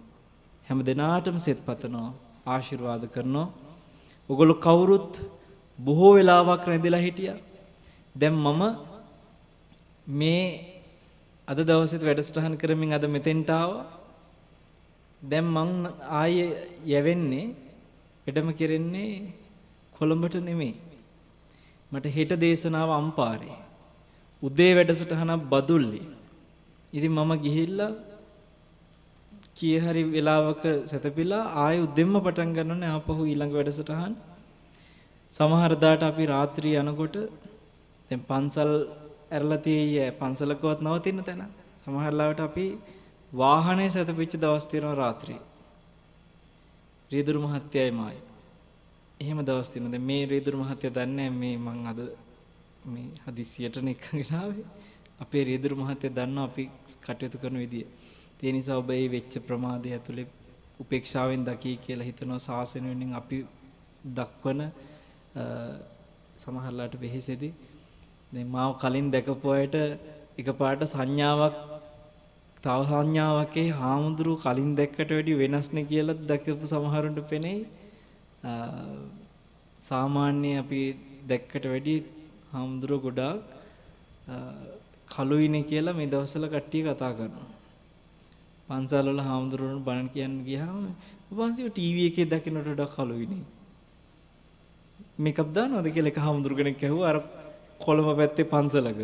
හැම දිනාටම සෙත් පතනවා ආශිර්වාද කරනවා. ඔගොල්ලෝ කවුරුත් බොහෝ වෙලාවක් රැඳිලා හිටියා. දැන් මම මේ අද දවසේත් වැඩසටහන් කරමින් අද මෙතෙන්ට ආවා. දැන් මං ආයේ යවෙන්නේ වැඩම කෙරෙන්නේ කොළඹට නෙමෙයි. මට හෙට දේශනාව අම්පාරේ. උදේ වැඩසටහනක් බදුල්ලි. ඉතින් මම ගිහිල්ලා කී හරි වෙලාවක සැතපීලා ආයෙ උදෙන්ම පටන් ගන්නවනේ ආපහු ඊළඟ වැඩසටහන. සමහර දාට අපි රාත්‍රී යනකොට දැන් පන්සල් ඇරලා තියෙයි පන්සලකවත් නවතින්න තැන. සමහර ලාවට අපි වාහනේ සැතපිච්ච දවස් තියෙනවා රාත්‍රී. රීදුරු මහත්තයයි මායි. එහෙම දවස් තියෙනවා. දැන් මේ රීදුරු මහත්තයා දන්නේ මේ මං අද මේ හදිසියට නිකගෙන ආවේ. අපේ රීදුරු මහත්තයා දන්නවා අපි කටයුතු කරන විදිය. ඒ නිසා ඔබ මේ වෙච්ච ප්‍රමාදය ඇතුලේ උපේක්ෂාවෙන් දකී කියලා හිතනවා සාසන වෙනින් අපි දක්වන සමහරලාට වෙහෙසෙදි දැන් මාව කලින් දැකපු අයට එකපාරට සංඥාවක් තව සංඥාවකේ හාමුදුරු කලින් දැක්කට වැඩිය වෙනස්නේ කියලා දැකපු සමහරුන්ට පෙනෙයි. සාමාන්‍ය අපි දැක්කට වැඩිය හාමුදුරුව ගොඩාක් කළුයිනේ කියලා මේ දවස්වල කට්ටිය කතා කරනවා. පන්සල් වල හාමුදුරුවෝ බණ කියන්න ගියාම ඔබවහන්සේ ටීවී එකේ දකින්නට වඩා කළුයිනේ මේකප් දානවද? කියලා එක හාමුදුරු කෙනෙක් ඇහුවා. අර කොළඹ පැත්තේ පන්සලක.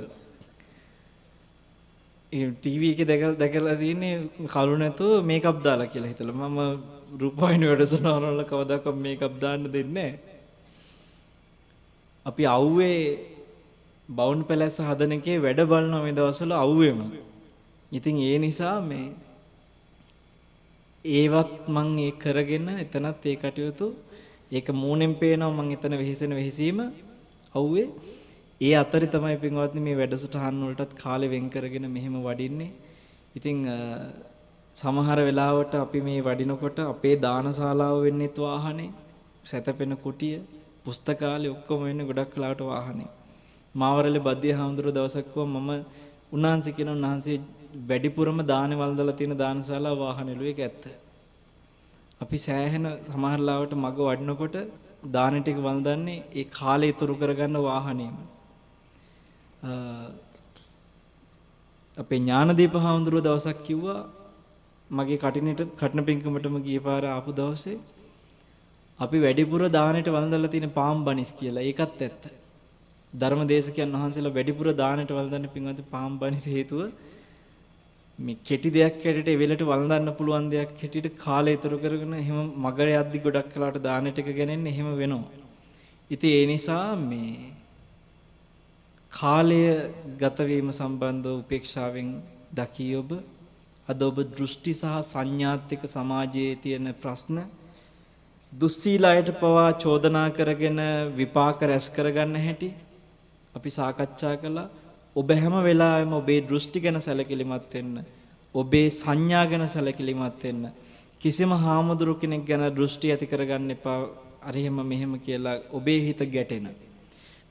ඒ ටීවී එකේ දැකලා දැකලා තියෙන්නේ කළු නැතුව මේකප් දාලා කියලා හිතලා මම රූපවාහිනී වැඩසටහන වල කවදාකවත් මේකප් දාන්න දෙන්නේ අපි අවුවේ බවුන් පැලැස්ස හදන එකේ වැඩ බලනවා මේ දවස්වල අවුවේම. ඉතින් ඒ නිසා මේ ඒවත් මං ඒ කරගෙන එතනත් ඒ කටයුතු ඒක මූණෙන් පේනවා මං එතන වෙහිසෙන වෙහිසීම අවුවේ ඒ අතරේ තමයි පින්වත්නි මේ වැඩසටහන් වලටත් කාලෙ වෙන් කරගෙන මෙහෙම වඩින්නේ. ඉතින් සමහර වෙලාවට අපි මේ වඩිනකොට අපේ දානශාලාව වෙන්නේත් වාහනේ, සැතපෙන කුටිය, පුස්තකාලේ ඔක්කොම වෙන්නේ ගොඩක් වෙලාවට වාහනේ. මාවරලේ බද්දිය හාමුදුරුවෝ දවසක් මම උන්වහන්සේ කියන උන්වහන්සේ වැඩිපුරම දානේ වළඳලා තියෙන දානශාලාව වාහනේලු ඒක ඇත්ත. අපි සෑහෙන සමහරලාවට මග වඩනකොට දාන ටික වළඳන්නේ ඒ කාලය ඉතුරු කරගන්න වාහනේම. අපේ ඥානදීප හාමුදුරුව දවසක් කිව්වා මගේ කටිනට කටන පිංකමටම ගිය පාර ආපු දවසේ අපි වැඩිපුර දානෙට වළඳලා තියෙන පාම් බනිස් කියලා. ඒකත් ඇත්ත. ධර්මදේශකයන් වහන්සේලා වැඩිපුර දානෙට වළඳන්න පින්වත් පාම් බනිස් හේතුව මේ කෙටි දෙයක් හැටියට ඒ වෙලට වළඳන්න පුළුවන් දෙයක් හැටියට කාලය ඉතුරු කරගෙන එහෙම මගර යද්දි ගොඩක් කලකට දාන ටික ගන්නේ එහෙම වෙනවා. ඉතින් ඒ නිසා මේ කාලය ගත වීම සම්බන්ධව උපේක්ෂාවෙන් දකී ඔබ අද ඔබ දෘෂ්ටි සහ සංඥාත්තික සමාජයේ තියෙන ප්‍රශ්න දුස්සීලයට පවා චෝදනා කරගෙන විපාක රැස් කරගන්න හැටි අපි සාකච්ඡා කළා ඔබ හැම වෙලාවෙම ඔබේ දෘෂ්ටි ගැන සැලකිලිමත් වෙන්න. ඔබේ සංඥා ගැන සැලකිලිමත් වෙන්න. කිසිම හාමුදුරු කෙනෙක් ගැන දෘෂ්ටි ඇති කරගන්න එපා. අර එහෙම මෙහෙම කියලා ඔබේ හිත ගැටෙන.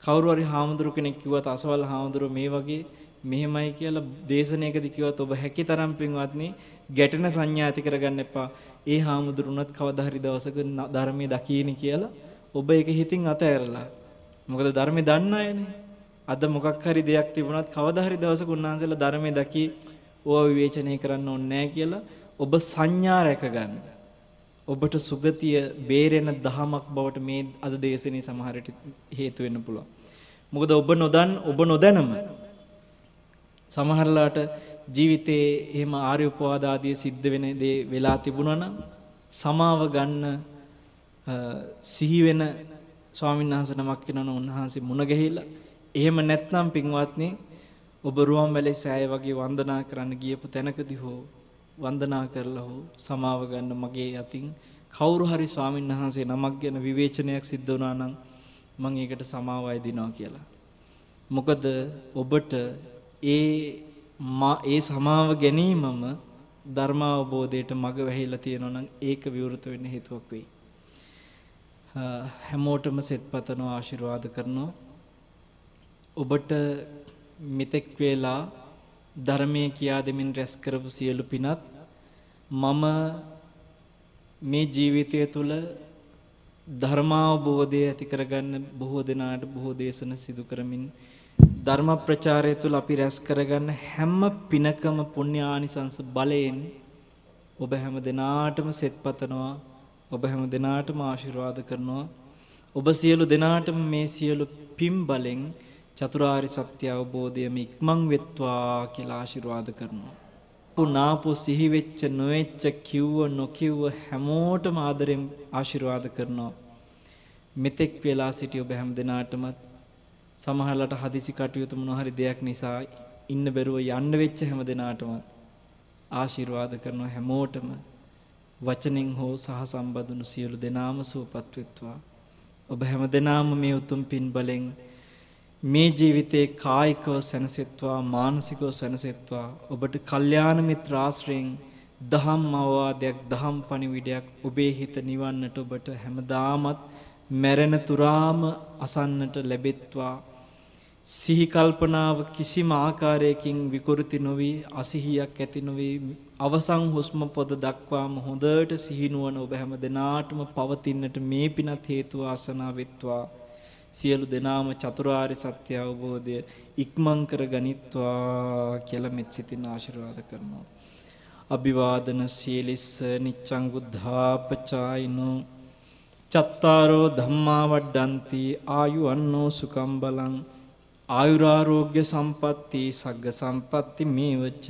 කවුරු හරි හාමුදුරු කෙනෙක් කිව්වත් අසවල් හාමුදුරු මේ වගේ මෙහෙමයි කියලා දේශනාවකදී කිව්වත් ඔබ හැකිතරම් පින්වත්නි ගැටෙන සංඥා ඇති කරගන්න එපා. ඒ හාමුදුරුණත් කවදා හරි දවසක ධර්මයේ දකීනි කියලා ඔබ ඒක හිතින් අතහැරලා. මොකද ධර්මයේ දන්න අයනේ. අද මොකක් හරි දෙයක් තිබුණත් කවදා හරි දවසක උන්වහන්සේලා ධර්මයේ දකි ඕවා විවේචනය කරන්න ඕනේ නැහැ කියලා ඔබ සංඥා රැකගන්න. ඔබට සුගතිය බේරෙන දහමක් බවට මේ අද දේශනේ සමහරට හේතු වෙන්න පුළුවන්. මොකද ඔබ නොදන් ඔබ නොදැනම සමහරලාට ජීවිතේ එහෙම ආර්ය උපවාද ආදී සිද්ධ වෙන දේ වෙලා තිබුණා නම් සමාව ගන්න සිහි වෙන ස්වාමීන් වහන්සේ නමක් වෙනවනම් උන්වහන්සේ මුණ ගැහිලා එහෙම නැත්නම් පින්වත්නි ඔබ රුවන්වැලි සෑය වගේ වන්දනා කරන්න ගියපු තැනකදී හෝ වන්දනා කරලා හෝ සමාව ගන්න මගේ අතින් කවුරු හරි ස්වාමීන් වහන්සේ නමක් ගැන විවේචනයක් සිද්ධ වුණා නම් මම ඒකට සමාවයි දිනවා කියලා. මොකද ඔබට ඒ ඒ සමාව ගැනීමම ධර්ම අවබෝධයට මඟ වැහිලා තියෙනවා නම් ඒක විවෘත වෙන්න හේතුවක් වෙයි. හැමෝටම සෙත් පතනවා ආශිර්වාද කරනවා. ඔබට මෙතෙක් වේලා ධර්මයේ කියා දෙමින් රැස් කරපු සියලු පිනත් මම මේ ජීවිතය තුළ ධර්මාවබෝධය ඇති කරගන්න බොහෝ දෙනාට බොහෝ දේශන සිදු කරමින් ධර්ම ප්‍රචාරය තුළ අපි රැස් කරගන්න හැම පිනකම පුණ්‍ය ආනිසංස බලයෙන් ඔබ හැම දිනාටම සෙත් පතනවා ඔබ හැම දිනාටම ආශිර්වාද කරනවා ඔබ සියලු දිනාටම මේ සියලු පින් බලෙන් චතුරාර්ය සත්‍ය අවබෝධයම ඉක්මන් වෙත්වා කියලා ආශිර්වාද කරනවා. පුනාපු සිහි වෙච්ච නොවෙච්ච කිව්ව නොකිව්ව හැමෝටම ආදරෙන් ආශිර්වාද කරනවා. මෙතෙක් වෙලා සිටි ඔබ හැම දිනාටම සමහරලට හදිසි කටයුතු මොන හරි දෙයක් නිසා ඉන්න බැරුව යන්න වෙච්ච හැම දිනාටම ආශිර්වාද කරන හැමෝටම වචනෙන් හෝ සහ සම්බන්ධුණු සියලු දෙනාම සුවපත් වෙත්වා. ඔබ හැම දෙනාම මේ උතුම් පින් බලෙන් මේ ජීවිතේ කායිකව සැනසෙත්වා මානසිකව සැනසෙත්වා ඔබට කල්යාණ මිත්‍ර ආශ්‍රයෙන් දහම් අවවාදයක් දහම් පණිවිඩයක් ඔබේ හිත නිවන්නට ඔබට හැමදාමත් මැරෙන තුරාම අසන්නට ලැබෙත්වා. සිහි කල්පනාව කිසිම ආකාරයකින් විකෘති නොවි අසිහියක් ඇති නොවි අවසන් හුස්ම පොද දක්වාම හොඳට සිහිනුවන ඔබ හැම දෙනාටම පවතින්නට මේ පිනත් හේතු ආසනා වෙත්වා සියලු දෙනාම චතුරාර්ය සත්‍ය අවබෝධය ඉක්මන් කර ගනිත්වා කියලා මෙත් සිතින් ආශිර්වාද කරනවා. අභිවාදන සීලිස්ස නිච්ඡං බුද්ධාපචායිනෝ චත්තාරෝ ධම්මා වඩ්ඩಂತಿ ආයු අන්නෝ සුකම් බලං. ආයුරාරෝග්‍ය සම්පatti සග්ග සම්පatti මේවච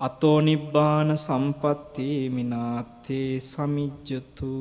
අතෝ නිබ්බාන සම්පatti මිනාත්තේ සමිජ්ජතු.